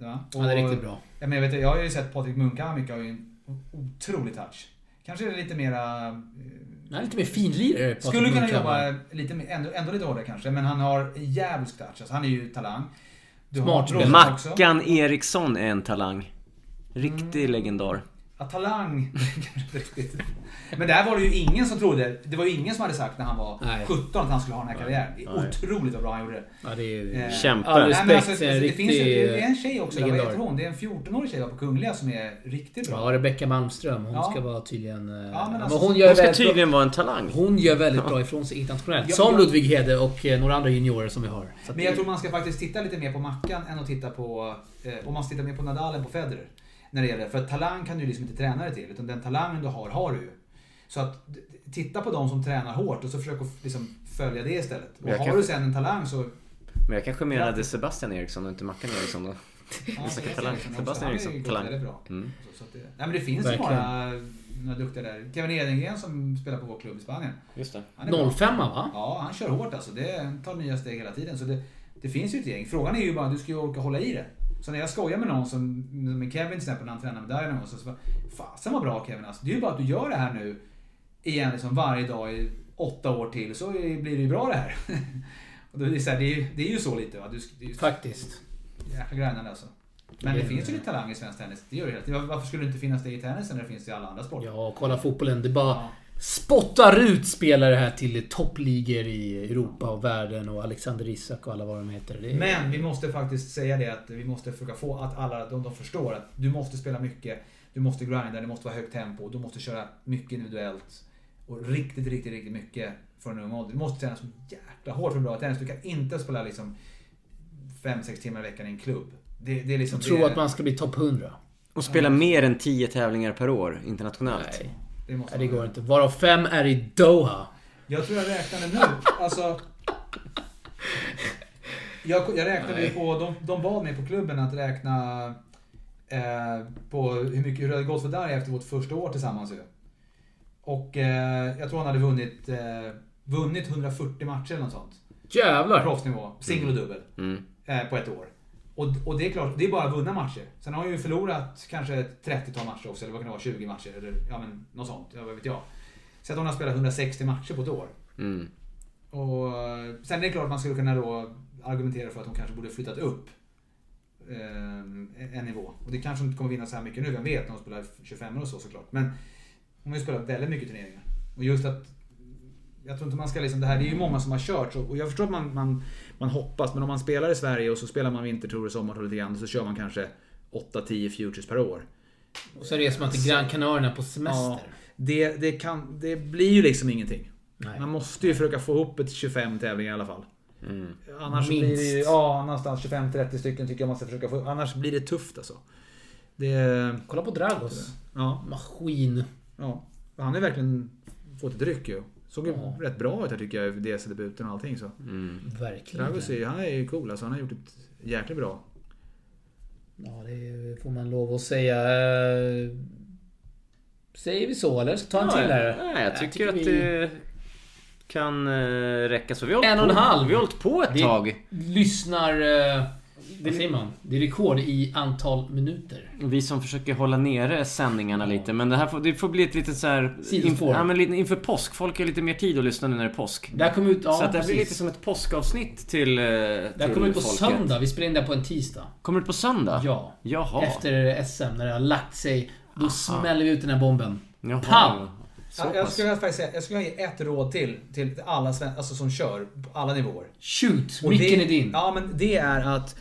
Ja, Han är riktigt bra. Ja, men jag, vet, jag har ju sett Patrik Munkhammar har ju en otrolig touch. Kanske är det lite mera... eh, Han är lite mer finlirare. Patrik Skulle kunna Munkhammar. jobba lite mer, ändå, ändå lite hårdare kanske, men han har en djävulsk touch. Alltså, han är ju talang. Du Smart. Mackan Eriksson är en talang. Riktig Mm. legendar. Ja, talang. Men där var det ju ingen som trodde, det var ju ingen som hade sagt när han var Nej. 17 att han skulle ha den här karriären. Det är Nej. otroligt vad bra han gjorde det. Ja, det är ju... Eh, Kämpe. All respekt. alltså, det, riktig finns ju det är en tjej också, där, vad heter hon? Det är en 14-årig tjej på Kungliga som är riktigt bra. Ja, Rebecka Malmström. Hon Ja. ska vara tydligen... eh, men men alltså, hon gör Hon ska bra, tydligen vara en talang. Hon gör väldigt bra ifrån sig internationellt. Ja, som ja. Ludvig Hede och eh, några andra juniorer som vi har. Men jag det- tror man ska faktiskt titta lite mer på Mackan än att titta på... Eh, om man ska titta mer på Nadal än på Federer. När det gäller, för att talang kan du liksom inte träna dig till. Utan den talangen du har, har du. Så att titta på de som tränar hårt och så försök att liksom följa det istället. Och har kan- du sen en talang så... Men jag kanske menade Sebastian Eriksson och inte Mackan Eriksson då. Ja, talang. Sebastian är Eriksson, talang. väldigt bra. Mm. Så, så att det, nej men det finns Verkligen. ju några, några duktiga där. Kevin Edengren som spelar på vår klubb i Spanien. Just det. Han är bra. 05 va? Ja, han kör hårt alltså. Det tar nya steg hela tiden. Så det, det finns ju ett gäng. Frågan är ju bara, du ska ju orka hålla i det. Så när jag skojar med någon som med Kevin till exempel när han tränar med Dynamo så, så bara, fasen vad bra Kevin alltså. Det är ju bara att du gör det här nu igen liksom varje dag i åtta år till så blir det ju bra det här. Och då är det, så här, det, är ju, det är ju så lite va. Du, det är ju Faktiskt. jäkla grannande alltså. Men det Det- finns ju lite talang i svensk tennis. Det gör det tiden. Varför skulle det inte finnas det i tennisen när det finns det i alla andra sporter? Ja, kolla fotbollen. Det bara Ja. Spottar ut spelare här till toppligor i Europa och världen och Alexander Isak och alla vad de heter. Det är... Men vi måste faktiskt säga det att vi måste försöka få att alla de, de förstår att du måste spela mycket. Du måste grinda, det måste vara högt tempo. Du måste köra mycket individuellt. Och riktigt, riktigt, riktigt mycket från en ung ålder. Du måste träna så jäkla hårt för att bli bra tennis. Du kan inte spela liksom 5-6 timmar i veckan i en klubb. Det, det är liksom... Jag tror det, att man ska bli topp 100. Och spela mer än 10 tävlingar per år internationellt. Nej, det, måste nej, det går inte. Varav fem är i Doha. Jag tror jag räknade nu. Alltså... Jag, jag räknade ju på, de, de bad mig på klubben att räkna eh, på hur mycket hur det hade gått för Darja efter vårt första år tillsammans. ju. Och eh, jag tror han hade vunnit, eh, vunnit 140 matcher eller något sånt. Jävlar! Proffsnivå, singel och dubbel. Mm. Eh, på ett år. Och, och det är klart, det är bara vunna matcher. Sen har han ju förlorat kanske ett 30-tal matcher också, eller vad kan det vara, 20 matcher eller ja men något sånt, ja, vad vet jag. Så att hon har spelat 160 matcher på ett år. Mm. Och sen är det klart att man skulle kunna då argumentera för att hon kanske borde flyttat upp eh, en nivå. Och det kanske inte kommer vinna så här mycket nu, vem vet, när hon spelar 25 och så såklart. Men hon har ju spelat väldigt mycket turneringar. Och just att jag tror inte man ska liksom, det här, det är ju många som har kört och jag förstår att man, man, man hoppas, men om man spelar i Sverige och så spelar man vintertour och sommartour lite grann, så kör man kanske 8-10 futures per år. Och så reser man till Gran Canaria på semester. Det, det, kan, det blir ju liksom ingenting. Nej. Man måste ju försöka få ihop ett 25 tävlingar i alla fall. Mm. Annars Minst. blir det ju, ja, någonstans 25-30 stycken tycker jag man ska försöka få. Annars blir det tufft alltså. Det, Kolla på Dragos. ja, Maskin. ja. Han har verkligen fått ett ryck ju. Såg ju Ja. rätt bra ut här tycker jag DC-debuten och allting så. Mm. Verkligen. Dragos är, han är ju cool alltså. Han har gjort ett jäkligt bra. Ja, det får man lov att säga. Eh, Säger vi så eller? Ska vi ta en till här? Nej, jag tycker, att vi- det kan eh, räcka så. Vi har En och en halv. Vi har hållit på ett Det- tag. Lyssnar... Vad säger man? Det är rekord i antal minuter. Vi som försöker hålla nere sändningarna lite. Men det här får, det får bli ett litet så här... Sidospår. Inför, ja, men lite inför påsk. Folk har lite mer tid att lyssna nu när det är påsk. Det här kom ut... Ja, så att det här blir lite som ett påskavsnitt till, eh, Det här till kom ut på folket. söndag. Vi spelade in det på en tisdag. Kommer det på söndag? Ja. Jaha. Efter SM, när det har lagt sig. Då smäller vi ut den här bomben. Jaha. Pam! Så Jag, skulle faktiskt säga, jag skulle ge ett råd till, till alla sven- alltså som kör på alla nivåer. Shoot! Och Micken det, är din. Ja, men det är att...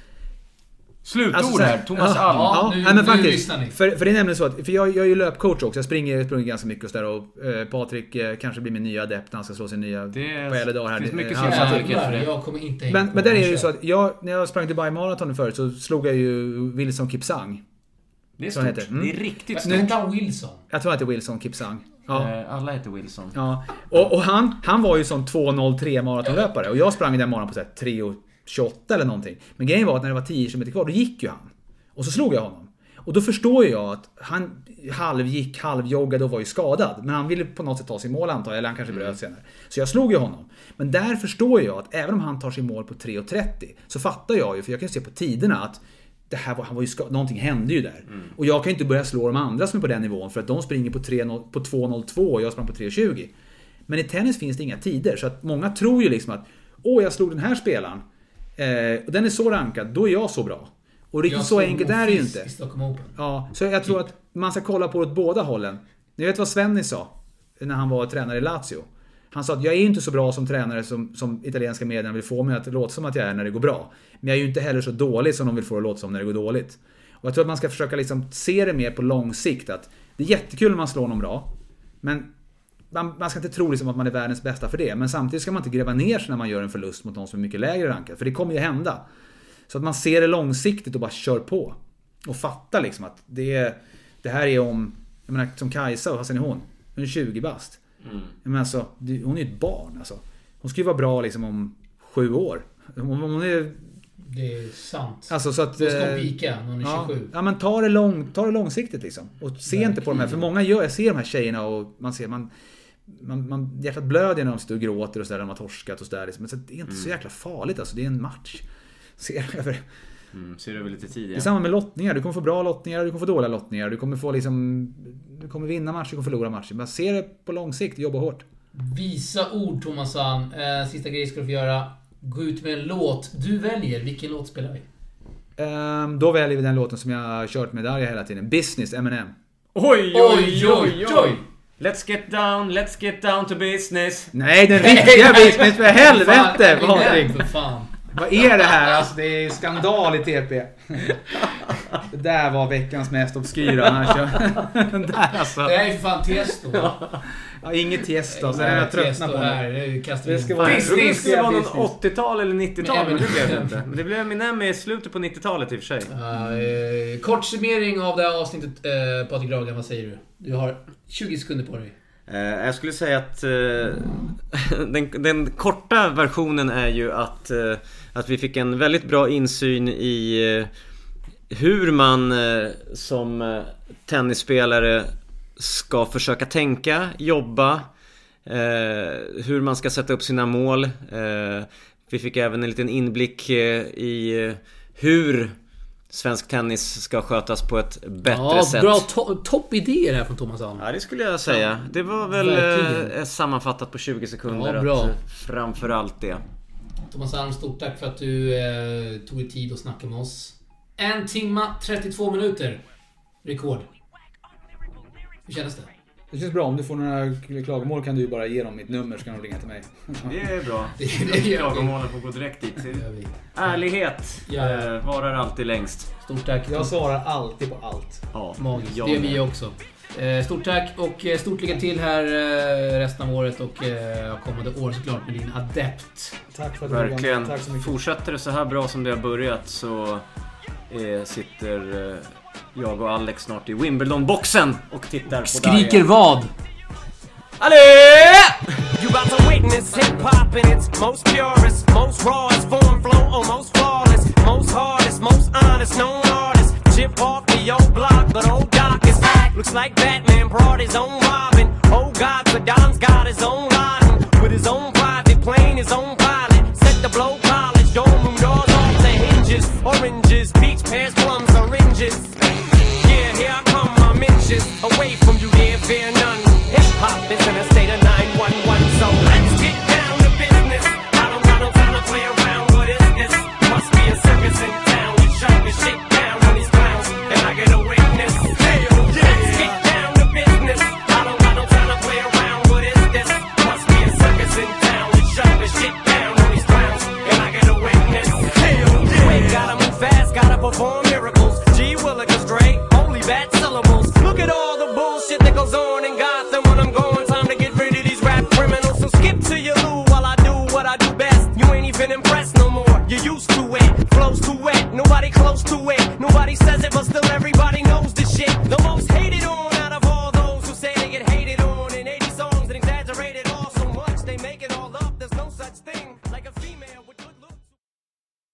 Slutord Alltså, så här- Thomas Ja. Alm. Ja, Ja, nu- nej, men nu faktiskt. lyssnar ni. För, för det är nämligen så att, för jag, jag är ju löpcoach också. Jag springer, jag springer ganska mycket och sådär och eh, Patrik eh, kanske blir min nya adept när han ska slå sin nya Det på äldre dagar här. finns mycket sannolikhet för det. jag kommer inte hänga men, men där är det ju så att jag, när jag sprang Dubai Marathon förut så slog jag ju Wilson Kipsang. Det är stort. heter det. Mm. Det är riktigt Vad stort. hette han Wilson? Jag tror att det är Wilson Kipsang. Ja. Eh, Alla heter Wilson. Ja, och, och han, han var ju som 2.03 maratonlöpare och jag sprang den morgonen på så här 3.28 eller någonting. Men grejen var att när det var 10 km kvar, då gick ju han. Och så slog jag honom. Och då förstår jag att han halvgick, halvjoggade och var ju skadad. Men han ville på något sätt ta sig i mål antar jag, eller han kanske bröt senare. Så jag slog ju honom. Men där förstår jag att även om han tar sig i mål på 3.30 så fattar jag ju, för jag kan ju se på tiderna att det här var, han var ju ska, någonting hände ju där. Och jag kan ju inte börja slå de andra som är på den nivån för att de springer på, 3, på 2.02 och jag sprang på 3.20. Men i tennis finns det inga tider så att många tror ju liksom att Åh, jag slog den här spelaren. Eh, och den är så rankad, då är jag så bra. Och riktigt så enkelt är det ju inte. Ja, så jag tror att man ska kolla på det åt båda hållen. Ni vet vad Svenny sa när han var tränare i Lazio? Han sa att jag är inte så bra som tränare som, som italienska medierna vill få mig att låta som att jag är när det går bra. Men jag är ju inte heller så dålig som de vill få det att låta som när det går dåligt. Och jag tror att man ska försöka liksom se det mer på lång sikt. Att det är jättekul när man slår någon bra. Men man, man ska inte tro liksom att man är världens bästa för det. Men samtidigt ska man inte gräva ner sig när man gör en förlust mot någon som är mycket lägre rankad. För det kommer ju hända. Så att man ser det långsiktigt och bara kör på. Och fattar liksom att det, är, det här är om, jag menar som Kajsa, vad sen är hon? Hon är 20 bast. Mm. Men alltså, hon är ju ett barn alltså. Hon ska ju vara bra liksom om sju år. Hon, hon är, Det är sant. alltså så att... Då ska hon eh, pika när hon är Ja, 27. ja men ta det, lång, ta det långsiktigt liksom. Och se inte på de här, för många gör, jag ser de här tjejerna och man ser, man, man, man hjärtat blöder när de står och gråter och sådär, när de har torskat och sådär. Liksom. Men så det är inte så jäkla farligt alltså, det är en match. Se över. Mm, ser över lite tid Det är ja. samma med lottningar, du kommer få bra lottningar, du kommer få dåliga lottningar, du kommer få liksom... Du kommer vinna matcher, du kommer förlora matcher. Men se det på lång sikt, jobba hårt. Visa ord Thomasan. Eh, sista grejen ska du få göra. Gå ut med en låt. Du väljer. Vilken låt spelar vi? Ehm, då väljer vi den låten som jag har kört med Darja hela tiden. Business, Eminem. Oj, Oj, oj, oj! Let's get down, let's get down to business. Nej, den riktiga business för helvete! Patrik! för fan. Vad är det här? Alltså det är skandal i TP. Det där var veckans mest obskyra. Där alltså. Det här är för fan Tiesto. Ja, inget Tiesto. Så är jag tröttnat på här. det. Det kastar Det vi ska vara- Jag trodde det skulle vara någon business. 80-tal eller 90-tal, men Men det blev det inte. Men det blev Eminem i slutet på 90-talet i och för sig. Uh, kort summering av det här avsnittet, uh, Patrik Ragan. Vad säger du? Du har 20 sekunder på dig. Eh, jag skulle säga att den, den korta versionen är ju att, att vi fick en väldigt bra insyn i eh, hur man eh, som eh, tennisspelare ska försöka tänka, jobba, hur man ska sätta upp sina mål. Vi fick även en liten inblick i hur svensk tennis ska skötas på ett bättre Ja, sätt. bra to- toppidéer här från Thomas Alm. Ja det skulle jag säga. Det var väl Verkligen. sammanfattat på 20 sekunder. Ja, bra. Att, framförallt det. Thomas Alm, stort tack för att du eh, tog dig tid att snacka med oss. En timma 32 minuter. Rekord. Hur kändes det? Det känns bra. Om du får några klagomål kan du ju bara ge dem mitt nummer så kan de ringa till mig. Det är bra. Klagomålen får gå direkt dit. Ärlighet Ja. eh, varar alltid längst. Stort tack. Jag svarar alltid på allt. Ja, Magiskt. det gör vi också. Eh, stort tack och eh, stort lycka till här eh, resten av året och kommande år såklart med din adept. Tack för att du var med. Verkligen. Tack så mycket. Fortsätter det så här bra som det har börjat så sitter jag och Alex snart i Wimbledon-boxen och tittar på Skriker Darja. vad? Allé! You about to witness hip hop in its most purest, most rawest form, flow almost flawless, most hardest, most honest, known artist. Chip off the old block, but old Doc. Looks like Batman brought his own Robin. Oh God, Saddam's got his own Laden with his own private plane, his own pilot. Set the blow college, dorm room doors off the hinges. Oranges, peach pears, plums, oranges. Yeah, here I come, I'm inches away from you, dear, fear none. Hip hop is in a state of 911, so let's get down to business. I don't got no time to play around, what is this? Must be a circus in town. We shut this shit